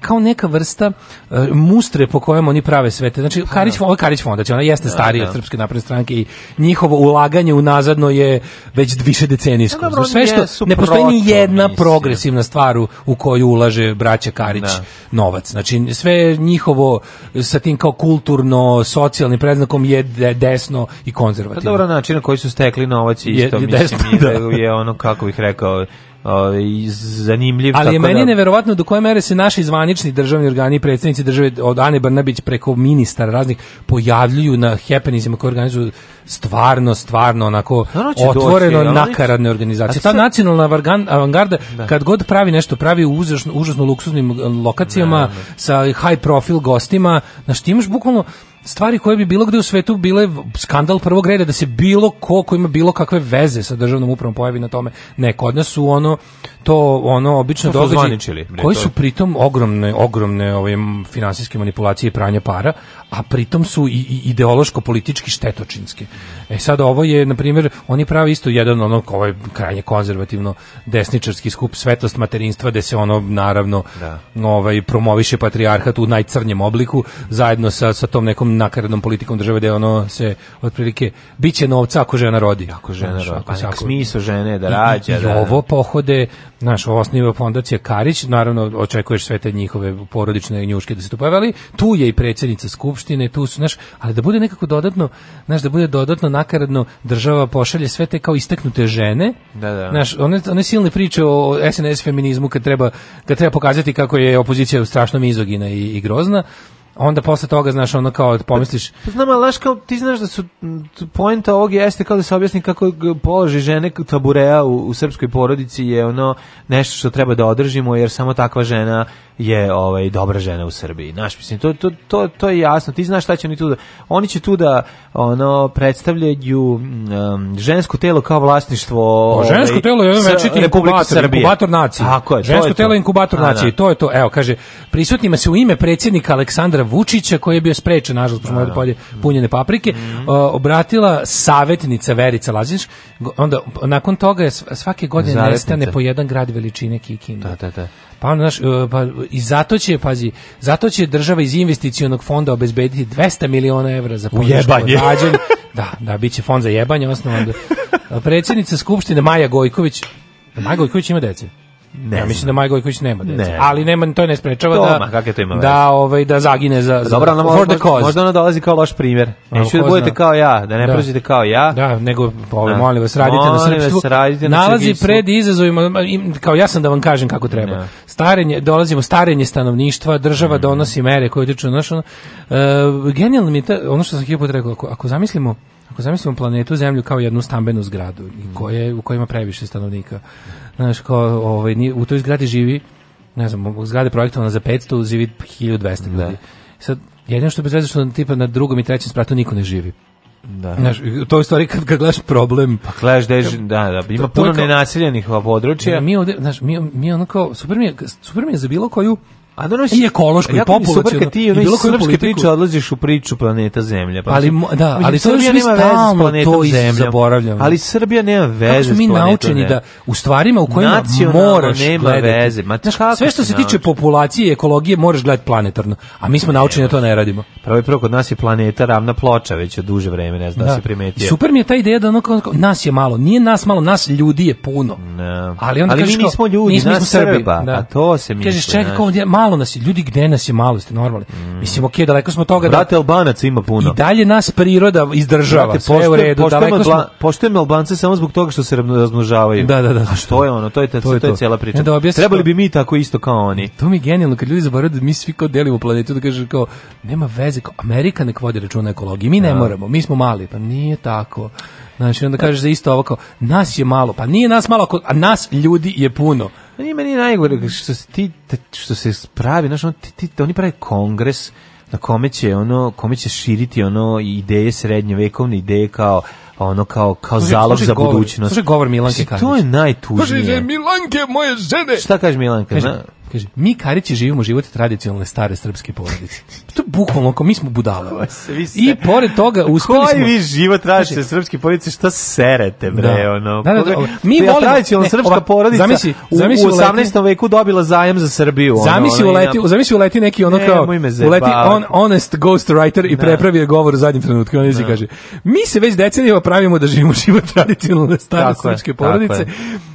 Speaker 12: kao neka vrsta uh, mustre po kojem oni prave svete. te. Znači, pa da. Karić, ovo Karić fondacija, znači, ona jeste da, starija da. od Srpske napredne stranke i njihovo ulaganje unazadno je već više decenijsko. Znači, sve što, ne postoji ni jedna progresivna stvar u koju ulaže braća Karić da. novac. Znači, sve njihovo sa tim kao kulturno, socijalnim predznakom je desno i konzervativno. Pa
Speaker 13: dobro, način na koji su stekli novac i isto, je, je desno, mislim, da. je ono, kako bih rekao, Ovaj, zanimljiv.
Speaker 12: Ali je da- meni da... neverovatno do koje mere se naši zvanični državni organi i predstavnici države od Ane Brnabić preko ministara raznih pojavljuju na happeningima koje organizuju stvarno, stvarno onako da otvoreno doći, nakaradne organizacije. Ta nacionalna avangarda da. kad god pravi nešto, pravi u užasno, užasno luksuznim lokacijama ne, ne. sa high profile gostima, na što imaš bukvalno stvari koje bi bilo gde u svetu bile skandal prvog reda da se bilo ko ko ima bilo kakve veze sa državnom upravom pojavi na tome. Ne, kod nas su ono to ono obično to koji su pritom ogromne ogromne ove finansijske manipulacije i pranja para, a pritom su i, i ideološko politički štetočinske. E sad ovo je na primjer oni prave isto jedan ono ovaj krajnje konzervativno desničarski skup svetost materinstva da se ono naravno da. ovaj promoviše patrijarhat u najcrnjem obliku zajedno sa sa tom nekom nakaradnom politikom države gde ono se otprilike biće novca ako žena rodi,
Speaker 13: ako žena rodi, pa smisao žene da rađa. I,
Speaker 12: i
Speaker 13: da-
Speaker 12: ovo pohode naš osniva fondacija Karić, naravno očekuješ sve te njihove porodične njuške da se tu pojave, tu je i predsjednica skupštine, tu su, znaš, ali da bude nekako dodatno, znaš, da bude dodatno nakaradno država pošalje sve te kao istaknute žene,
Speaker 13: da, da.
Speaker 12: Znaš, one, one silne priče o SNS feminizmu kad treba, kad treba pokazati kako je opozicija strašno mizogina i, i grozna, onda posle toga, znaš, ono kao pomisliš...
Speaker 13: Pa znam, ali kao, ti znaš da su poenta ovog jeste kao da se objasni kako položi žene taburea u, u srpskoj porodici je ono nešto što treba da održimo, jer samo takva žena je ovaj dobra žena u Srbiji. Znaš, mislim, to, to, to, to je jasno. Ti znaš šta će oni tu da... Oni će tu da ono, predstavljaju mm, um, žensko telo kao vlasništvo... Pa, ovaj,
Speaker 12: žensko telo je večiti inkubator, inkubator nacije. Tako je, žensko je telo je inkubator nacije, da. to je to. Evo, kaže, prisutnima se u ime predsjednika Aleksandra Vučića koji je bio sprečen nažalost da, da. polje punjene paprike, mm -hmm. o, obratila savetnica Verica Lazić. Onda nakon toga je svake godine Zaletnice. nestane po jedan grad veličine Kikinda.
Speaker 13: Da, da, da.
Speaker 12: Pa, naš, e, pa i zato će, pazi, zato će država iz investicionog fonda obezbediti 200 miliona evra za
Speaker 13: podršku [LAUGHS]
Speaker 12: Da, da, bit će fond za jebanje osnovan. Da. Predsjednica Skupštine Maja Gojković, Maja Gojković ima dece. Ne ja mislim da Maj Gojković nema dece, ne. ali nema to ne sprečava da
Speaker 13: ma, to
Speaker 12: ima da ovaj da zagine za, za Dobro, ona možda, možda
Speaker 13: ona dolazi kao loš primer. Neću što da budete kao ja, da ne da. prođete kao ja.
Speaker 12: Da, nego ovaj da. molim vas radite molim na srpstvu. Radite na Nalazi čegistu. pred izazovima kao ja sam da vam kažem kako treba. Ne. Da. Starenje, dolazimo starenje stanovništva, država mm. donosi mere koje utiču na naš uh, genijalno mi je ta, ono što sam hipo rekao, ako, ako zamislimo Ako zamislimo planetu Zemlju kao jednu stambenu zgradu i mm. koje, u kojoj ima previše stanovnika, znaš, kao, ovaj, u toj zgradi živi, ne znam, zgrada je projektovana za 500, živi 1200 da. ljudi. Da. Sad, jedino što bez veze što tipa na drugom i trećem spratu niko ne živi. Da. Znaš, to je stvari kad, kad gledaš problem. Pa
Speaker 13: gledaš da, je, da, da, ima puno nenaseljenih područja. Da,
Speaker 12: mi ovde, znaš, mi, mi ono kao, super mi je, super mi je za bilo koju A naravno da i ekološko i populaciono.
Speaker 13: Ti, i bilo koju srpske priče odlaziš
Speaker 12: u priču planeta Zemlja. Pa ali da, ali, to Srbija nema veze to Zemlja. Zaboravljamo.
Speaker 13: Ali Srbija nema veze s planetom. Kako mi naučeni ne.
Speaker 12: da u stvarima u kojima Nacionalno moraš nema gledati. veze. Ma kako sve što se tiče populacije i ekologije moraš gledati planetarno, a mi smo ne, naučeni da to ne radimo.
Speaker 13: Prvo i prvo kod nas je planeta ravna ploča već od duže vreme, ne znam da, da se primetio.
Speaker 12: Super mi je ta ideja da ono nas je malo, nije nas malo, nas ljudi je puno. Da. Ali onda
Speaker 13: ali mi nismo ljudi, nas Srbi, a da. pa to se mi. Kažeš čekaj,
Speaker 12: malo nas je, ljudi gde nas je malo, ste normalni. Mm. Mislim, ok, daleko smo toga.
Speaker 13: Da- Brate, da, Albanac ima puno.
Speaker 12: I dalje nas priroda izdržava, Brate, sve pošte, u redu. Poštujemo, smo...
Speaker 13: poštujemo Albance samo zbog toga što se razmnožavaju.
Speaker 12: Da, da, da.
Speaker 13: A što je ono, to je, ta,
Speaker 12: to
Speaker 13: je, to. je cijela priča. Ne, da Trebali bi mi tako isto kao oni.
Speaker 12: To mi je genijalno, kad ljudi zaboravaju da mi svi kao delimo planetu, da kaže kao, nema veze, kao, Amerika nek vodi računa ekologiji, mi ne ja. Da. moramo, mi smo mali, pa nije tako. Znači, onda kažeš za isto ovako, nas je malo, pa nije nas malo, a nas ljudi je puno.
Speaker 13: Meni pa meni najgore što se ti što se pravi, znači on, ti, ti, oni prave kongres na kome će ono kome će širiti ono ideje srednjovekovne ideje kao ono kao kao služi, zalog služi za
Speaker 12: govor,
Speaker 13: budućnost.
Speaker 12: Slušaj govor Milanke
Speaker 13: Karić. To je najtužnije. Kaže
Speaker 12: Milanke moje žene.
Speaker 13: Šta kaže Milanke?
Speaker 12: Kaže, na? Kaže, mi Karići živimo život tradicionalne stare srpske porodice. [LAUGHS] To je bukvalno, mi smo budale. I pored toga uspeli Koji
Speaker 13: smo... Koji vi
Speaker 12: život
Speaker 13: tražite srpske porodice, šta serete, bre, da. ono?
Speaker 12: Da, da, da, da, mi volimo...
Speaker 13: Tradicionalna srpska ova, porodica
Speaker 12: zamisli,
Speaker 13: zamisli u, u 18. veku dobila zajem za Srbiju.
Speaker 12: Zamisli, ono, uleti, na... zamisli uleti neki ono ne, kao... uleti on, honest ghost writer i da. prepravi govor u zadnjem trenutku. On da. kaže, mi se već decenijama pravimo da živimo [LAUGHS] život tradicionalne stare srpske porodice.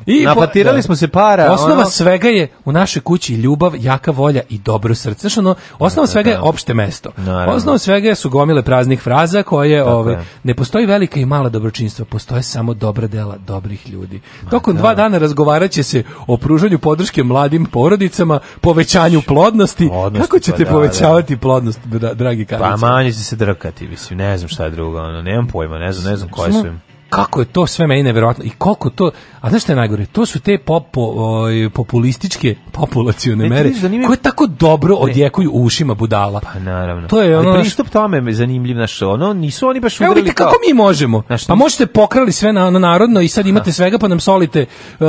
Speaker 13: I napatirali da. smo se para.
Speaker 12: Osnova ono... svega je u našoj kući ljubav, jaka volja i dobro srce. Znaš, ono, osnova da, svega je da. opšte mesto. Naravno. Osnova svega su gomile praznih fraza koje ove, ne postoji velika i mala dobročinstva, postoje samo dobra dela dobrih ljudi. Tokom da. dva dana razgovarat će se o pružanju podrške mladim porodicama, povećanju plodnosti. plodnosti Kako pa ćete pa, povećavati plodnost, dragi Karlić?
Speaker 13: Pa manje će se drkati, mislim, ne znam šta je drugo, ono, nemam pojma, ne znam, ne znam koje
Speaker 12: su im kako je to sve meni neverovatno i koliko to, a znaš šta je najgore, to su te popo, o, ovaj, populističke populacione mere zanimljiv... koje tako dobro odjekuju u ušima budala.
Speaker 13: Pa naravno. To je ono Ali pristup tome me zanimljiv naš, ono nisu oni baš udarili. Evo
Speaker 12: kako mi možemo. Naš, pa možete pokrali sve na, na narodno i sad imate Aha. svega pa nam solite uh,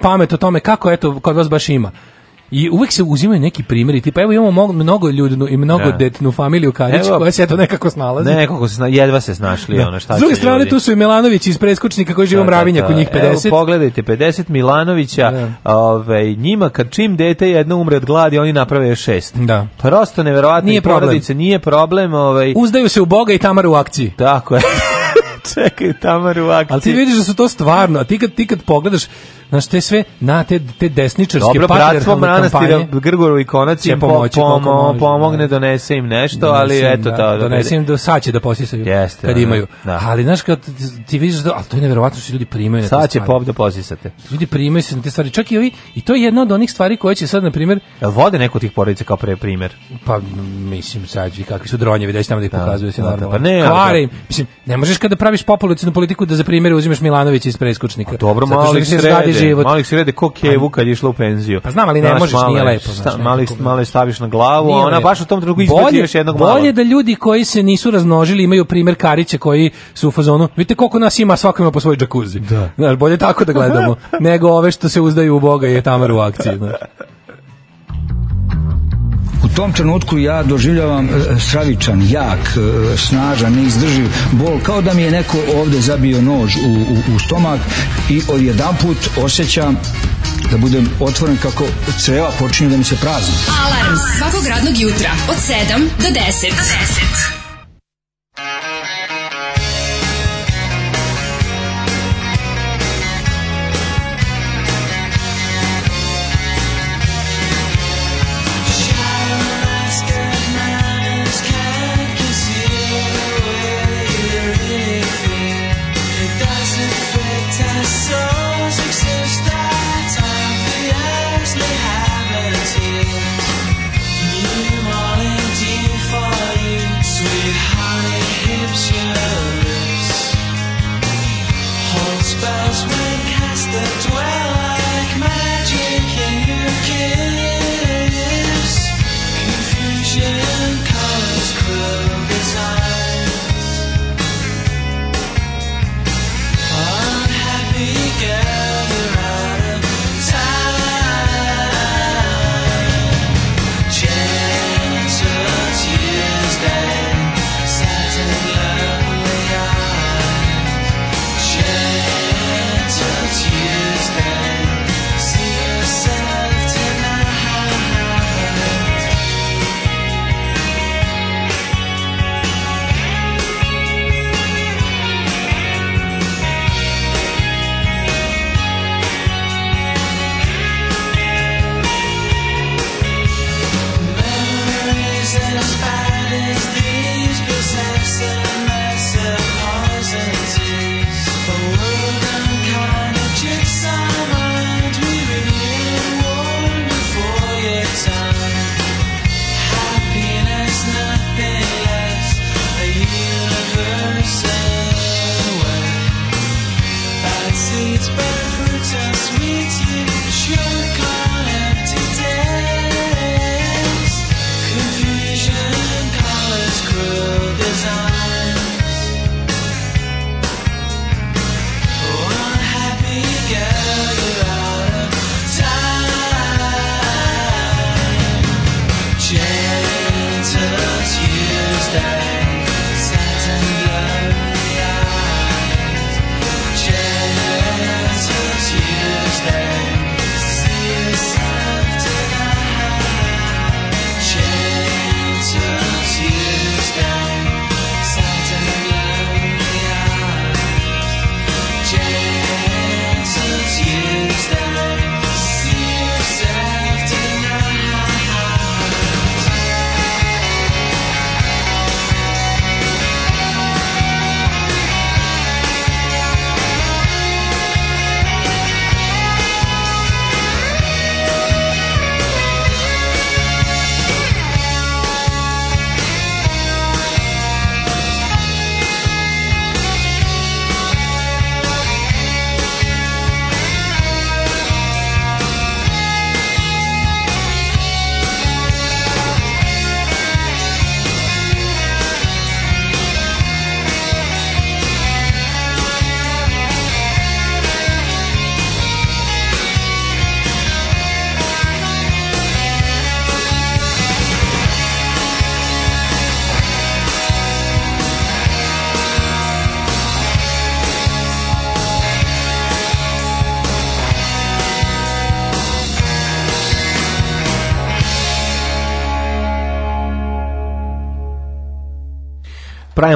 Speaker 12: pamet o tome kako eto kod vas baš ima. I uvek se uzimaju neki primjeri, tipa evo imamo mnogo, mnogo ljudi i mnogo da. detnu familiju Karić evo, koja se eto nekako snalazi. Ne, nekako
Speaker 13: se snašli, jedva se snašli, da. ono šta. S druge strane ljudi.
Speaker 12: tu su i Milanović iz preskočnika koji živi u da, da, Mravinjaku da. kod njih 50. E,
Speaker 13: evo, pogledajte 50 Milanovića, da. ovaj njima kad čim dete jedno umre od gladi, oni naprave šest.
Speaker 12: Da.
Speaker 13: Prosto neverovatno, nije porodice, nije problem, ovaj
Speaker 12: Uzdaju se u Boga i Tamara u akciji.
Speaker 13: Tako je. [LAUGHS] Čekaj, Tamara
Speaker 12: u akciji. Ali ti vidiš da su to stvarno, a ti kad, ti kad pogledaš, znaš, te sve, na, te, te desničarske
Speaker 13: Dobro, bratstvo manastira Grgorovi konac im pomoći, pomo, pomogne, da. donese im nešto, ali eto da, to. Da,
Speaker 12: donese im, do, sad će da posisaju, Jeste, kad imaju. Ali, znaš, kad ti vidiš da, ali to je neverovatno što ljudi primaju na Sad će
Speaker 13: pop da posisate.
Speaker 12: Ljudi primaju se na te stvari, čak i ovi, i to je jedna od onih stvari koje će sad, na primjer...
Speaker 13: Jel vode neko tih porodice kao pre primjer?
Speaker 12: Pa, mislim, sad, kakvi su dronjevi, da tamo da ih
Speaker 13: pokazuju se
Speaker 12: normalno. Pa ne, Kvare im. Mislim, ne možeš kada praviš populacijnu politiku da za primjer uzmeš Milanovića iz preskučnika. Pa
Speaker 13: dobro, malo život. Malih srede rede ko pa kevu kad je išla u penziju.
Speaker 12: Pa znam, ali ne Znaš, možeš, male, nije lepo. Znači, malih,
Speaker 13: malih staviš na glavu, a ona baš u tom drugu izbaci još jednog malog.
Speaker 12: Bolje da ljudi koji se nisu razmnožili imaju primer Karića koji su u fazonu, vidite koliko nas ima, svako ima po svoj džakuzi. Da. Znaš, bolje tako da gledamo, [LAUGHS] nego ove što se uzdaju u Boga i je tamar u akciji. Znaš
Speaker 14: tom trenutku ja doživljavam e, stravičan, jak, e, snažan, neizdrživ bol, kao da mi je neko ovde zabio nož u, u, u stomak i odjedan put osjećam da budem otvoren kako creva počinju da mi se prazni.
Speaker 15: Alarm svakog radnog jutra od 7 do 10. Do 10.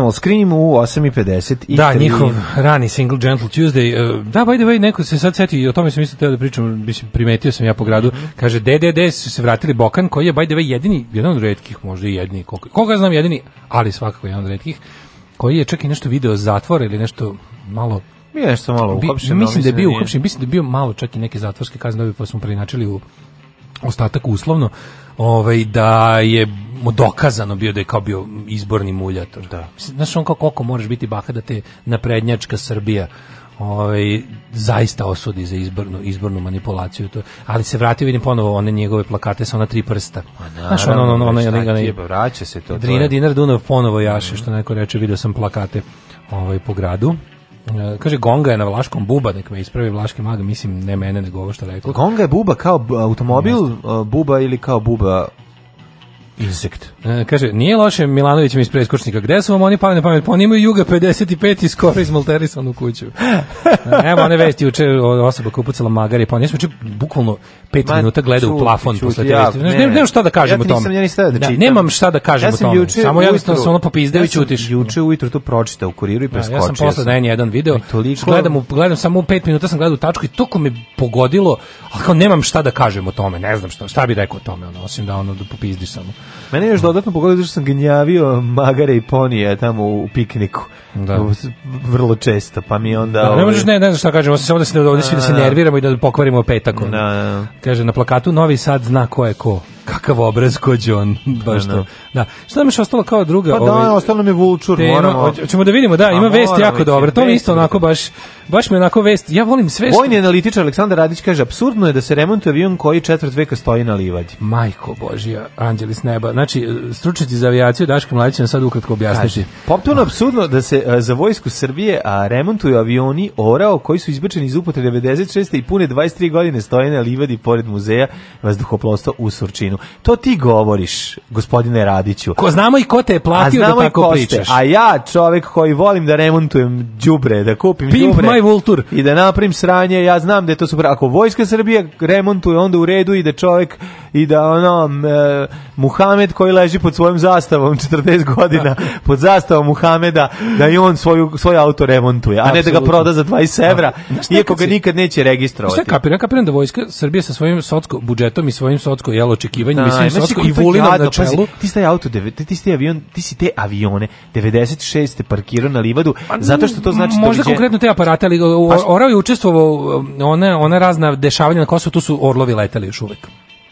Speaker 13: Primal Scream u 8.50 i
Speaker 12: Da, njihov rani single Gentle Tuesday. E, da, by the way, neko se sad seti, o tome sam isto teo da pričam, mislim, primetio sam ja po gradu, kaže DDD su se vratili Bokan, koji je by the way jedini, jedan od redkih, možda i jedini, koga, koga znam jedini, ali svakako jedan od redkih, koji je čak i nešto video zatvor ili nešto malo
Speaker 13: je nešto malo uhapšen.
Speaker 12: Mislim da
Speaker 13: je
Speaker 12: bio da uhapšen, mislim da je bio malo čak i neke zatvorske kazne, pa smo preinačili u ostatak uslovno ovaj da je mu dokazano bio da je kao bio izborni muljator.
Speaker 13: Da. Znaš
Speaker 12: on kao koliko moraš biti baka da te naprednjačka Srbija ovaj zaista osudi za izbornu izbornu manipulaciju to ali se vratio vidim ponovo one njegove plakate sa ona tri prsta
Speaker 13: znači ono ono ono je pa vraća se to
Speaker 12: Drina Dinar Dunav ponovo jaše mm. što neko reče video sam plakate ovaj po gradu e, kaže Gonga je na Vlaškom buba, nek me ispravi Vlaški mag, mislim ne mene nego ovo što rekao.
Speaker 13: Gonga je buba kao automobil, e, buba ili kao buba
Speaker 12: Insekt. E, kaže, nije loše Milanović mi ispred iskučnika. Gde su vam oni pali na pamet? Pa oni imaju Juga 55 i skoro izmalterisanu kuću. [LAUGHS] Evo one vesti juče osoba koja upucala magari, pa nismo ču bukvalno 5 minuta gleda u plafon čuti, posle te vesti. ne, nemam šta da kažem
Speaker 13: ja o
Speaker 12: tome. Ja nisam, da, da, čitam. nemam šta da kažem ja o tome. Samo jednostavno sam ono popizdeo
Speaker 13: i
Speaker 12: čutiš. Ja sam
Speaker 13: juče ujutru to pročitao u kuriru i preskočio.
Speaker 12: Ja, da, ja sam posle da jedan video. Toliko... Gledam, gledam samo 5 minuta sam gledao u tačku i toko me pogodilo, ali kao nemam šta da kažem o tome, ne znam šta, šta bi rekao o tome, ono, osim da ono da popizdiš samo.
Speaker 13: Mene je još dodatno pogodio što sam gnjavio magare i ponije tamo u pikniku. Da. Vrlo često, pa mi onda...
Speaker 12: Da, ne ovaj- možeš, ne, ne znam šta kažem, osim da se, ovdje svi
Speaker 13: da
Speaker 12: se da, da. nerviramo i da pokvarimo petakom.
Speaker 13: Da,
Speaker 12: da. Kaže, na plakatu Novi Sad zna ko je ko. Kakav obraz kođe on, baš da, to. Da. da. Šta nam je ostalo kao druga?
Speaker 13: Pa da, ovaj, ostalo nam je Vulčur, tema, moramo.
Speaker 12: Ćemo da vidimo, da, pa ima vest jako dobra. To mi isto onako baš, baš mi onako vest. Ja volim sve što...
Speaker 13: Vojni analitičar Aleksandar Radić kaže, absurdno je da se remontuje avion koji četvrt veka stoji na livadi.
Speaker 12: Majko Božija, anđeli s neba. Znači, stručiti za avijaciju Daška Mladića nam sad ukratko objasniti.
Speaker 13: Potpuno absurdno da se a, e, za vojsku Srbije a, remontuju avioni Orao koji su izbačeni iz upotrebe 96. i pune 23 godine stoje na livadi pored muzeja vazduhoplovstva u Surčinu istinu. To ti govoriš, gospodine Radiću.
Speaker 12: Ko znamo i ko te je platio da tako koste. pričaš.
Speaker 13: A ja, čovek koji volim da remontujem đubre, da kupim
Speaker 12: đubre.
Speaker 13: I da napravim sranje, ja znam da je to super. Ako vojska Srbije remontuje, onda u redu i da čovek i da ono eh, Muhamed koji leži pod svojim zastavom 40 godina [LAUGHS] pod zastavom Muhameda da i on svoju svoj auto remontuje, a ne da ga proda za 20 evra, iako ga nikad neće registrovati.
Speaker 12: Šta kapiram, kapiram da vojska Srbije sa svojim socsko budžetom i svojim socsko jel istraživanje, da,
Speaker 13: mislim,
Speaker 12: znači, i Vulinom na
Speaker 13: čelu. Ti si auto, ti si taj avion, ti si te avione 96. parkirao na livadu, pa zato što to znači...
Speaker 12: Možda konkretno te aparate, ali pa Orao je učestvovao, um, ona, razna dešavanja na Kosovu, tu su orlovi letali još uvek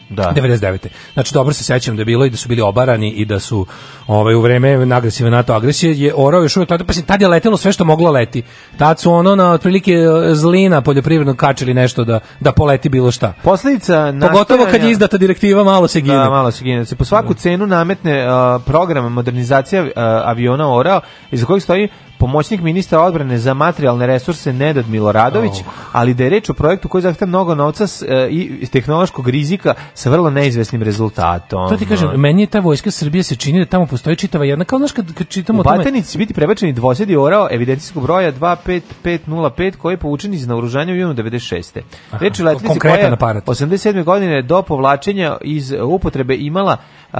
Speaker 12: da. 99. Znači dobro se sećam da je bilo i da su bili obarani i da su ovaj u vreme agresivne NATO agresije je orao još uvek pa se tad je letelo sve što moglo leti. Tad su ono na otprilike e, zlina poljoprivredno kačili nešto da da poleti bilo šta.
Speaker 13: Posledica
Speaker 12: pogotovo kad je izdata direktiva malo se da, gine. Da,
Speaker 13: malo se gine. Se po svaku da. cenu nametne uh, program modernizacije uh, aviona orao iz kojeg stoji pomoćnik ministra odbrane za materijalne resurse Nedad Miloradović, oh. ali da je reč o projektu koji zahteva mnogo novca s, e, i tehnološkog rizika sa vrlo neizvesnim rezultatom.
Speaker 12: To ti kažem, da. meni je ta vojska Srbije se čini da tamo postoji čitava jedna, kao znaš kad, kad čitamo... U Batanici
Speaker 13: će biti prebačeni dvosedi orao evidencijskog broja 25505 koji je poučen iz naoružanja u junu 96. Reč je letnici koja je 87. godine do povlačenja iz upotrebe imala Uh,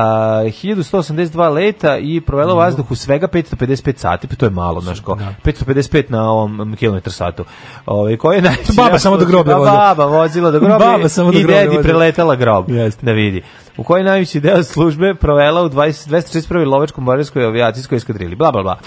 Speaker 13: 1182 leta i provela mhm. u vazduhu svega 555 sati, pa to je malo, znaš ko. 555 da. na ovom kilometar satu. Ove, ovaj, koje je
Speaker 12: Baba samo do groblja da,
Speaker 13: vozila. Baba vozila do groblja baba samo do i groblja dedi preletala grob. Jeste. Da vidi. U kojoj najveći deo službe provela u 20, 241. lovačkom borijskoj avijacijskoj eskadrili. Bla, bla, bla.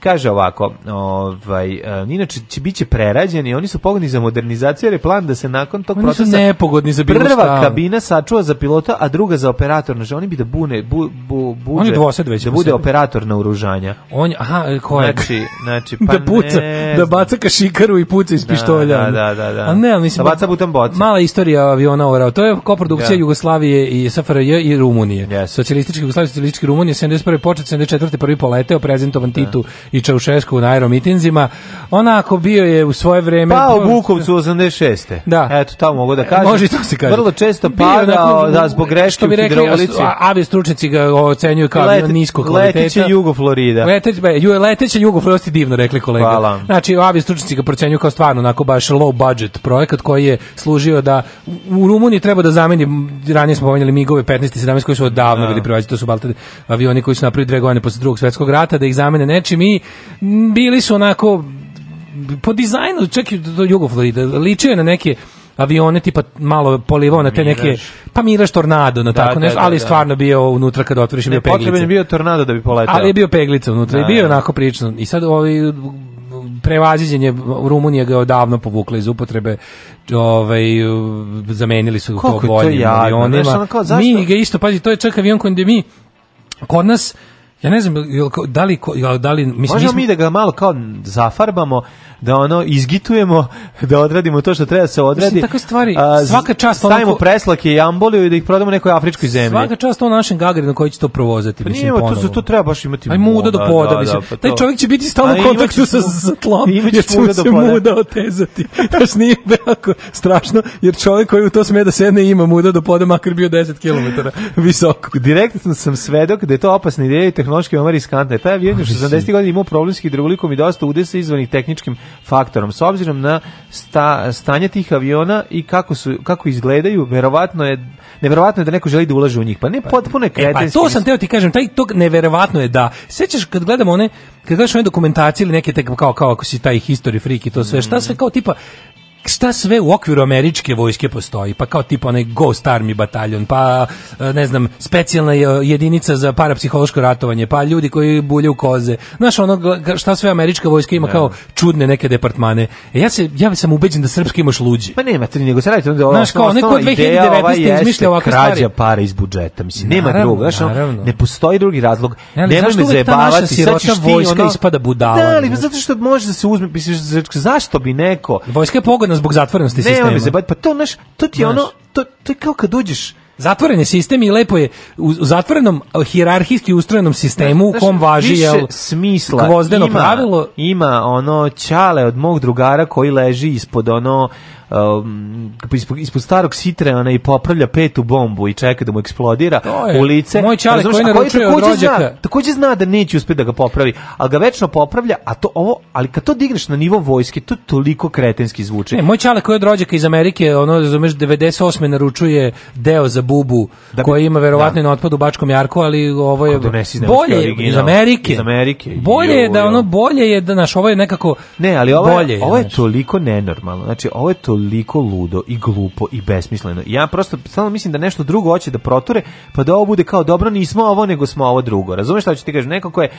Speaker 13: Kaže ovako, ovaj, e, inače će biće prerađeni, oni su pogodni za modernizaciju jer je plan da se nakon tog
Speaker 12: oni
Speaker 13: procesa
Speaker 12: nepogodni za
Speaker 13: bilo prva šta. kabina sačuva za pilota, a druga za operator. Znači, oni bi da bune, bu,
Speaker 12: bu,
Speaker 13: buđe,
Speaker 12: već da bude
Speaker 13: sebi. operator na oružanja.
Speaker 12: On, aha, ko je?
Speaker 13: Znači, znači, [LAUGHS] da pa
Speaker 12: da puca, ne, da baca ka šikaru i puca iz da, pištolja.
Speaker 13: Da, da, da, da. A
Speaker 12: ne, ali mislim,
Speaker 13: da, da baca butan boci.
Speaker 12: Mala istorija aviona orao. To je koprodukcija da. Jugoslavije i SFRJ i Rumunije. Yes. Socijalistički Jugoslavije, socijalistički Rumunije, 71. počet, 74. prvi poleteo, prezentovan da. Titu i Čaušesku na aeromitinzima. Onako bio je u svoje vreme...
Speaker 13: Pa u Bukovcu 86. Da. Eto, tamo mogu da kažem.
Speaker 12: Može to se kaže.
Speaker 13: Vrlo često padao bio, da, zbog greške u hidrolici.
Speaker 12: Avi stručnici ga ocenjuju kao Letet, nisko kvaliteta.
Speaker 13: Leteće Jugo Florida.
Speaker 12: Leteće, ju, leteće Jugo Florida, ste divno rekli kolega. Hvala. Znači, avi stručnici ga procenjuju kao stvarno onako baš low budget projekat koji je služio da u Rumuniji treba da zameni, ranije smo pomenjali MIG-ove 15 i 17 koji su odavno da. bili privađeni, to su balte avioni koji su napravili dve godine posle drugog svetskog rata, da ih zamene nečim i bili su onako po dizajnu, čak i do Jugoflorida, ličio je na neke avione tipa malo polivao na te miraž. neke pa miraš tornado na da, tako da, nešto, da, ali da, da. stvarno bio unutra kad otvoriš ne, bio peglica. Potreban je
Speaker 13: bio tornado da bi
Speaker 12: poleteo. Ali je bio peglica unutra da, i bio da. onako prično. I sad ovi prevaziđen je Rumunija ga odavno povukla iz upotrebe ovaj zamenili su Koliko to boljim avionima mi ga isto pazi to je čak avion koji mi kod nas Ja ne znam, jel, da li, da li
Speaker 13: mislim, Možemo mi da ga malo kao zafarbamo, da ono izgitujemo, da odradimo to što treba da se odradi. Mislim,
Speaker 12: takve stvari, a, svaka čast...
Speaker 13: Stavimo onako, preslake i amboliju i da ih prodamo nekoj afričkoj zemlji.
Speaker 12: Svaka čast o našem Gagarinu koji će to provozati. Pa mislim, to, su,
Speaker 13: to treba baš imati Aj,
Speaker 12: muda do poda, da, da, mislim. Da, pa Taj čovjek će biti stalno u kontaktu sa, sa tlom, jer će mu se poda. muda otezati. Znaš, [LAUGHS] nije veliko strašno, jer čovjek koji u to sme da sedne ima muda do poda, makar bio 10 km visoko.
Speaker 13: Direktno sam svedok da je to opasna ideja tehnološki veoma riskantne. Taj avion još 70. godina imao problem sa hidrolikom i dosta udesa izvanih tehničkim faktorom. S obzirom na sta, stanje tih aviona i kako su kako izgledaju, verovatno je neverovatno je da neko želi da ulaže u njih. Pa ne pa, potpune je E, pa
Speaker 12: to sam teo ti kažem, taj to neverovatno je da. Sećaš kad gledamo one kad gledaš one dokumentacije ili neke te kao kao ako si taj history freak i to sve, šta sve mhm. kao tipa šta sve u okviru američke vojske postoji, pa kao tipa onaj Ghost Army bataljon, pa e, ne znam, specijalna e, jedinica za parapsihološko ratovanje, pa ljudi koji bulje u koze. Znaš ono šta sve američka vojska ima ne. Da. kao čudne neke departmane. E, ja se ja sam ubeđen da srpski imaš luđi.
Speaker 13: Pa nema tri nego se radite onda
Speaker 12: Znaš kao neko 2019 ovaj izmišlja ovakve krađa stvari. para iz
Speaker 13: budžeta, mislim naravno, nema drugog, znaš, naravno. ne postoji drugi razlog. Ne, ali, Nemoj me zajebavati, sad
Speaker 12: ćeš ti vojska ono, ispada budala.
Speaker 13: Da, ali pa zato što može da se uzme, misliš, zašto bi neko? Vojska je
Speaker 12: neugodno zbog zatvorenosti ne, sistema.
Speaker 13: Ne, se pa to naš, to ti je ono, to, to je kao kad uđeš
Speaker 12: Zatvoren je sistem i lepo je u zatvorenom hijerarhijski ustrojenom sistemu u kom važi je
Speaker 13: smisla gvozdeno ima, pravilo ima ono ćale od mog drugara koji leži ispod ono um, ispod starog sitre ona i popravlja petu bombu i čeka da mu eksplodira je, u lice.
Speaker 12: Moj čale koji naručuje od rođaka.
Speaker 13: Takođe zna da neće uspjeti da ga popravi, ali ga večno popravlja, a to ovo, ali kad to digneš na nivo vojske, to toliko kretenski zvuči. Ne,
Speaker 12: moj čale koji je od rođaka iz Amerike, ono, razumeš, 98. naručuje deo za bubu, da bi, koji ima verovatno da. na otpadu u Bačkom Jarku, ali ovo je bolje original, iz
Speaker 13: Amerike. Iz Amerike.
Speaker 12: Bolje jo, je da ono, bolje je da naš, ovo je nekako
Speaker 13: ne, ali ovo je,
Speaker 12: bolje.
Speaker 13: Ovo je, je toliko nenormalno, znači ovo je toliko toliko ludo i glupo i besmisleno. Ja prosto samo mislim da nešto drugo hoće da proture, pa da ovo bude kao dobro nismo ovo nego smo ovo drugo. Razumeš šta hoću ti kažem? Neko ko je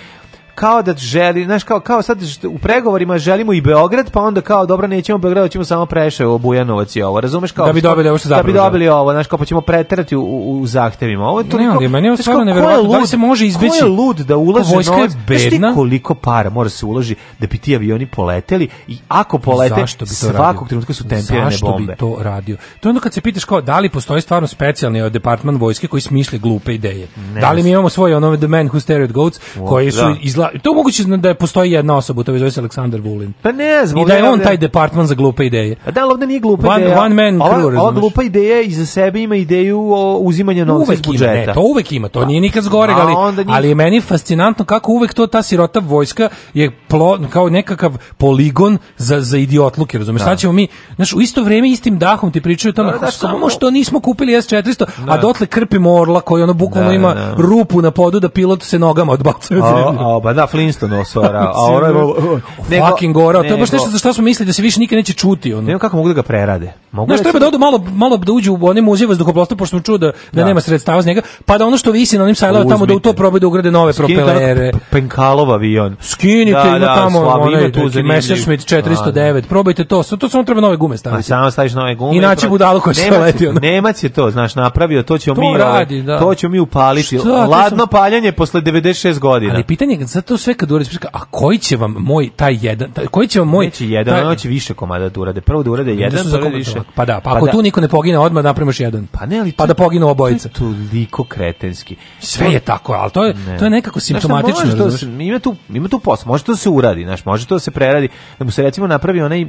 Speaker 13: kao da želi, znaš, kao, kao sad u pregovorima želimo i Beograd, pa onda kao, dobro, nećemo Beograd, ćemo samo Preševo, Bujanovac i ovo, razumeš? Kao,
Speaker 12: da bi dobili ovo što zapravo. Da
Speaker 13: bi dobili ovo, znaš, kao pa ćemo preterati u, u, u zahtevima. Ovo je to ne,
Speaker 12: ne, ne, stvarno neverovatno, da li se može izbeći? Ko
Speaker 13: je lud da ulaže novac? Vojska
Speaker 12: je bedna. Znaš ti
Speaker 13: koliko para mora da se uloži da bi ti avioni poleteli i ako polete, Zašto bi to svakog trenutka su tempirane Zašto bombe. Zašto bi to
Speaker 12: radio? To je onda kad se pitaš kao, da li postoji stvarno specijalni uh, departman vojske koji smišlja glupe ideje? Ne, da li mi imamo svoje ono The Man Who Stared Goats, koji su da. izla, da, to moguće da je postoji jedna osoba, to je zove se Aleksandar Vulin.
Speaker 13: Pa ne znam.
Speaker 12: I da je on taj departman za glupe ideje.
Speaker 13: A da, ali ovdje nije glupa one, ideja. One
Speaker 12: man crew, ova, ova
Speaker 13: glupa ideja iza sebe ima ideju o uzimanju novca iz budžeta.
Speaker 12: Ima,
Speaker 13: ne,
Speaker 12: to uvek ima, to nije nikad zgore, ali, njih... ali je meni fascinantno kako uvek to ta sirota vojska je plo, kao nekakav poligon za, za idiotluke, razumiješ? Da. Sad ćemo mi, znaš, u isto vreme istim dahom ti pričaju o tome, pa da, samo što nismo kupili S400, a da. dotle krpimo orla koji ono bukvalno da, ima rupu na podu da pilot se nogama odbacuje od
Speaker 13: zemlje da, Flintstone osora, a ono je...
Speaker 12: Nego, fucking gore, to je baš nešto za što smo mislili da se više nikad neće čuti. Ono. Ne
Speaker 13: znam kako mogu da ga prerade. Mogu
Speaker 12: Znaš, da treba da odu malo, malo da uđu u one muzije vazduhoplostva, pošto smo čuo da-, da, da, nema sredstava iz njega, pa da ono što visi na onim sajlama tamo da u to probaju da ugrade nove Skinite propelere.
Speaker 13: Penkalov avion.
Speaker 12: Skinite, da, ima da, tamo onaj, Messerschmitt 409, da, probajte to, to samo treba nove gume staviti. samo
Speaker 13: staviš nove gume.
Speaker 12: Inače naći budalo ko se leti.
Speaker 13: Ono. Nemac je to, znaš, napravio, to ćemo mi, ovaj, to ćemo mi upaliti. Ladno paljanje posle 96 godina. Ali pitanje
Speaker 12: je, to sve kad uradiš, pa a koji će vam moj taj jedan, taj, koji će vam moj
Speaker 13: Neće jedan, taj... ono će više komada da urade. Prvo da urade jedan, da pa da urade više.
Speaker 12: Pa da, pa, ako da. tu niko ne pogine, odmah naprimiš jedan. Pa ne, ali pa da pogine obojica.
Speaker 13: To je toliko kretenski.
Speaker 12: Sve je tako, ali to je, to je nekako simptomatično. Znaš,
Speaker 13: da, ima tu, ima tu posao, može to se uradi, znaš, može to se preradi, da mu se recimo napravi onaj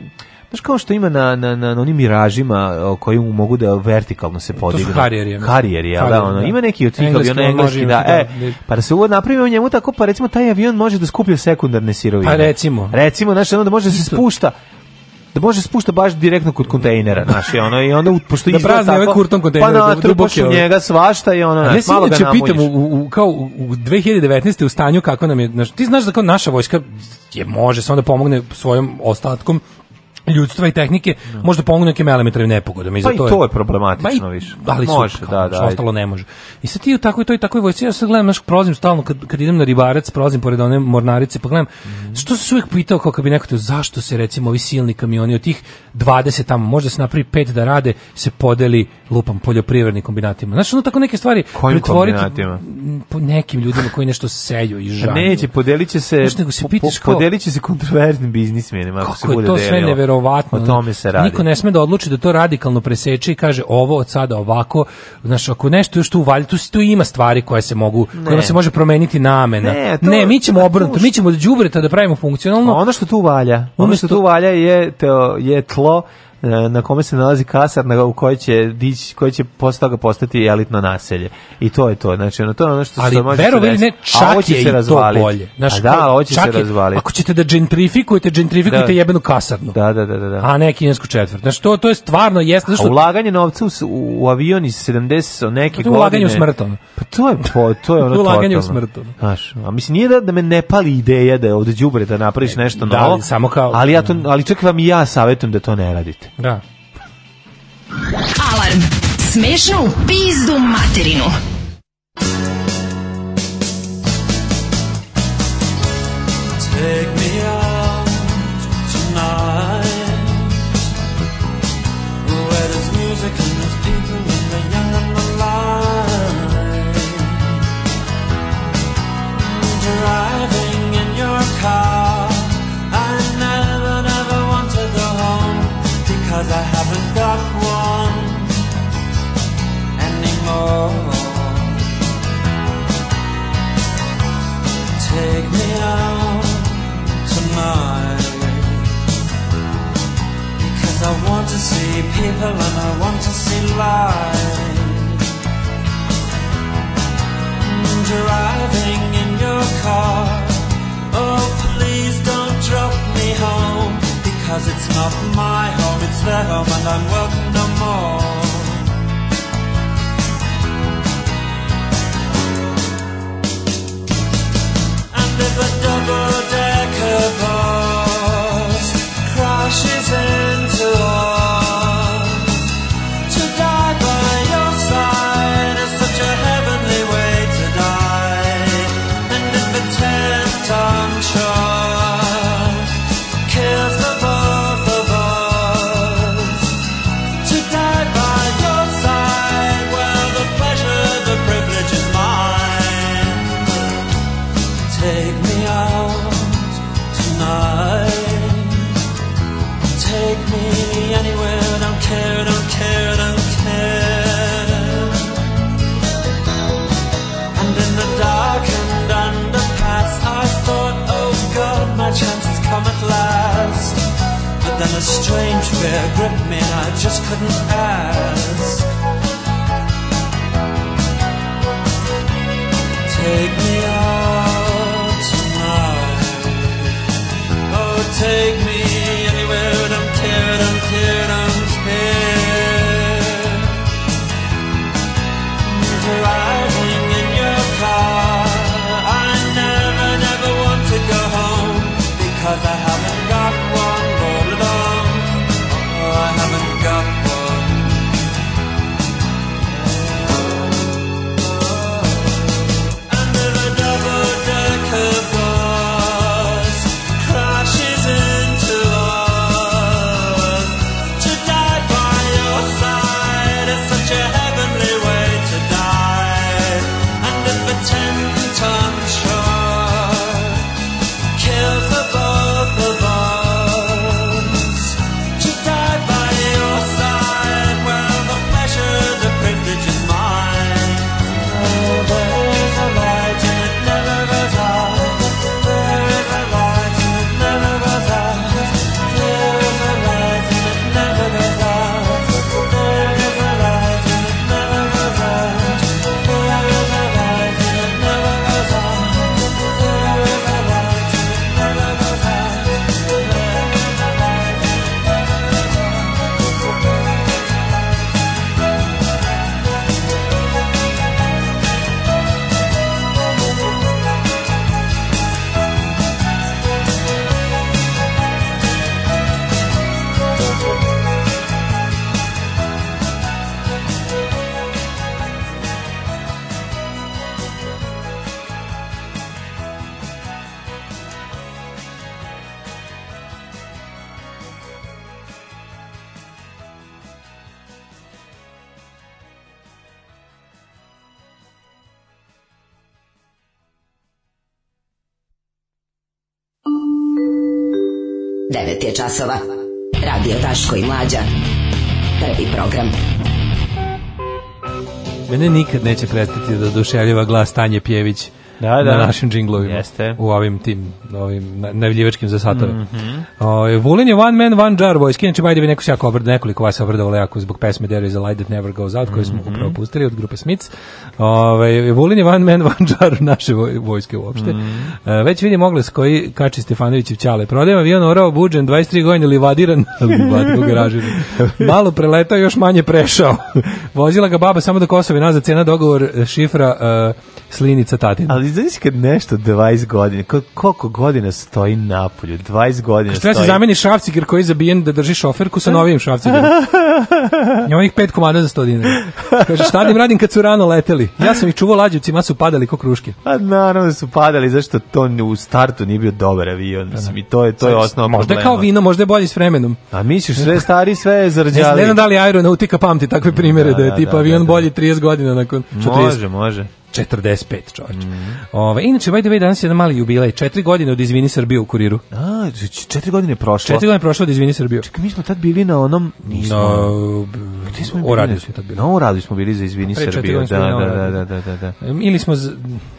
Speaker 13: Znaš kao što ima na, na, na onim miražima koji mogu da vertikalno se podignu. To su harijeri. Harijeri, da, ono, da. ima neki od tih aviona engleski, da, da, e, da. pa da se uvod napravimo njemu tako, pa recimo taj avion može da skuplja sekundarne sirovine.
Speaker 12: Pa recimo.
Speaker 13: Recimo, znači ono da može da se spušta, da može da spušta baš direktno kod kontejnera, znaš, i ono i onda pošto
Speaker 12: da izgleda ovaj
Speaker 13: tako. Ovaj
Speaker 12: kurton kontejner, pa na
Speaker 13: duboke ovaj. njega svašta i ono, znaš, malo ga namujiš. pitam
Speaker 12: u, u, kao u 2019. u stanju kako nam je, znaš, ti znaš da kao naša vojska je može samo da pomogne svojom ostatkom ljudstva i tehnike no. Da.
Speaker 13: možda pomogu
Speaker 12: nekim elementarnim nepogodama i pa
Speaker 13: zato i
Speaker 12: to
Speaker 13: je problematično i, više ali može
Speaker 12: super,
Speaker 13: da, znači, da,
Speaker 12: da, ostalo ne može i sad ti u takvoj toj takvoj vojsci ja sad gledam baš prozim stalno kad, kad idem na ribarac prozim pored one mornarice pa gledam mm. što se uvek pitao kako kad bi neko te zašto se recimo ovi silni kamioni od tih 20 tamo možda se napravi pet da rade se podeli lupam poljoprivrednim kombinatima znači ono tako neke stvari
Speaker 13: Kojim pretvoriti
Speaker 12: po nekim ljudima koji nešto seju i
Speaker 13: pa žanju neće podeliće se znači, nego se pitaš po, podeliće se
Speaker 12: kontroverznim biznismenima ako se bude to delilo. sve neverovatno. O tome se radi. Niko ne sme da odluči da to radikalno preseče i kaže ovo od sada ovako, znaš, ako nešto još tu uvalji, tu, tu ima stvari koje se mogu, koje se može promeniti namena. Ne, to, ne mi ćemo obrnuto, mi ćemo da đubreta da pravimo funkcionalno.
Speaker 13: Ono što tu valja, ono što tu valja je to je tlo E, na kome se nalazi kasarna u kojoj će dići, koji će posle toga postati elitno naselje. I to je to. Znači, ono
Speaker 12: to je
Speaker 13: ono što
Speaker 12: ali,
Speaker 13: se
Speaker 12: može ali reći. Ne, čak je se razvaliti. to bolje.
Speaker 13: Znaš, a da, hoće se razvaliti.
Speaker 12: Ako ćete da gentrifikujete, gentrifikujete da. jebenu kasarnu.
Speaker 13: Da, da, da, da, da.
Speaker 12: A ne kinesku četvrt. Znači, to, to je stvarno jeste
Speaker 13: Znači, a ulaganje novca u, u avion iz 70 neke godine.
Speaker 12: ulaganje u smrtonu.
Speaker 13: Pa to je, po, to je [LAUGHS] ono to
Speaker 12: ulaganje u smrtonu.
Speaker 13: Znaš, a mislim, nije da, da me ne pali ideja da je ovde đubre da napraviš e, nešto da, novo. samo kao... Ali, ja to, ali čak i ja savjetujem da
Speaker 12: to ne radite. Da. Alarm! Smešnu pizdu materinu! Take people and I want to see light. Driving in your car. Oh, please don't drop me home. Because it's not my home, it's their home, and I'm welcome no more. double, double. Grip me I just couldn't ask. Take me out tonight. Oh, take me. je časova. Radio Taško i Mlađa. Prvi program. Mene nikad neće prestati da oduševljava glas Tanje Pjević da, da. na da. našim džinglovima. Jeste. U ovim tim, ovim najavljivačkim za satove. Mm -hmm. Vulin je one man, one jar boys. Inače, bajde bi neko se jako obrda, nekoliko vas obrdovalo jako zbog pesme There is a light that never goes out, koju smo mm -hmm. upravo pustili od grupe Smiths. Ove, Vulin je one man, one jar naše vojske uopšte. Mm -hmm. već vidim oglas koji kači Stefanović i Ćale. Prodajem avion orao buđen, 23 godine livadiran, [LAUGHS] livadiran garažiran. Malo preletao, još manje prešao. [LAUGHS] Vozila ga baba samo do Kosova i nazad, cena dogovor, e, šifra... Uh, slinica tatina.
Speaker 13: Ali znaš kad nešto 20 godina, koliko godina stoji na polju? 20 godina stoji. Šta se
Speaker 12: zameni šrafciger koji je zabijen da drži šoferku sa novim šrafcigerom? I onih pet komada za 100 dinara. Kaže, šta da im radim kad su rano leteli? Ja sam ih čuvao ma su padali ko kruške.
Speaker 13: A naravno da su padali, zašto to u startu nije bio dobar avion. Da, mislim, da. i to je, to
Speaker 12: je
Speaker 13: osnova možda problema.
Speaker 12: Možda kao vino, možda je bolje s vremenom.
Speaker 13: A misliš, sve stari, sve je zarđali. Ne
Speaker 12: znam da li aeronautika pamti takve primere, da, da je tipa da, avion da, da. bolji 30 godina nakon 40. Može, može. 45 čovječ. Mm Ove, inače, by the way, danas je jedan mali jubilej. Četiri godine od Izvini Srbiju u kuriru.
Speaker 13: A, četiri godine prošlo.
Speaker 12: Četiri godine prošlo od Izvini Srbiju. Čekaj,
Speaker 13: mi smo tad bili na onom... Nismo. No,
Speaker 12: Gde smo o radiju smo tad bili. Na o radiju smo bili za Izvini pa Srbiju.
Speaker 13: Da, da, da, da, da, da.
Speaker 12: Ili smo... Z...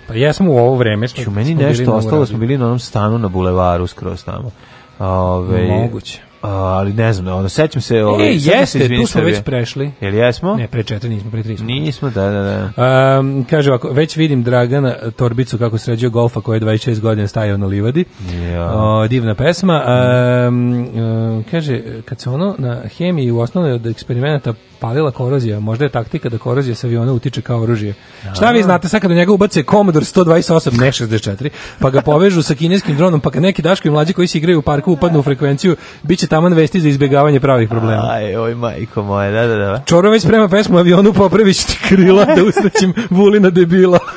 Speaker 12: Pa sam u ovo vreme.
Speaker 13: Što Ču, meni nešto ostalo, smo bili na onom stanu na bulevaru skroz tamo.
Speaker 12: Ove, Moguće
Speaker 13: ali ne znam, onda sećam se... Ovaj, e, jeste, se
Speaker 12: tu smo već prešli.
Speaker 13: Jel jesmo?
Speaker 12: Ne, pre četiri nismo, pre tri smo.
Speaker 13: Nismo, da, da, da.
Speaker 12: Um, kaže ovako, već vidim Dragana Torbicu kako sređuje golfa koji je 26 godina stajao na livadi. Ja. O, divna pesma. Um, um, kaže, kad se ono na hemiji u osnovnoj od eksperimenta spalila korozija. Možda je taktika da korozija sa aviona utiče kao oružje. Ja. Da. Šta vi znate sad kada njega ubace Commodore 128, ne 64, pa ga povežu sa kineskim dronom, pa kad neki daški mlađi koji se igraju u parku upadnu u frekvenciju, bit će taman vesti za izbjegavanje pravih problema.
Speaker 13: Aj, oj majko moje, da, da, da. Čorove
Speaker 12: sprema pesmu avionu popravić ti krila da usrećim vulina debila. [LAUGHS]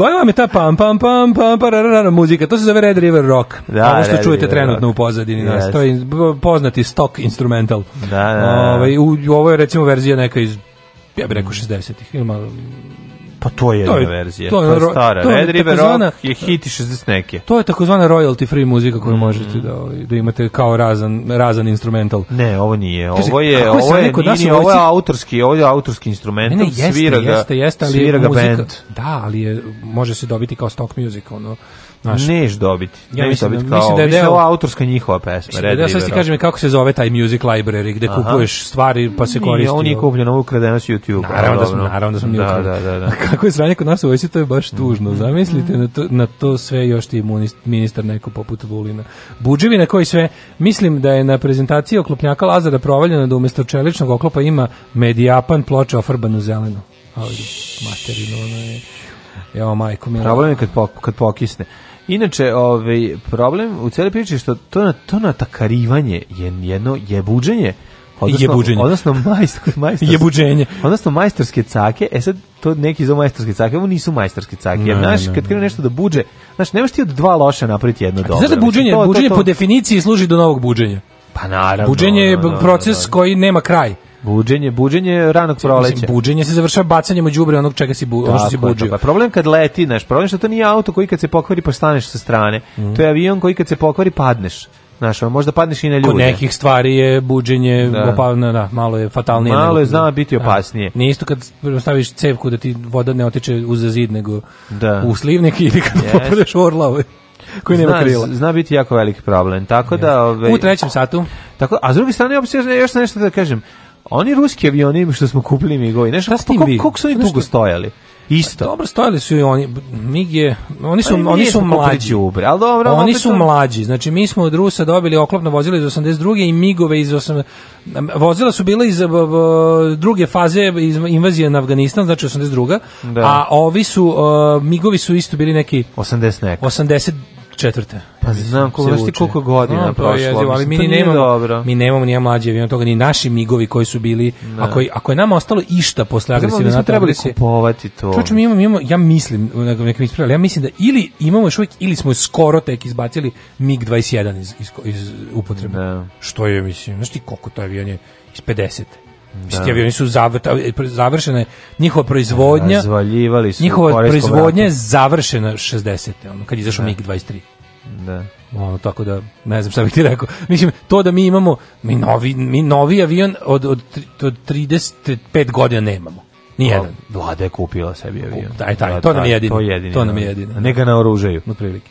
Speaker 12: Koja vam je ta pam pam pam pam pararara muzika? To se zove Red River Rock. Da, Ovo što Red čujete River trenutno rock. u pozadini nas. Da, yes. To je poznati stock instrumental. Da, da. da, da. Ove, ovaj, u, ovo je recimo verzija neka iz ja bih rekao 60-ih ili malo
Speaker 13: Pa to je jedna to je, verzija, to je, to je stara. To je Red River Rock je hit i 60 neke.
Speaker 12: To je takozvana royalty free muzika koju mm. možete da, ovaj, da imate kao razan, razan instrumental.
Speaker 13: Ne, ovo nije. Ovo je, ovo je, ovo je, nije, ovo je autorski, ovo je autorski instrumental. Ne, ne, jeste, svira ga, jeste, jeste, ali svira ga muzika, band.
Speaker 12: Da, ali je, može se dobiti kao stock music, ono Znaš,
Speaker 13: neš dobiti. Ja mislim, da- dobiti kao, da mislim da je deo, autorska njihova pesma. Red da sad ti
Speaker 12: kažem kako se zove taj music library gde kupuješ stvari pa se koristi. Ovo nije
Speaker 13: kupljeno, ovo kradeno s YouTube.
Speaker 12: Naravno da smo, naravno da smo da, da, da, da, da. [LAUGHS] Kako je sranje kod nas u vojsi, to je baš mm. tužno. Zamislite na to, na to sve još ti ministar neko poput Vulina. Budževi na koji sve, mislim da je na prezentaciji oklopnjaka Lazara provaljeno da umesto čeličnog oklopa ima medijapan ploča ofrbanu zelenu. Ali materinu, ono je... Evo,
Speaker 13: majko,
Speaker 12: milo. Problem je kad, po, kad pokisne.
Speaker 13: Inače, ovaj, problem u cijeloj priči što to, na, to takarivanje je jedno je jebuđenje Odnosno,
Speaker 12: buđenje. Odnosno,
Speaker 13: majstor, [LAUGHS] Je buđenje. Odnosno, majstorske cake, e sad, to neki zove majstorske cake, ovo nisu majstorske cake. Jer, znaš, kad krene nešto da buđe, znaš, nemaš ti od dva loše napraviti jedno dobro.
Speaker 12: Znaš da buđenje, to, buđenje to, to, po definiciji služi do novog buđenja.
Speaker 13: Pa naravno.
Speaker 12: Buđenje je proces koji nema kraj.
Speaker 13: Buđenje, buđenje ranog proleća.
Speaker 12: buđenje se završava bacanjem u đubre onog čega si bu, ono što si buđio. pa
Speaker 13: problem kad leti, znaš, problem što to nije auto koji kad se pokvari postaneš pa sa strane. Mm. To je avion koji kad se pokvari padneš. Znaš, možda padneš i na ljude. Kod
Speaker 12: nekih stvari je buđenje, da. Opavno, da, malo je fatalnije.
Speaker 13: Malo je zna da. biti opasnije.
Speaker 12: Da. Nije isto kad staviš cevku da ti voda ne otiče uz zid, nego da. u slivnik [LAUGHS] ili kad yes. popadeš u orla ovaj, koji zna, nema krila.
Speaker 13: Zna biti jako veliki problem. Tako yes. da, ove, ovaj,
Speaker 12: u trećem satu.
Speaker 13: Tako, a s druge strane, još nešto da kažem. Oni ruski avioni što smo kupili migovi, nešto, koliko su oni dugo stojali? Isto. Pa
Speaker 12: dobro, stojali su i oni, MIG je, oni su, pa oni su mlađi. Ubre, al dobro, oni su mlađi, znači mi smo od Rusa dobili oklopno vozilo iz 82. i MIGove iz 80. Vozila su bila iz druge faze iz invazije na Afganistan, znači 82. Da. A ovi su, uh, MIGovi su isto bili neki...
Speaker 13: 80 neka. 80
Speaker 12: četvrte.
Speaker 13: Pa znam, koliko, znaš koliko godina znam, prošlo. Je, ali
Speaker 12: mi,
Speaker 13: nemamo, dobro.
Speaker 12: mi nemamo ni mlađi avion toga, ni naši migovi koji su bili, ne. Da. ako je, ako je nama ostalo išta posle
Speaker 13: agresivne NATO. Znamo, trebali kupovati to.
Speaker 12: Čuč, mi imamo, imamo, ja mislim, neka mi ispravili, ja mislim da ili imamo još uvijek, ili smo skoro tek izbacili MiG-21 iz, iz, iz, upotrebe. Ne. Da. Što je, mislim, znači koliko to avion je iz 50. Da. Ti avioni su završene, njihova proizvodnja, da, su njihova proizvodnja je završena 60. Ono, kad izašao da. MiG-23. Da. Ono, tako da, ne znam šta bih ti rekao. Mislim, to da mi imamo, mi novi, mi novi avion od, od, od 35 godina nemamo. Nijedan.
Speaker 13: Vlada je kupila sebi avion. Daj, taj, da, to nam je da, jedino.
Speaker 12: To, da. jedini, to nam je jedino.
Speaker 13: Neka na oružaju. Na prilike.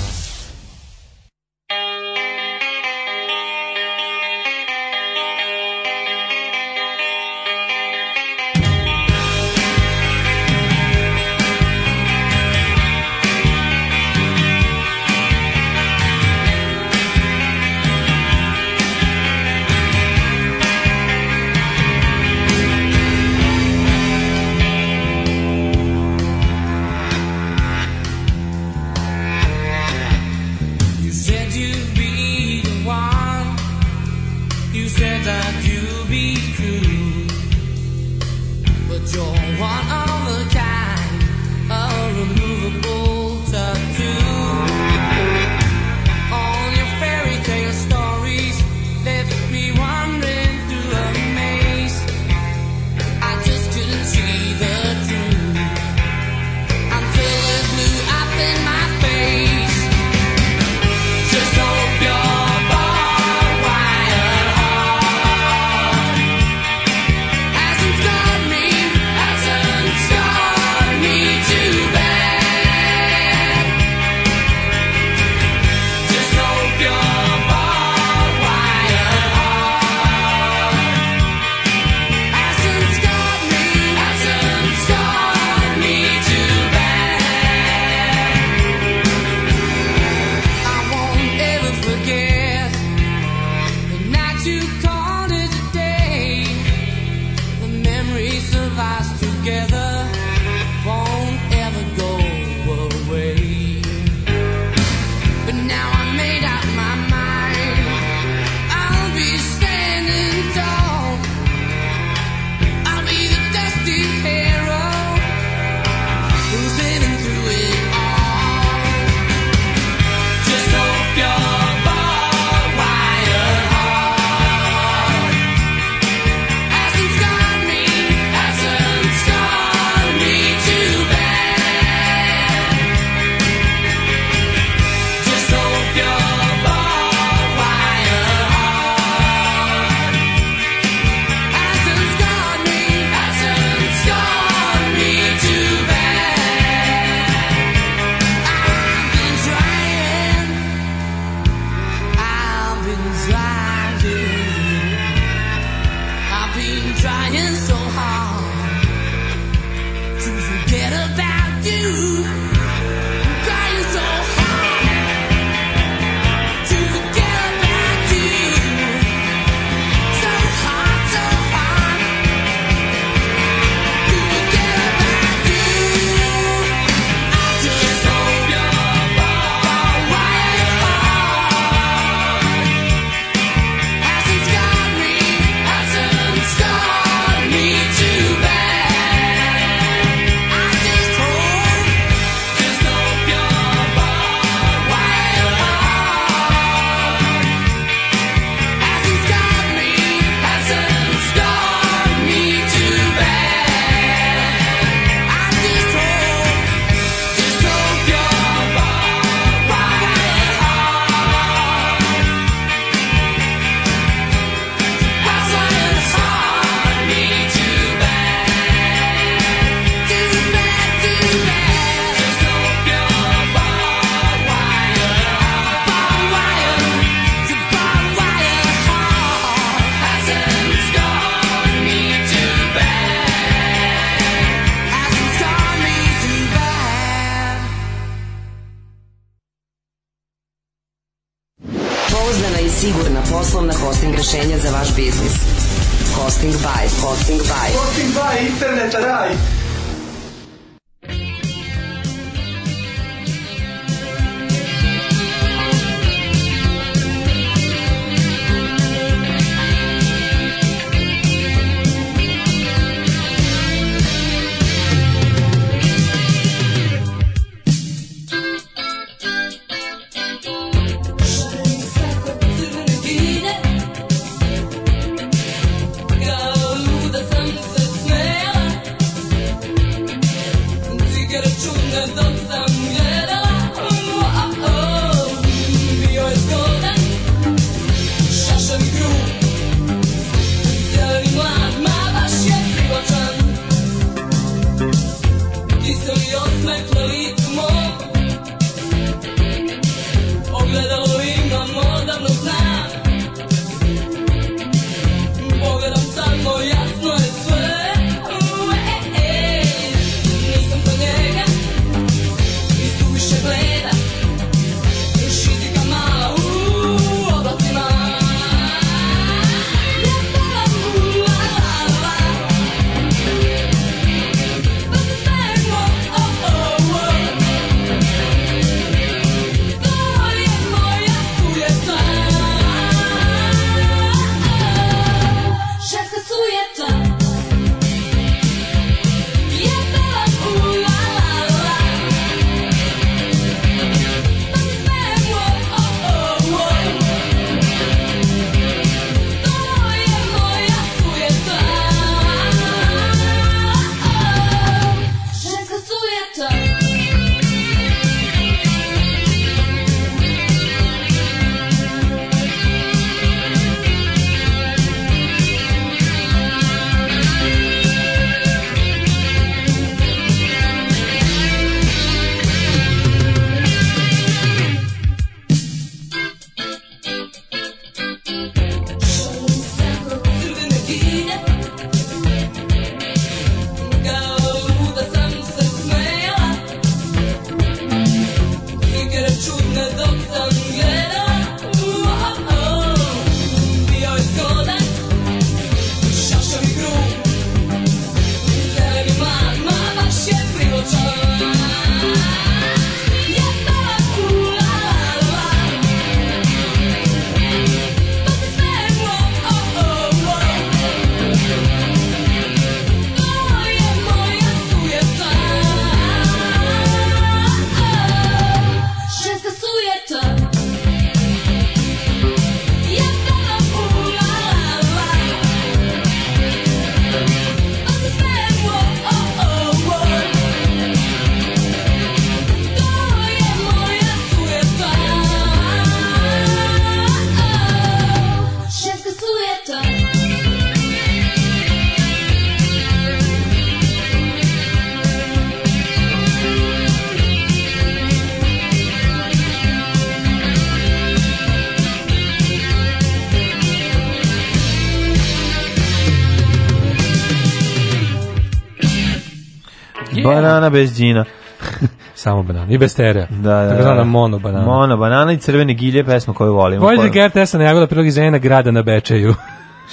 Speaker 13: Banana bez džina.
Speaker 12: [LAUGHS] Samo banana. I bez tere. Da, da.
Speaker 13: Tako da.
Speaker 12: mono banana. Mono
Speaker 13: banana i crvene gilje, pesma koju volimo.
Speaker 12: Vojde Gert Esana Jagoda, prilog iz Zena, grada na Bečeju. [LAUGHS]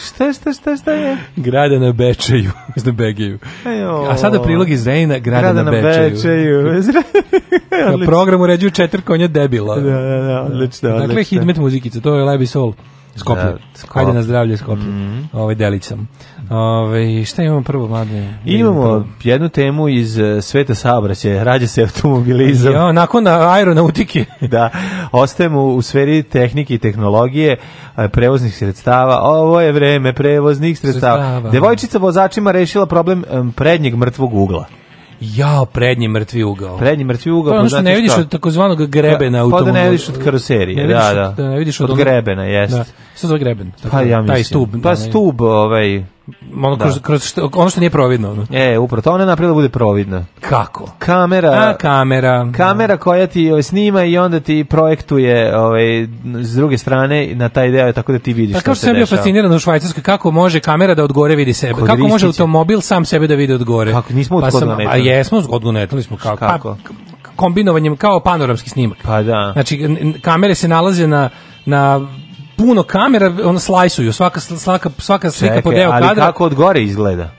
Speaker 13: Šta, šta, šta, šta je?
Speaker 12: [LAUGHS] Grada na Bečeju, na Begeju. A sada prilog iz Zrejna, grada, grada na, Bečeju. Bečeju. na program uređuju četiri konja debila.
Speaker 13: Da, da, da,
Speaker 12: odlično, dakle, odlično. Dakle, hitmet muzikica, to je Lebi Soul. Skoplje. Da, Hajde na zdravlje Skoplje. Mm -hmm. Ovaj delić sam. Ovaj šta imamo prvo,
Speaker 13: mladine? Imamo prvo. jednu temu iz e, sveta saobraćaja, rađa se automobilizam. Jo,
Speaker 12: nakon na aeronautike.
Speaker 13: [LAUGHS] da, ostajemo u sferi tehnike i tehnologije, prevoznih sredstava. Ovo je vreme prevoznih sredstava. sredstava. Devojčica vozačima rešila problem prednjeg mrtvog ugla.
Speaker 12: Ja, prednji mrtvi ugao.
Speaker 13: Prednji mrtvi ugao. Pa, pa ono
Speaker 12: znači ne vidiš šta? od takozvanog grebena
Speaker 13: automobila. Pa, da ne vidiš da, od karoserije, ne da, da. da ne vidiš od, od grebena, jeste.
Speaker 12: Da. Što zove greben? Tako,
Speaker 13: pa
Speaker 12: ja mislim. Taj stub.
Speaker 13: Pa da, stub, ovaj,
Speaker 12: ono, da. kroz, kroz što, ono
Speaker 13: što
Speaker 12: nije providno.
Speaker 13: Ono. E, upravo, to ona je napravila da bude providna.
Speaker 12: Kako?
Speaker 13: Kamera. A, kamera. Kamera koja ti ovaj, snima i onda ti projektuje ovaj, s druge strane na taj deo, tako da ti vidiš A, pa
Speaker 12: što
Speaker 13: se dešava. Kako
Speaker 12: sam bio fasciniran u Švajcarskoj, kako može kamera da od gore vidi sebe? kako može automobil sam sebe da vidi od gore? Kako,
Speaker 13: nismo
Speaker 12: pa
Speaker 13: sam, A
Speaker 12: jesmo, odgodno netali smo. Pa, kako? kako? Pa, kombinovanjem kao panoramski snimak.
Speaker 13: Pa da.
Speaker 12: Znači, kamere se nalaze na na puno kamera, ono slajsuju, svaka, svaka, svaka slika Čekaj, po deo kadra.
Speaker 13: ali kako od gore izgleda?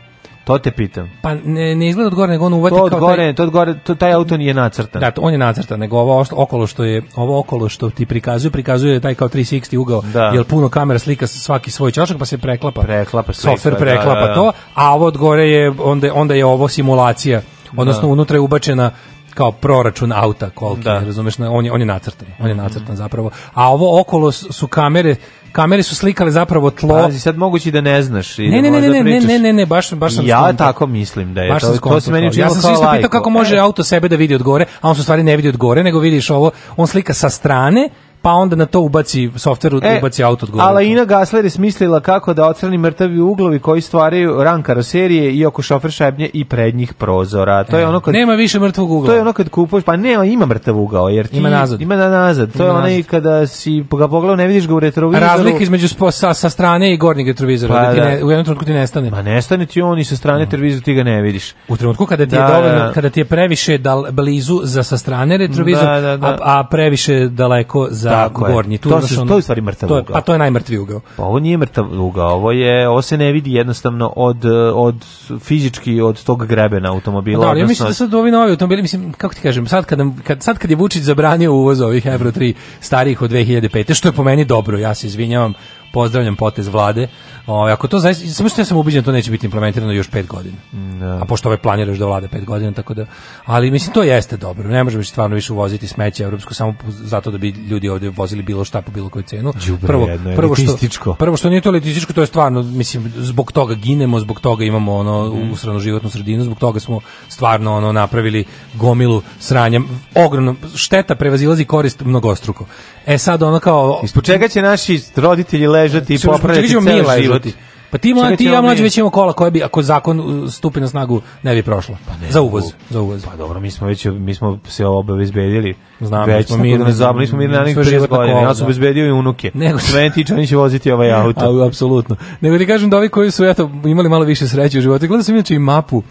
Speaker 13: To te pitam.
Speaker 12: Pa ne, ne izgleda od gore, nego ono uvati to kao... Gore,
Speaker 13: taj, to od gore, to, taj auto nije nacrtan.
Speaker 12: Da, on je nacrtan, nego ovo okolo što je, ovo okolo što ti prikazuje, prikazuje taj kao 360 ugao, da. jer puno kamera slika svaki svoj čašak, pa se preklapa.
Speaker 13: Preklapa,
Speaker 12: slika, Software preklapa da, da, da. to, a ovo od gore je, onda, onda je ovo simulacija da. odnosno da. unutra je ubačena kao proračun auta koliki, da. razumeš, on je on je nacrtan, on je mhm. nacrtan mm. zapravo. A ovo okolo su kamere, kamere su slikale zapravo tlo. Pazi,
Speaker 13: sad mogući da ne znaš i
Speaker 12: ne, da ne,
Speaker 13: ne,
Speaker 12: da ne, ne, ne, ne, ne, baš baš
Speaker 13: sam Ja skonto. tako mislim da je baš to. To se meni čini ja sam
Speaker 12: se
Speaker 13: isto
Speaker 12: pitao kako može e. auto sebe da vidi od gore, a on se u stvari ne vidi od gore, nego vidiš ovo, on slika sa strane pa onda na to ubaci softver, e, ubaci auto odgovornika.
Speaker 13: Alaina Gasler je smislila kako da ocrani mrtavi uglovi koji stvaraju ran karoserije i oko šofer šebnje i prednjih prozora. To e, je ono kad
Speaker 12: nema više mrtvog ugla.
Speaker 13: To je ono kad kupuješ, pa nema ima mrtav ugao jer ti ima
Speaker 12: nazad.
Speaker 13: Ima na nazad. To ima je onaj kada si ga pogledao ne vidiš ga u retrovizoru. Razlika
Speaker 12: između spo, sa, sa strane i gornjeg retrovizora, pa, da ti ne, u jednom trenutku ti nestane. Ma
Speaker 13: nestane ti on i sa strane mm. televizora ti ga ne vidiš.
Speaker 12: U trenutku kada ti da, je da, dovoljno, da. kada ti je previše dal, blizu za sa strane retrovizor, da, da, da, a, a previše daleko za tako gornji.
Speaker 13: Tu, to, se, ono, to je u stvari mrtav ugao.
Speaker 12: Pa to je najmrtvi ugao.
Speaker 13: Pa ovo nije mrtav ugao, ovo, je, ovo se ne vidi jednostavno od, od fizički od tog grebena automobila. Pa da, ali ja
Speaker 12: mislim da sad ovi novi automobili, mislim, kako ti kažem, sad kad, kad, sad kad je Vučić zabranio uvoz ovih Euro 3 starih od 2005. što je po meni dobro, ja se izvinjavam, pozdravljam potez vlade, Ovaj ako to zaista samo što ja sam ubeđen da to neće biti implementirano još 5 godina. No. Da. A pošto ove ovaj planiraš da vlade 5 godina tako da ali mislim to jeste dobro. Ne možemo stvarno više uvoziti smeće evropsko samo zato da bi ljudi ovdje vozili bilo šta po bilo koju cenu.
Speaker 13: Džubre, prvo jedno, prvo
Speaker 12: što prvo što nije to elitističko, to je stvarno mislim zbog toga ginemo, zbog toga imamo ono mm. usranu životnu sredinu, zbog toga smo stvarno ono napravili gomilu sranja. Ogromno šteta prevazilazi korist mnogostruko. E sad ono kao Ispod čega će naši
Speaker 13: roditelji ležati i popraviti ceo život.
Speaker 12: Pa ti, ma, ti ja mlađi već imamo kola koje bi, ako zakon uh, stupi na snagu, ne bi prošlo. Pa ne, za uvoz. Pa za uvoz.
Speaker 13: Pa dobro, mi smo već, mi smo se obezbedili. Znam, već smo da mi ne zabili, smo mi na nekih 30 godina. Ja sam da. obezbedio i unuke. [LAUGHS] Nego sve meni tiče, će voziti ovaj auto. [LAUGHS] A,
Speaker 12: apsolutno. Nego ti kažem da ovi koji su eto, imali malo više sreće u životu. Gledao sam inače i mapu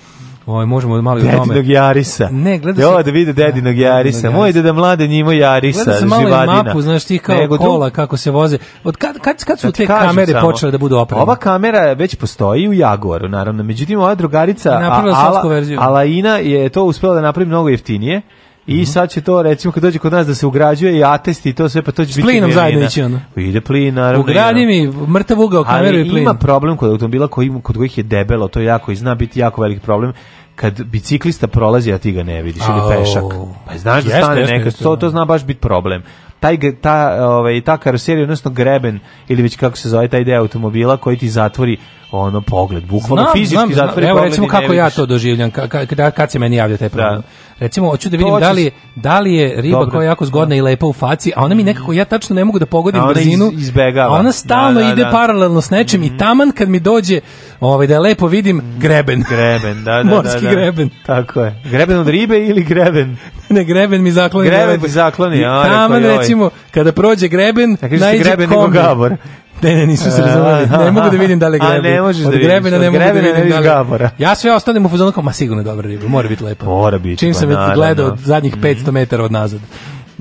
Speaker 12: Oj, ovaj,
Speaker 13: možemo
Speaker 12: malo i o
Speaker 13: tome. Dedinog Jarisa. Ne, gledao sam. Jo, da vide Dedinog Jarisa. Moj deda mlade njimo Jarisa, gledao sam malo mapu,
Speaker 12: znaš tih kao Nego kola, kako se voze. Od kad, kad, kad su te kamere samo, počele da budu opremljene?
Speaker 13: Ova kamera već postoji u Jagoru, naravno. Međutim, ova drugarica, Ala, Alaina je to uspela da napravi mnogo jeftinije. I mhm. sad će to recimo kad dođe kod nas da se ugrađuje i atest i to sve pa to će S biti plinom zajedno ići ono.
Speaker 12: Pa ide plin naravno. Ugradi mi mrtav
Speaker 13: ugao kameru i plin.
Speaker 12: Ali
Speaker 13: ima problem kod automobila koji kod kojih je debelo, to je jako i zna biti jako veliki problem kad biciklista prolazi, a ti ga ne vidiš, ili pešak. Pa znaš da stane neka, to, to zna baš biti problem. Taj, ta, ovaj, ta karoserija, odnosno greben, ili već kako se zove taj deo automobila koji ti zatvori ono pogled, bukvalno fizički znam, zatvori znam, Evo
Speaker 12: recimo kako ja to doživljam, kad, kad se meni javlja taj da. problem. Da. Recimo, hoću da vidim da li, da li je riba Dobre. koja je jako zgodna i lepa u faci, a ona mi mhm. nekako, ja tačno ne mogu da pogodim a brzinu.
Speaker 13: Iz,
Speaker 12: izbegava. ona stalno da, da, ide da. paralelno s nečim mm -hmm. i mhm. taman kad mi dođe ovaj, da je lepo vidim, mhm. greben. Greben, da, [LAUGHS] da, da. Morski da. greben.
Speaker 13: Tako je. Greben od ribe ili greben?
Speaker 12: [LAUGHS] ne, greben mi zakloni.
Speaker 13: Greben
Speaker 12: mi
Speaker 13: zakloni, a, Taman, recimo,
Speaker 12: kada prođe greben, da najde greben nego gabor. Ne, ne, nisu se razumeli. Ne mogu da vidim da li grebe. A ne možeš od da vidiš. Grebena, ne mogu da vidim vidiš da li... Gabora. Ja sve ostanem u fazonu kao, ma sigurno je dobra riba, mora biti lepa.
Speaker 13: Mora biti.
Speaker 12: Čim pa sam naravno. gledao od zadnjih 500 mhm. metara od nazad.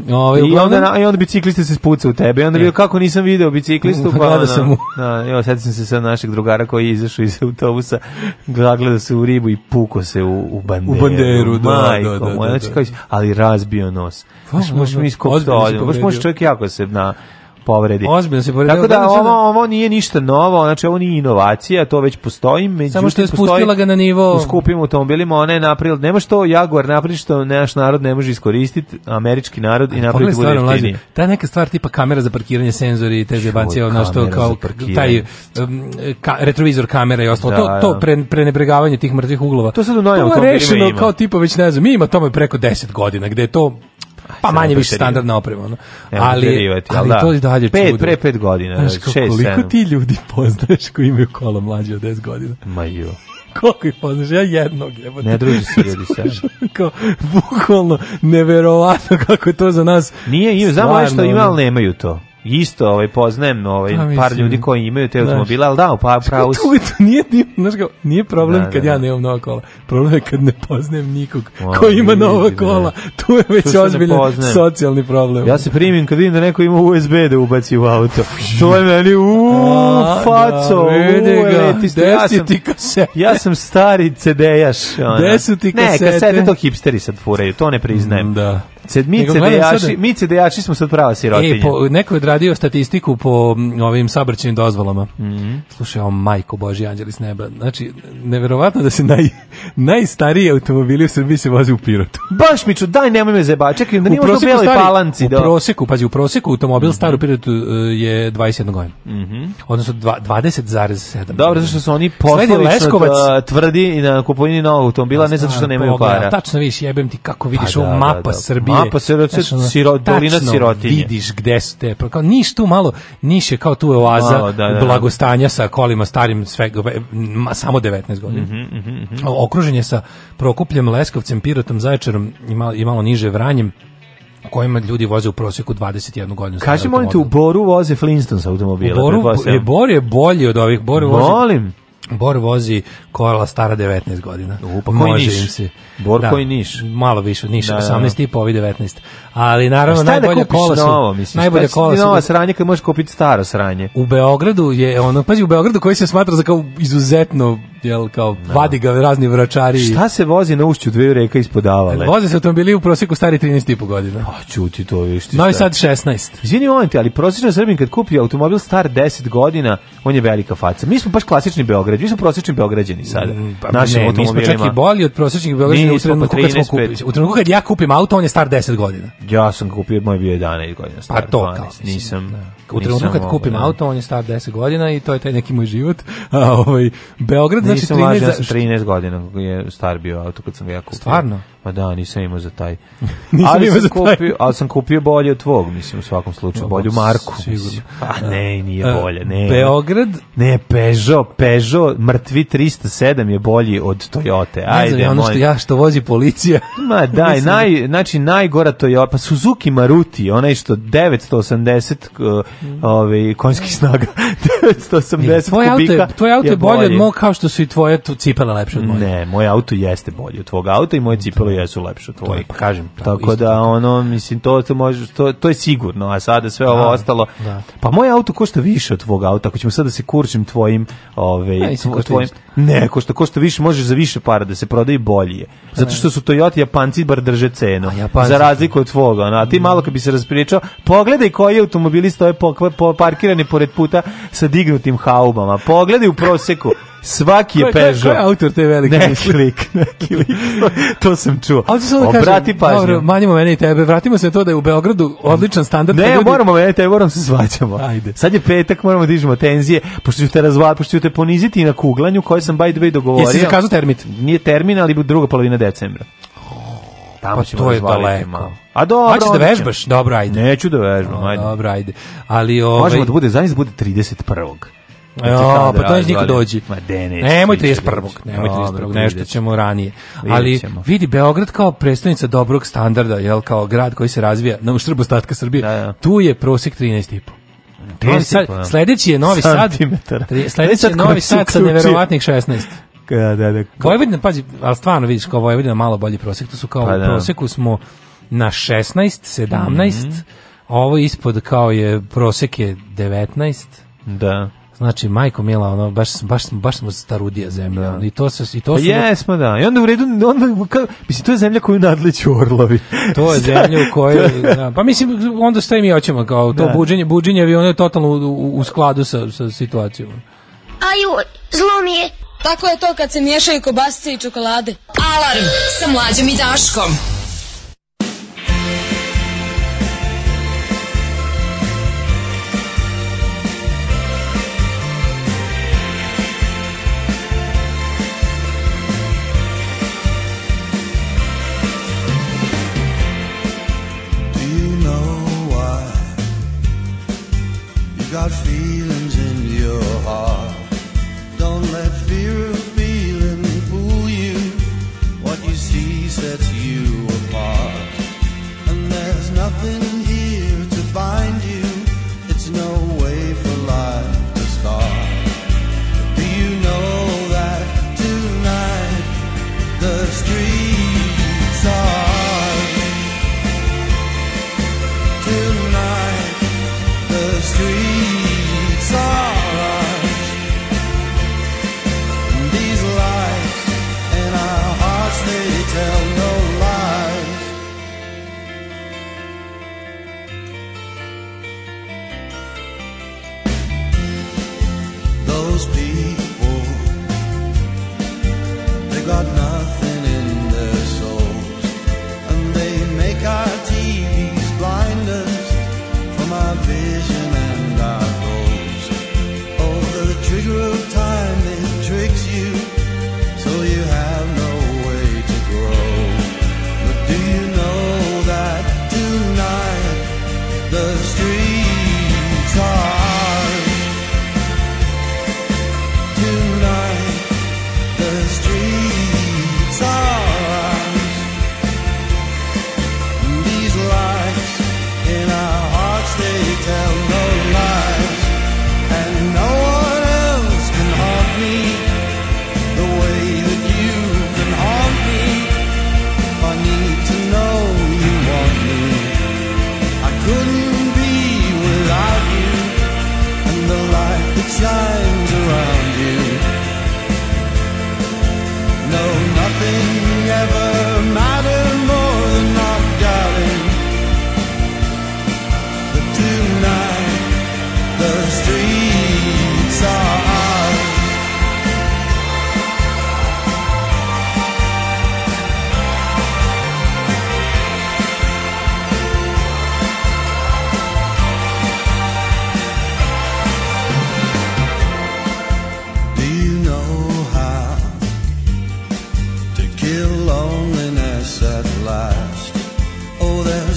Speaker 13: Ovaj uglavnom... I onda, i onda biciklista se spuca u tebe. I onda bio e. kako nisam video biciklistu, [LAUGHS] pa gledao sam mu. Da, evo sad sam se sa našeg drugara koji je izašao iz autobusa, gledao se u ribu i puko se u, u banderu. U banderu, da, Majko, da, da, znači da, da. Znači, ali razbio nos. Da, da, baš možeš mi iskopati, baš možeš čovjek jako se na povredi. Ozbiljno se povredio. Tako da ovo, ovo nije ništa novo, znači ovo nije inovacija, to već postoji. Međutim, Samo što je spustila ga na nivo... U skupim automobilima, ona je napravila, nema što Jaguar napravi što naš narod ne može iskoristiti, američki narod i napraviti da bude jeftiniji. Ta
Speaker 12: neka stvar tipa kamera za parkiranje, senzori, te zebancije, ono što kao taj um, ka, retrovizor kamera i ostalo, da, to, da. to pre, prenebregavanje tih mrtvih uglova.
Speaker 13: To sad u novim automobilima
Speaker 12: ima.
Speaker 13: kao
Speaker 12: tipa već ne znam, ima tome preko 10 godina, gde je to Pa manje više standardna oprema, ono. Ali, ali da. to i dalje pet, čudo.
Speaker 13: Pre pet godina,
Speaker 12: šest, Koliko ti ljudi poznaješ koji imaju kola mlađe od 10 godina? Ma
Speaker 13: jo
Speaker 12: koliko ih poznaš, ja jednog jebote.
Speaker 13: Ne druži se ljudi sa. [LAUGHS] kao,
Speaker 12: bukvalno, neverovatno kako je to za nas.
Speaker 13: Nije, ima, znamo što ima, nemaju to isto ovaj poznajem ovaj da, par ljudi koji imaju te automobile, al da, pa pravo. To, to
Speaker 12: nije znaš kao, nije problem da, kad da, ja da. nemam nova kola. Problem je kad ne poznajem nikog ko ima nova kola. Tu je već ozbiljan socijalni problem.
Speaker 13: Ja se primim kad vidim da neko ima USB da ubaci u auto. To je meni u da, faco.
Speaker 12: Vidi
Speaker 13: Ja sam stari CD-jaš.
Speaker 12: Ono. Deseti
Speaker 13: kasete. Ne, kasete to hipsteri sad furaju, to ne priznajem.
Speaker 12: Da.
Speaker 13: Ced, mi CD-jaši, sada... mi CD-jaši smo sad prava sirotinja.
Speaker 12: E, po, neko je odradio statistiku po ovim sabrćenim dozvolama. Mm -hmm. Slušaj, o majko Boži, anđeli s neba. Znači, neverovatno da se naj, najstariji automobili u Srbiji se voze u Pirotu.
Speaker 13: [LAUGHS] Baš mi ću, daj, nemoj me zeba. Čekaj, da nije možda u Beloj Palanci. U
Speaker 12: proseku, pazi, u proseku automobil mm -hmm. star u mhm. Pirotu e, je 21 godina. Mm -hmm. Odnosno 20,7.
Speaker 13: Dobro, zašto su oni poslovično e, tvrdi i na kupovini novog automobila, ne zato što nemaju
Speaker 12: pa para.
Speaker 13: Tačno viš,
Speaker 12: jebem ti kako vidiš, pa, da, mapa da, da. Srbije A,
Speaker 13: pa siro, dolina sirotinje.
Speaker 12: vidiš gde su te, kao niš tu malo, niš je kao tu oaza malo, da, da, da. blagostanja sa kolima starim svega, ma, samo 19 godina.
Speaker 13: Mm -hmm, mm
Speaker 12: -hmm. Okružen sa Prokupljem, Leskovcem, Pirotom, Zaječarom i malo, i malo niže Vranjem kojima ljudi voze u proseku 21 godinu.
Speaker 13: Kaži, molim te, u Boru voze Flintstones automobile. U Boru,
Speaker 12: je, Bor je bolji od ovih. Bor
Speaker 13: voze... Molim.
Speaker 12: Bor vozi kola stara 19 godina.
Speaker 13: U, pa, pa koji Može niš? Im Bor da, koji niš?
Speaker 12: Malo više,
Speaker 13: niš,
Speaker 12: da, 18 da, da. i po, ovi 19. Ali naravno, da najbolje kola su... Novo,
Speaker 13: mislim,
Speaker 12: najbolje kola
Speaker 13: su... Nova sranje kad možeš kupiti staro sranje.
Speaker 12: U Beogradu je, ono, pazi, u Beogradu koji se smatra za kao izuzetno jel kao no. vadi ga razni vračari.
Speaker 13: Šta se vozi na ušću dve reka ispod avale?
Speaker 12: Voze se automobili u prosjeku stari 13,5 godina. A pa,
Speaker 13: čuti to viš ti. No
Speaker 12: i sad 16.
Speaker 13: Izvini molim ali prosječno Srbin kad kupi automobil star 10 godina, on je velika faca. Mi smo baš klasični Beograd Beograd. Vi su prosječni Beograđani sada. Mm,
Speaker 12: pa, našim ne, mi smo čak i bolji od prosječnih Beograđana u trenutku kad smo kupili. U trenutku kad ja kupim auto, on je star 10 godina.
Speaker 13: Ja sam kupio, moj bio 11 godina
Speaker 12: star. Pa to
Speaker 13: kao. Mislim, nisam,
Speaker 12: da. U trenutku kad kupim da. auto, on je star 10 godina i to je taj neki moj život. A, ovaj,
Speaker 13: Beograd, znači nisam
Speaker 12: znači 13... Nisam
Speaker 13: važno, 13 godina je star bio auto kad sam ga ja kupio.
Speaker 12: Stvarno?
Speaker 13: Pa da, nisam imao za taj. [LAUGHS] ali, sam za taj. ali sam kupio bolje od tvog, mislim, u svakom slučaju. bolju marku, sigurno. mislim. Pa, pa da. ne, nije uh, bolje. Ne,
Speaker 12: Beograd?
Speaker 13: Ne, Peugeot, Peugeot, mrtvi 307 je bolji od Toyota. Ajde, ne znam, ono
Speaker 12: što ja, što vozi policija.
Speaker 13: Ma daj, [LAUGHS] da- naj, znači najgora Toyota, pa Suzuki Maruti, onaj što 980 uh, ovaj, konjskih snaga, 980 tvoj kubika. Auto je,
Speaker 12: tvoj auto
Speaker 13: je
Speaker 12: bolje, od mog, kao što su i tvoje cipele lepše od
Speaker 13: moje. Ne, moj auto jeste bolji od tvog auta i moje cipele jesu lepše od Pa kažem. Da, tako, da, tako da ono mislim to to može to to je sigurno, a sada sve ovo da, ostalo. Da. Pa moj auto košta više od tvog auta, ako ćemo sad da se kurčim tvojim, ovaj ne, tvoj, tvojim. Ne, košta košta više, možeš za više para da se prodaje bolje. Zato što su Toyota Japanci bar drže cenu. Za razliku od tvoga, ono, a ti mm. malo kad bi se raspričao, pogledaj koji automobili stoje po, po, parkirani pored puta sa dignutim haubama. Pogledaj u proseku. Svaki je Peugeot.
Speaker 12: Ko je autor te velike
Speaker 13: neki lik, neki lik. To sam čuo. Ali ću da Obrati kažem, pažnju. Dobro,
Speaker 12: manjimo mene i tebe. Vratimo se na to da je u Beogradu odličan standard.
Speaker 13: Ne, ljudi... moramo mene i tebe, moramo se svađamo. Ajde. Sad je petak, moramo da dižemo tenzije, pošto ću te razvati, pošto ću te poniziti na kuglanju koje sam by the way dogovorio.
Speaker 12: Jesi zakazao termit?
Speaker 13: Nije termin, ali druga polovina decembra. Tamo pa ćemo to je daleko. Malo. A dobro.
Speaker 12: Hoćeš da vežbaš? Dobro, ajde.
Speaker 13: Neću da vežbam, ajde.
Speaker 12: Dobro, ajde. Ali ovaj Možemo
Speaker 13: da bude, zaista da bude 31.
Speaker 12: Ja, pa to da, neće niko dođi. Ma de, Nemoj 31. Nemoj 31. Nešto ćemo ranije. Ali vidi, Beograd kao predstavnica dobrog standarda, jel, kao grad koji se razvija na uštrb ostatka Srbije, da, da. tu je prosek 13,5. Novi pa sad, sledeći je Novi Sad. Sledeći je Novi Sad sa neverovatnih
Speaker 13: 16. Da, da, da. Vojvodina, pazi,
Speaker 12: ali stvarno vidiš kao Vojvodina malo bolji prosek, to su kao pa u proseku smo na 16, 17, mm ovo ispod kao je prosek je 19.
Speaker 13: Da.
Speaker 12: Znači, majko mila, ono, baš, baš, baš smo starudija zemlja. Ja. Da. I to se... I to pa
Speaker 13: jesmo, da. I onda u redu, onda, ka, mislim, to je zemlja koju nadliću orlovi.
Speaker 12: [LAUGHS] To je zemlja u [LAUGHS] kojoj... da. Pa mislim, onda što i mi hoćemo, kao to da. buđenje, buđenje ono je totalno u, u, skladu sa, sa situacijom. Aju,
Speaker 16: zlo mi je. Tako je to kad se miješaju kobasice i čokolade. Alarm sa mlađim i Daškom. I'll feel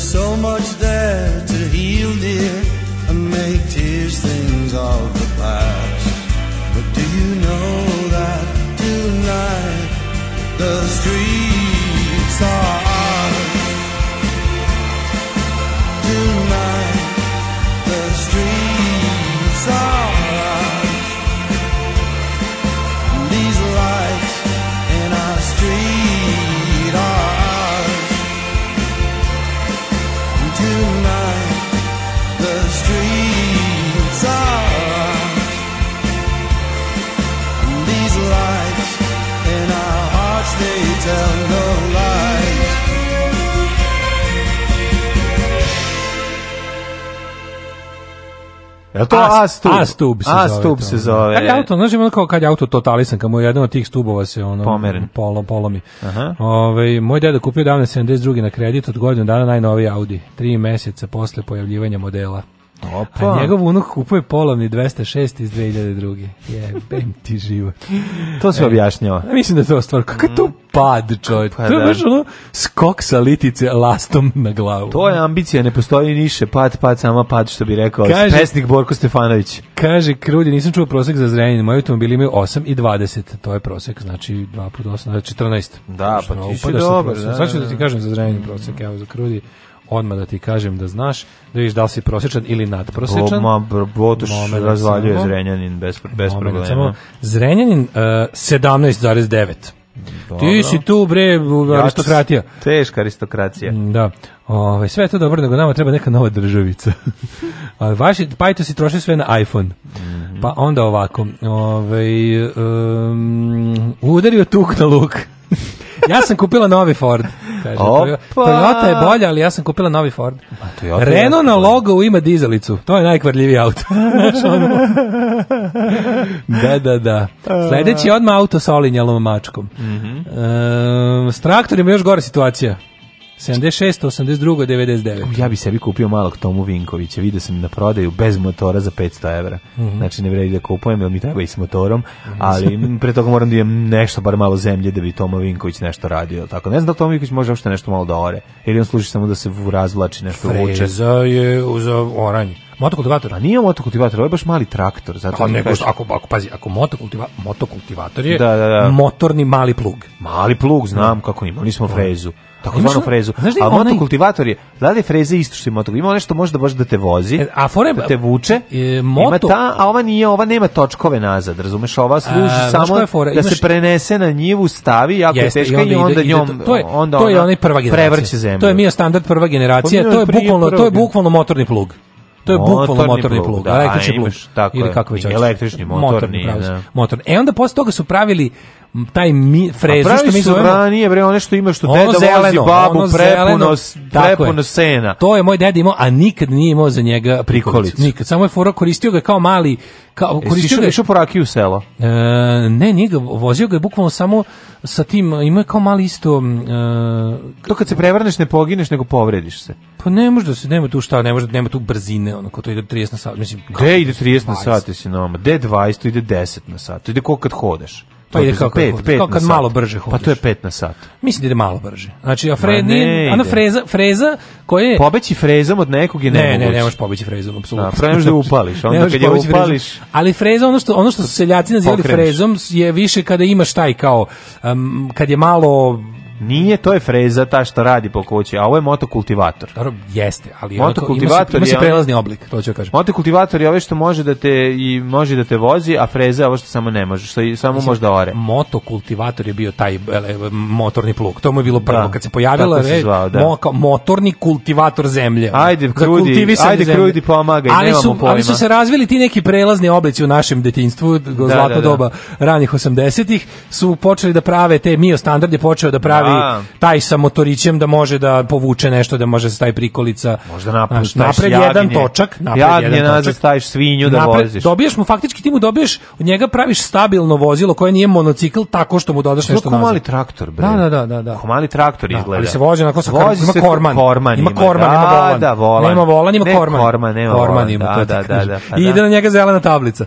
Speaker 17: so much there to heal, dear.
Speaker 12: Je to A-stub? A-stub se, A-stub
Speaker 13: se da. zove.
Speaker 12: Kad je auto, znaš, ono kao kad je auto totalisan, kad mu je jedan od tih stubova se ono... Pomeren. Polo, polomi.
Speaker 13: Aha. Ove,
Speaker 12: ovaj, moj deda kupio davne 72. na kredit od godinu dana najnoviji Audi. Tri meseca posle pojavljivanja modela.
Speaker 13: Opa.
Speaker 12: A njegov unuk kupuje polovni 206 iz 2002. Jebem ti život.
Speaker 13: to se objašnjava.
Speaker 12: E, mislim da je to stvar. Kako je to mm. pad, čovječ? Pa, da. to je baš ono skok sa litice lastom na glavu.
Speaker 13: To je ambicija, ne postoji niše. Pad, pad, sama pad, što bi rekao. Kaže, pesnik Borko Stefanović.
Speaker 12: Kaže, Krudi, nisam čuo prosek za zrenje. Moji automobili imaju 8 i 20. To je prosek, znači 2 put 8, znači 14.
Speaker 13: Da, pa ti si dobar.
Speaker 12: Da, Sad ću
Speaker 13: da, da
Speaker 12: ti kažem za zrenje prosek, evo za Krudi odmah da ti kažem da znaš, da vidiš da li si prosječan ili nadprosječan.
Speaker 13: Ma, Botuš razvaljuje Zrenjanin bez, bez problema. Samo,
Speaker 12: Zrenjanin uh, e, 17,9. Ti si tu bre aristokratija.
Speaker 13: Teška aristokracija.
Speaker 12: Mm, da. Ove, sve je to dobro, nego nama treba neka nova državica. A [LAUGHS] vaši pajto si troši sve na iPhone. Mm -hmm. Pa onda ovako. Ove, um, udario tuk na luk. [LAUGHS] ja sam kupila novi Ford.
Speaker 13: Kaže,
Speaker 12: Toyota je bolja, ali ja sam kupila novi Ford. Toyota Renault na logo ima dizelicu. To je najkvarljiviji auto. [LAUGHS] da, da, da. Sledeći je odmah auto sa olinjalom mačkom. Mm -hmm. e, s traktorima još gore situacija. 76, 82, 99.
Speaker 13: Ja bi sebi kupio malog Tomu Vinkovića, vidio sam na prodaju bez motora za 500 evra. Mm -hmm. Znači ne vredi da kupujem, jer mi treba i s motorom, mhm. ali pre toga moram da imam nešto, bar malo zemlje, da bi Tomo Vinković nešto radio. Tako. Ne znam da Tomo Vinković može uopšte nešto malo da ore, ili on služi samo da se razvlači nešto
Speaker 12: vuče. Freza je uz oranje. Motokultivator? A
Speaker 13: nije motokultivator, ovo je baš mali traktor.
Speaker 12: Zato a nego,
Speaker 13: što,
Speaker 12: ako, ako, pazi, ako
Speaker 13: motokultiva,
Speaker 12: motokultivator je da, da, da. motorni mali plug.
Speaker 13: Mali plug, znam kako ima, nismo frezu takozvanu frezu. Znaš da a onaj... motokultivator je, da li freze isto što je moto, ima nešto može da baš da te vozi, e, a fore, da te vuče, e, moto... ima ta, a ova nije, ova nema točkove nazad, razumeš, ova služi a, samo fore, da se prenese na njivu, stavi, jako Jeste, je teška i onda, i onda ide, njom, to je, onda to je onaj prva generacija. Prevrće zemlju.
Speaker 12: To je mio standard prva generacija, to je bukvalno, to je bukvalno motorni plug. To je bukvalno motorni plug, da, električni
Speaker 13: plug. Tako ili kako već električni motorni,
Speaker 12: motorni, da. motorni. E onda posle toga su pravili taj mi frezu što mi
Speaker 13: zovemo. A su ranije bre ono što ima što deda zeleno, vozi babu ono prepuno, prepuno sena.
Speaker 12: To je moj deda imao, a nikad nije imao za njega prikolicu. Nikad, samo je fora koristio ga kao mali
Speaker 13: kao e, koristio e, ga išao po rakiju selo.
Speaker 12: E, ne, nije ga vozio ga je bukvalno samo sa tim ima kao mali isto e,
Speaker 13: to kad se prevrneš ne pogineš nego povrediš se.
Speaker 12: Pa ne može da se nema tu šta, ne može nema tu brzine, ono ko to ide 30 na sat, mislim.
Speaker 13: Gde ide 30 da na sat ti si nama? Gde 20 to ide 10 na sat. To ide koliko kad hodeš.
Speaker 12: Pa to pa ide kako pet,
Speaker 13: pet kao kad malo brže
Speaker 12: hodiš. Pa to je 5 na sat. Mislim da ide malo brže. Znači, a fre, ne, ona freza, freza koja je...
Speaker 13: Pobeći frezom od nekog je nemoguće. Ne,
Speaker 12: ne, ne možeš pobeći frezom, da, apsolutno.
Speaker 13: Da, možeš da upališ, onda kad je upališ... Frezom.
Speaker 12: Ali freza, ono što, ono što su seljaci nazivali Pokreneš. frezom, je više kada imaš taj kao, um, kad je malo
Speaker 13: Nije, to je freza ta što radi po kući, a ovo je motokultivator. Dobro,
Speaker 12: jeste, ali
Speaker 13: motokultivator ima
Speaker 12: se, ima se prelazni oblik, to ću kažem.
Speaker 13: Motokultivator je ovo ovaj što može da te i može da te vozi, a freza je ovo što samo ne može, što samo može da ore.
Speaker 12: Motokultivator je bio taj ele, motorni plug. To mu je bilo prvo da, kad se pojavila se e, zvao, da. mo, kao motorni kultivator zemlje.
Speaker 13: Ajde, krudi, ajde zemlje. krudi pomagaj, ali su, pojma.
Speaker 12: Ali su se razvili ti neki prelazni oblici u našem detinjstvu, da, zlatna da, da, doba ranih 80-ih, su počeli da prave te mio standarde, počeo da pravi da. taj sa motorićem da može da povuče nešto, da može da se stavi prikolica.
Speaker 13: Možda napred,
Speaker 12: znaš, napred jagnje, jedan točak, napred
Speaker 13: jagnje, jedan točak. staviš svinju da napred, voziš. Dobiješ
Speaker 12: mu, faktički ti mu dobiješ, od njega praviš stabilno vozilo koje nije monocikl tako što mu dodaš
Speaker 13: nešto nazad. mali traktor, bre.
Speaker 12: Da, da, da. da. da.
Speaker 13: Ko mali traktor da, izgleda.
Speaker 12: Ali se vozi na sa vozi ima korman. korman. Ima korman, ima da, volan. Da, volan. Nema volan, ima korman. nema korman. Ima, da,
Speaker 13: da,
Speaker 12: da, da, pa I ide na njega zelena tablica.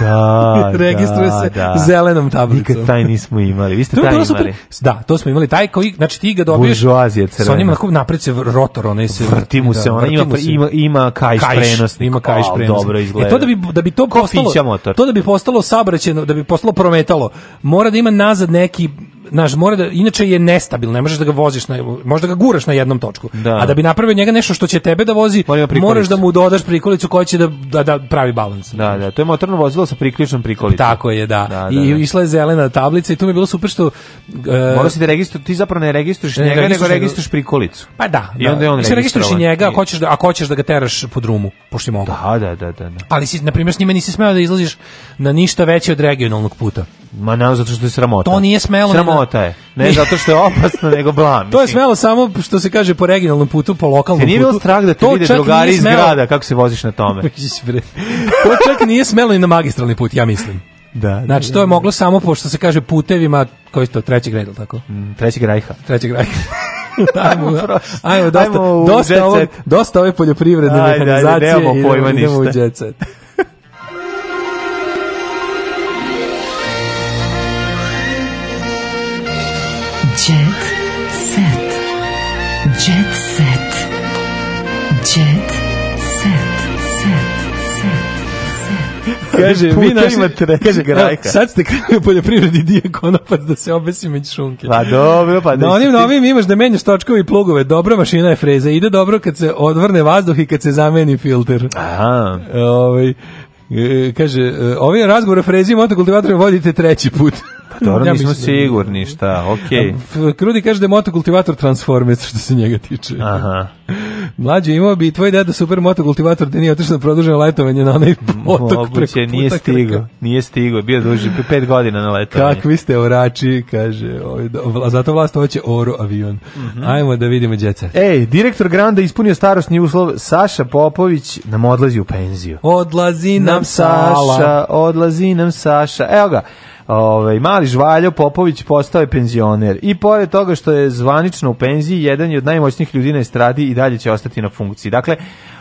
Speaker 12: Da, [LAUGHS] Registruje se zelenom tablicom.
Speaker 13: taj nismo imali. Vi ste taj imali.
Speaker 12: Da, to smo imali. Taj taj koji, znači ti ga
Speaker 13: dobiješ buržuazija
Speaker 12: crvena. Sa onim onako napred se rotor, onaj se
Speaker 13: vrti mu da, se, ona ima ima ima kaiš, kaiš ima kaiš o, Dobro
Speaker 12: izgleda. E to da bi da bi to Ko postalo motor. To da bi postalo saobraćajno, da bi postalo prometalo, mora da ima nazad neki naš mora da inače je nestabilno, ne možeš da ga voziš na možda ga guraš na jednom točku. Da. A da bi napravio njega nešto što će tebe da vozi, moraš da mu dodaš prikolicu koja će da, da, da pravi balans.
Speaker 13: Da, da, to je motorno vozilo sa prikličnom prikolicom.
Speaker 12: Tako je, da. da, da I da. išla je zelena tablica i tu mi je bilo super što uh,
Speaker 13: e, Moraš da registruješ, ti zapravo ne registruješ njega, registruš nego registruješ prikolicu.
Speaker 12: Pa da, I
Speaker 13: onda da. je on
Speaker 12: Mislim, registruješ i njega, ako hoćeš da, ako hoćeš da ga teraš po drumu, pošto mogu.
Speaker 13: Da, da, da, da, da,
Speaker 12: Ali si, na primjer, s njima nisi smeo da izlaziš na ništa veće od regionalnog puta.
Speaker 13: Ma ne, zato što je sramota.
Speaker 12: To nije smelo.
Speaker 13: Da- sramota je. Ne zato što je opasno, nego blam. [LAUGHS]
Speaker 12: to je smelo samo što se kaže po regionalnom putu, po lokalnom putu. Te
Speaker 13: nije bilo strah da te vide drugari iz grada kako se voziš na tome.
Speaker 12: [LAUGHS] to čak nije smelo i na magistralni put, ja
Speaker 13: mislim. Da, da,
Speaker 12: znači, to da, je da. moglo samo, pošto se kaže, putevima, koji to, trećeg reda, tako? Mm,
Speaker 13: trećeg rajha.
Speaker 12: Trećeg rajha. [LAUGHS]
Speaker 13: ajmo, [LAUGHS] ajmo, dosta, ajmo dosta, ove,
Speaker 12: dosta ove poljoprivredne ajde, mehanizacije.
Speaker 13: Ajde, nemamo pojma
Speaker 12: ništa. Idemo u jet set.
Speaker 13: kaže, vi naši, kaže, evo,
Speaker 12: sad ste krenuli poljoprivredni dio konopac da se obesi među šunke.
Speaker 13: Pa dobro, pa
Speaker 12: da. Na
Speaker 13: onim
Speaker 12: novim imaš da menjaš točkove i plugove, dobra mašina je freza, ide dobro kad se odvrne vazduh i kad se zameni filter.
Speaker 13: Aha.
Speaker 12: Ovaj E, kaže, e, ovaj razgovor o frezima motokultivatora vodite treći put. Pa
Speaker 13: dobro, ja nismo mislim, da sigurni šta, okej.
Speaker 12: Okay. Krudi kaže da je motokultivator transformec, što se njega tiče. Aha. Mlađe, imao bi tvoj deda super motokultivator da nije otišao na produženo letovanje na onaj potok Moguće, preko puta
Speaker 13: nije stigo, nije stigo, bio duži, pet godina na letovanje.
Speaker 12: Kakvi ste orači, kaže, ovaj, a zato vlast hoće oro avion. Mm -hmm. Ajmo da vidimo djeca.
Speaker 13: Ej, direktor Granda ispunio starostni uslov, Saša Popović nam odlazi u penziju. Odlazi na
Speaker 12: nam Saša,
Speaker 13: odlazi nam Saša. Evo ga. Ovaj mali Žvaljo Popović postao je penzioner i pored toga što je zvanično u penziji, jedan je od najmoćnijih ljudi na estradi i dalje će ostati na funkciji. Dakle,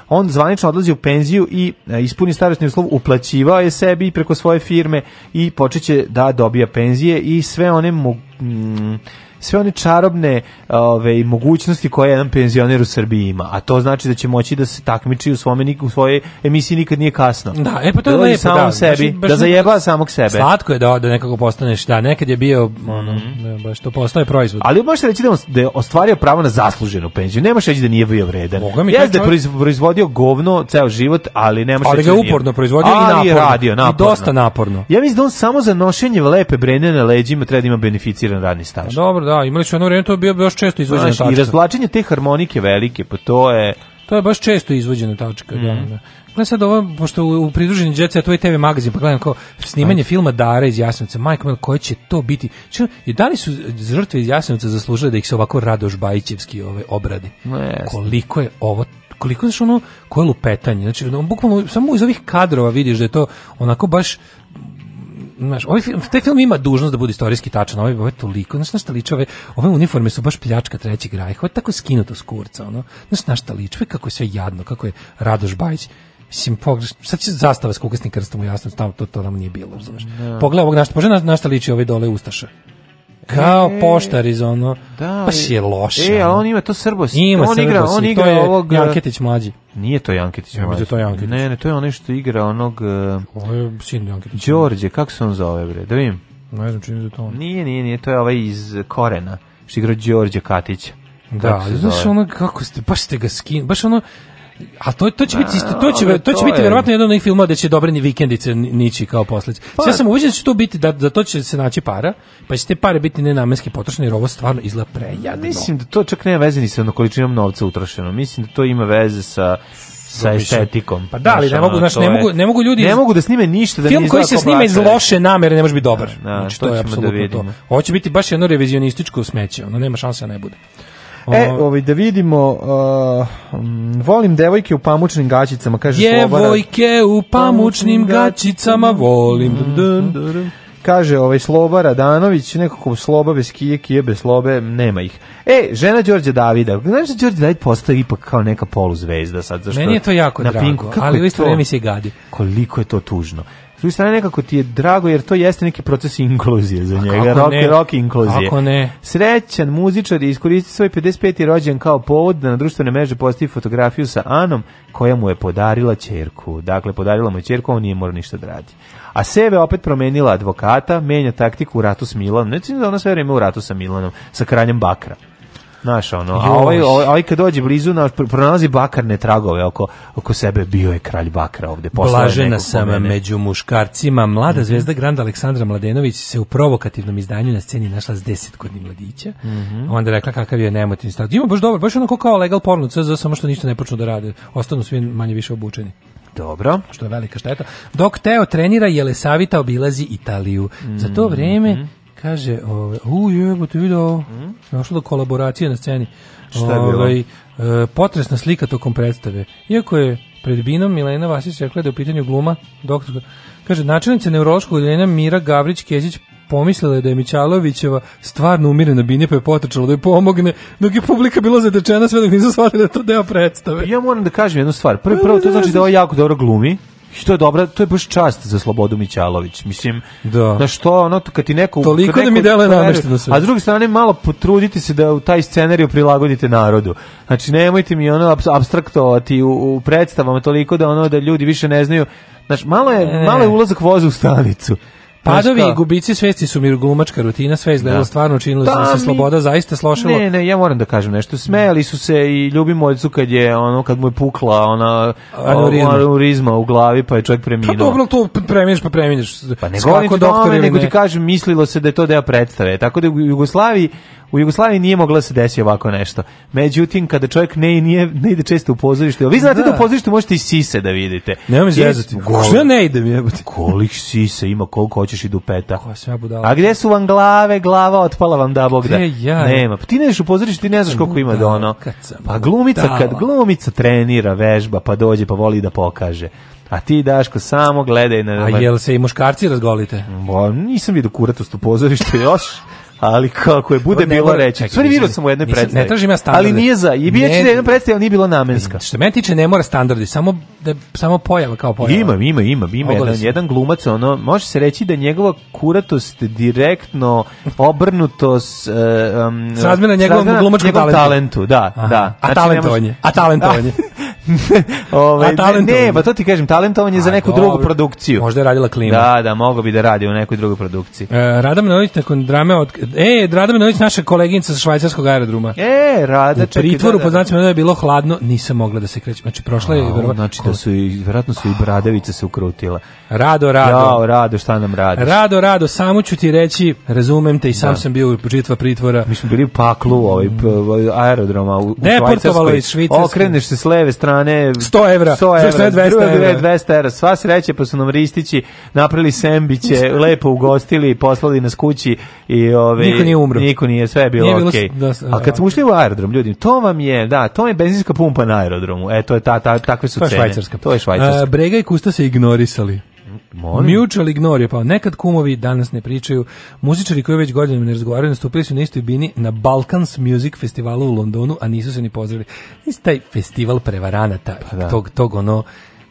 Speaker 13: on zvanično odlazi u penziju i e, ispuni starosni uslov, uplaćivao je sebi preko svoje firme i počeće da dobija penzije i sve one mu, mm, sve one čarobne ove, mogućnosti koje jedan penzioner u Srbiji ima, a to znači da će moći da se takmiči u, svome, u svojoj emisiji nikad nije kasno.
Speaker 12: Da, e pa to
Speaker 13: da
Speaker 12: je
Speaker 13: lepo, da, sebi, baš, da zajeba samog sebe.
Speaker 12: Slatko je da, da nekako postaneš, da, nekad je bio, ono, mm -hmm. baš to postaje proizvod.
Speaker 13: Ali možeš reći da, on, da je ostvario pravo na zasluženu penziju, nemaš reći da nije bio vredan. Boga mi Jeste da je proizv, proizvodio govno ceo život, ali ne možeš ali
Speaker 12: reći
Speaker 13: da ga uporno
Speaker 12: nije. proizvodio ali i naporno. radio, naporno. I dosta naporno.
Speaker 13: Ja mislim da on samo za nošenje lepe brene na leđima treba da ima beneficiran radni
Speaker 12: staž. Dobro, da, da, imali su jedno vreme, to je bio baš često izvođena Znaš, tačka. I
Speaker 13: razvlačenje te harmonike velike, pa to je...
Speaker 12: To je baš često izvođena tačka, mm -hmm. da, mhm. da. Gledam sad ovo, pošto u, u pridruženi djeca, to je TV magazin, pa gledam kao snimanje Ajde. filma Dara iz Jasenovca, majko mil, koje će to biti? Ču, I da li su žrtve iz Jasenovca zaslužile da ih se ovako Radoš Bajićevski ove, obradi?
Speaker 13: Ne,
Speaker 12: koliko je ovo koliko je ono koje lupetanje znači ono, bukvalno samo iz ovih kadrova vidiš da je to onako baš znaš, ovaj film, taj film ima dužnost da bude istorijski tačan, ovaj, ovaj toliko, znaš, našta liče, ove, ove uniforme su baš pljačka trećeg rajha, ovo tako skinuto s kurca, ono, znaš, našta liče, kako je sve jadno, kako je Radoš Bajić, Mislim, pogledaš, sad će zastava s kukasnim krstom u jasnom, tamo, to, to nam nije bilo, znaš. Da. Pogledaj ovog našta, pože pa našta liči ove dole Ustaša. Kao
Speaker 13: e,
Speaker 12: poštar iz ono. Da, baš je e, loše. E,
Speaker 13: ali on ima to srbo. Ima on
Speaker 12: igra, on igra to je ovog e, Janketić mlađi.
Speaker 13: Nije to Janketić mlađi. Ne,
Speaker 12: to Janketić.
Speaker 13: Ne, ne, to je onaj što igra onog
Speaker 12: uh,
Speaker 13: Ovo
Speaker 12: je sin Janketić. Đorđe,
Speaker 13: kako se on zove bre? Da vidim. Ne
Speaker 12: znam čini da to on.
Speaker 13: Nije, nije, nije, to je ovaj iz Korena, što igra Đorđe Katić.
Speaker 12: Da, znaš ono kako ste, baš ste ga skin, baš ono, A to to će biti isto, to će to, će biti verovatno jedan od onih filmova da će Dobreni vikendice nići kao posledica. Pa, ja sam ubeđen da će to biti da da to će se naći para, pa će te pare biti nenamenski potrošene jer ovo stvarno izgleda prejadno.
Speaker 13: Mislim da to čak nema veze ni sa količinom novca utrošeno. Mislim da to ima veze sa sa estetikom.
Speaker 12: Pa da, ali ne mogu, znači ne mogu, ne mogu ljudi...
Speaker 13: Ne mogu da snime ništa da
Speaker 12: Film koji se snima iz loše namere ne može biti dobar. Da,
Speaker 13: da znači, to, to je da apsolutno to.
Speaker 12: Ovo biti baš jedno revizionističko smeće, ono nema šanse da ne bude.
Speaker 13: E, ovaj, da vidimo, uh, volim devojke u pamučnim gaćicama, kaže Slobodan.
Speaker 12: Devojke u pamučnim gaćicama volim. Mm -hmm.
Speaker 13: Kaže ovaj Slobara Danović, nekako Sloba bez kije, kije bez slobe, nema ih. E, žena Đorđe Davida. Znaš da Đorđe David postaje ipak kao neka poluzvezda sad. Zašto Meni je
Speaker 12: to jako na drago, Pinku, ali u isto vreme se gadi.
Speaker 13: Koliko je to tužno druge strane nekako ti je drago jer to jeste neki proces inkluzije za njega, rock, ne? rock inkluzije. Kako
Speaker 12: ne?
Speaker 13: Srećan muzičar je iskoristio svoj 55. rođen kao povod da na društvene mreže postavi fotografiju sa Anom koja mu je podarila čerku. Dakle, podarila mu je čerku, on nije morao ništa da radi. A Seve opet promenila advokata, menja taktiku u ratu s Milanom. Ne da ona sve vreme u ratu sa Milanom, sa kraljem Bakra. Znaš, ono, a ovaj, ovaj, ovaj kad dođe blizu, naš, pronalazi bakarne tragove oko, oko sebe, bio je kralj bakra ovde.
Speaker 12: Blažena sam pomene. među muškarcima. Mlada mm -hmm. zvezda Granda Aleksandra Mladenović se u provokativnom izdanju na sceni našla s desetkodnim mladića. Mm
Speaker 13: -hmm. Onda
Speaker 12: rekla kakav je nemotivni stav. Ima baš dobro, baš onako kao legal porno, CZ, samo što ništa ne počnu da rade. Ostanu svi manje više obučeni.
Speaker 13: Dobro.
Speaker 12: Što je velika šteta. Dok Teo trenira, Jelesavita obilazi Italiju. Mm -hmm. Za to mhm. vreme Kaže, ove, u, jebo, ti vidio, mm? došlo do kolaboracije na sceni.
Speaker 13: Šta je
Speaker 12: ove, e, potresna slika tokom predstave. Iako je pred Binom Milena Vasić rekla da je u pitanju gluma doktorka. Kaže, načelnica neurologskog odeljenja Mira Gavrić-Kezić pomislila je da je Mićalovićeva stvarno umire na bini pa je potrčala da je pomogne dok je publika bila zatečena sve dok nisu shvatili da je to deo predstave.
Speaker 13: Pa ja moram da kažem jednu stvar. Prvo, prvo to znači da je ovo jako dobro glumi što je dobra, to je baš čast za Slobodu Mićalović. Mislim,
Speaker 12: da, da
Speaker 13: što ono, kad ti neko...
Speaker 12: Toliko
Speaker 13: neko, da
Speaker 12: mi dele namešteno sve.
Speaker 13: A
Speaker 12: s
Speaker 13: druge strane, malo potrudite se da u taj scenariju prilagodite narodu. Znači, nemojte mi ono abstraktovati u, u predstavama toliko da ono da ljudi više ne znaju. Znači, malo je, e. malo je ulazak voza u stanicu.
Speaker 12: Padovi i gubici svesti su mi glumačka rutina, sve izgleda da. stvarno činilo da, pa se sloboda zaista slošilo.
Speaker 13: Ne, ne, ja moram da kažem nešto. Smejali su se i ljubimojcu kad je ono kad mu je pukla ona aneurizma, aneurizma u glavi pa je čovjek preminuo. Pa dobro,
Speaker 12: to premineš pa premineš. Pa ne govorim doktor,
Speaker 13: nego ti kažem mislilo se da je to deo predstave. Tako da u Jugoslaviji u Jugoslaviji nije moglo da se desiti ovako nešto. Međutim, kada čovjek ne, nije, ne ide često u pozorište, vi znate da, da u pozorištu možete i sise da vidite.
Speaker 12: Nema izrezati. zezati. Što ja ne idem jebati?
Speaker 13: Kolik sise ima, koliko hoćeš i dupeta. Koja
Speaker 12: sam ja budala. A
Speaker 13: gdje su vam glave, glava otpala vam da bog da. Ja, Nema. Pa ti ne ideš u pozorište, ti ne znaš koliko ima da, da ono. Pa glumica, kad glumica trenira, vežba, pa dođe, pa voli da pokaže. A ti Daško samo gledaj na...
Speaker 12: A jel se i muškarci razgolite?
Speaker 13: Bo, nisam vidio kuratost u pozorištu još ali kako je bude bilo reći. Sve vidio sam u jednoj predstavi.
Speaker 12: Ne
Speaker 13: tražim
Speaker 12: ja standarde.
Speaker 13: Ali nije za. I biće da jedna predstava, nije bilo namenska.
Speaker 12: Što meni tiče ne mora standardi, samo da samo pojava kao pojava. Ima,
Speaker 13: ima, ima, ima jedan, jedan glumac, ono može se reći da njegova kuratost direktno obrnutost s um, e,
Speaker 12: srazmerno njegovom glumačkom talentu.
Speaker 13: talentu. Da, Aha.
Speaker 12: da. Znači, a talentovanje. A da. talentovanje.
Speaker 13: [LAUGHS] Ove, a ne, pa to ti kažem, talentovan je za neku drugu produkciju.
Speaker 12: Možda je radila klima.
Speaker 13: Da, da, mogao bi da radi u nekoj drugoj produkciji.
Speaker 12: E, Rada Menović nakon drame od... E, Rada Menović, naša koleginica sa švajcarskog aerodroma. E,
Speaker 13: Rada, čekaj. U
Speaker 12: pritvoru, da, da. da. je bilo hladno, nisam mogla da se kreće. Znači, prošla je... Vrlo...
Speaker 13: Znači, da su i, verovatno su i bradavice se ukrutila.
Speaker 12: Rado, Rado.
Speaker 13: Jao, Rado, šta nam radiš?
Speaker 12: Rado, Rado, samo ću ti reći, razumem te i sam da. sam bio žitva pritvora. Mi smo bili u paklu ovaj,
Speaker 13: aerodroma u, u Švajcarskoj. Deportovalo iz Švicarske. Okreneš se s leve strane hrane 100
Speaker 12: evra,
Speaker 13: 100
Speaker 12: evra, 200 znači,
Speaker 13: evra. 200 evra. Sva sreće, pa su nam ristići napravili sembiće, [LAUGHS] lepo ugostili i poslali nas kući i ove ovaj,
Speaker 12: niko nije umro. Niko nije,
Speaker 13: sve je bilo okej. Okay. Da, A kad smo ušli u aerodrom, ljudi, to vam je, da, to je benzinska pumpa na aerodromu. E to je ta, ta takve su to cene. Je švajcarska.
Speaker 12: To je švajcarska. A, Brega i Kusta se ignorisali. Molim? Mutual ignore je pao. Nekad kumovi danas ne pričaju. Muzičari koji već godinama ne razgovaraju nastupili su na istoj bini na Balkans Music Festivalu u Londonu, a nisu se ni pozdravili. Isti taj festival prevaranata, pa da. tog, tog ono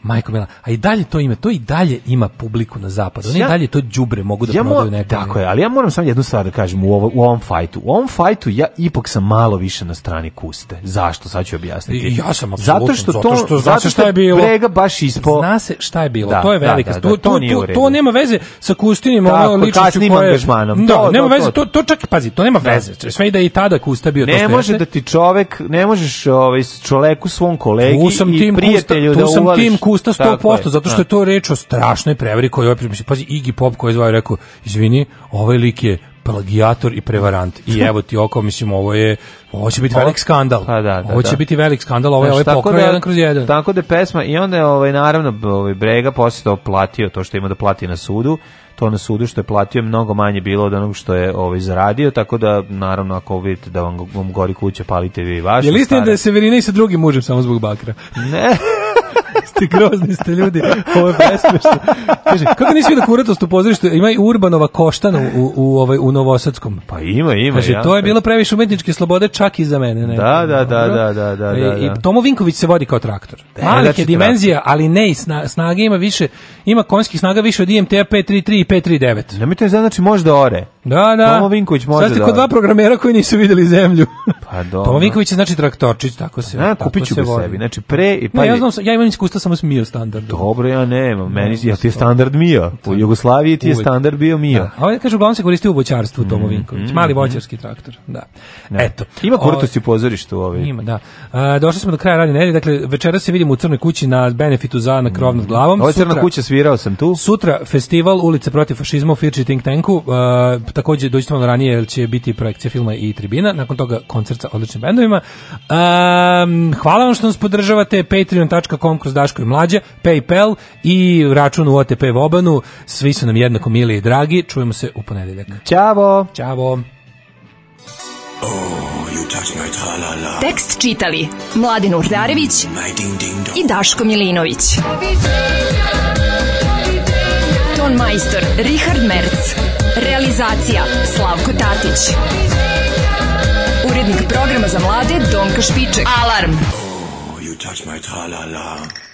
Speaker 12: Majko Mila, a i dalje to ime, to i dalje ima publiku na zapadu. Oni ja, dalje to đubre mogu da ja prodaju neka.
Speaker 13: Tako je, ali ja moram samo jednu stvar da kažem u ovom u ovom fajtu. U ovom fajtu ja ipak sam malo više na strani Kuste. Zašto? Sad ću objasniti. Ja sam
Speaker 12: zato što
Speaker 13: to zato što, zato što, šta je bilo.
Speaker 12: Brega baš ispo. Zna se
Speaker 13: šta
Speaker 12: je
Speaker 13: bilo.
Speaker 12: Da, to je da, velika da, da, to, to, to, to, nema veze sa Kustinim, ono ličiću koje angažmanom. Da, to, nema veze, to, to čak pazi, to nema da. veze. Znači, sve i da i tada Kusta bio
Speaker 13: Ne može da ti čovek, ne možeš ovaj čoveku svom kolegi i prijatelju da
Speaker 12: uvališ pusta 100%, zato što je da. to reč o strašnoj prevari koju opet, mislim, pazi, Iggy Pop koji zvao rekao, izvini, ovaj lik je plagijator i prevarant. I evo ti oko, mislim, ovo je, ovo će biti veliki skandal.
Speaker 13: Pa da, da, ovo će da.
Speaker 12: biti veliki skandal, ovo je znači, ovaj, ovaj pokroj da, jedan kroz jedan.
Speaker 13: Tako da pesma, i onda je ovaj, naravno ovaj, Brega posle to platio, to što ima da plati na sudu, to na sudu što je platio je mnogo manje bilo od onog što je ovaj zaradio, tako da naravno ako vidite
Speaker 12: da
Speaker 13: vam, vam gori kuća, palite vi i vaše. Je li istina
Speaker 12: da je Severina i sa drugim mužem samo zbog bakra?
Speaker 13: Ne
Speaker 12: ste grozni ste ljudi, ovo je besmešno. Kaže, kako nisi vidio kuratost u pozorištu, ima i Urbanova koštana u, u, ovaj, u Novosadskom.
Speaker 13: Pa ima, ima.
Speaker 12: Kaže,
Speaker 13: ja.
Speaker 12: to je bilo previše umetničke slobode čak i za mene. Ne?
Speaker 13: Da, da, da, da, da, da, e, da. I
Speaker 12: Tomo Vinković se vodi kao traktor. Da, Malih je da dimenzija, ali ne i sna, snage ima više, ima konjskih snaga više od IMT-a 533 i 539. E,
Speaker 13: Nemojte znači može da ore.
Speaker 12: Da, da.
Speaker 13: Tomo Vinković može Sad ste da
Speaker 12: kod dva programera koji nisu videli zemlju. Pa [LAUGHS] dobro. Tomo Vinković znači traktorčić, tako se. Da,
Speaker 13: kupit ću
Speaker 12: se
Speaker 13: ga sebi. Znači pre i pa.
Speaker 12: Ne, ja, pa znam, ja imam iskustva samo s Mio standard.
Speaker 13: Dobro, ja
Speaker 12: nemam.
Speaker 13: Meni ja ti je standard Mio. U Jugoslaviji ti je standard bio Mio.
Speaker 12: Da.
Speaker 13: A
Speaker 12: on kaže uglavnom se koristi u voćarstvu Tomo mhm, Vinković. Mhm, Mali mhm. voćarski traktor, da. Ne. Eto.
Speaker 13: Ima krutosti
Speaker 12: u
Speaker 13: pozorištu ovaj.
Speaker 12: Ima, da. A, došli smo do kraja radne nedelje, dakle večeras se vidimo u crnoj kući na benefitu za na krov nad glavom.
Speaker 13: Ovo crna kuća svirao sam tu.
Speaker 12: Sutra festival ulice protiv fašizma u Firči Think Tanku takođe dođite malo ranije jer će biti projekcija filma i tribina, nakon toga koncert sa odličnim bendovima. Um, hvala vam što nas podržavate, patreon.com kroz Daško i Mlađa, Paypal i račun u OTP Vobanu, svi su nam jednako mili i dragi, čujemo se u ponedeljak.
Speaker 13: Ćavo!
Speaker 12: Ćavo! Oh, you touch my -la -la. Tekst čitali Mladin Urdarević i Daško Milinović. Ton majstor Richard Merc Organizacija Slavko Tatić. Urednik programa za mlade Donka Špiček. Alarm! Oh, you touch my -la -la.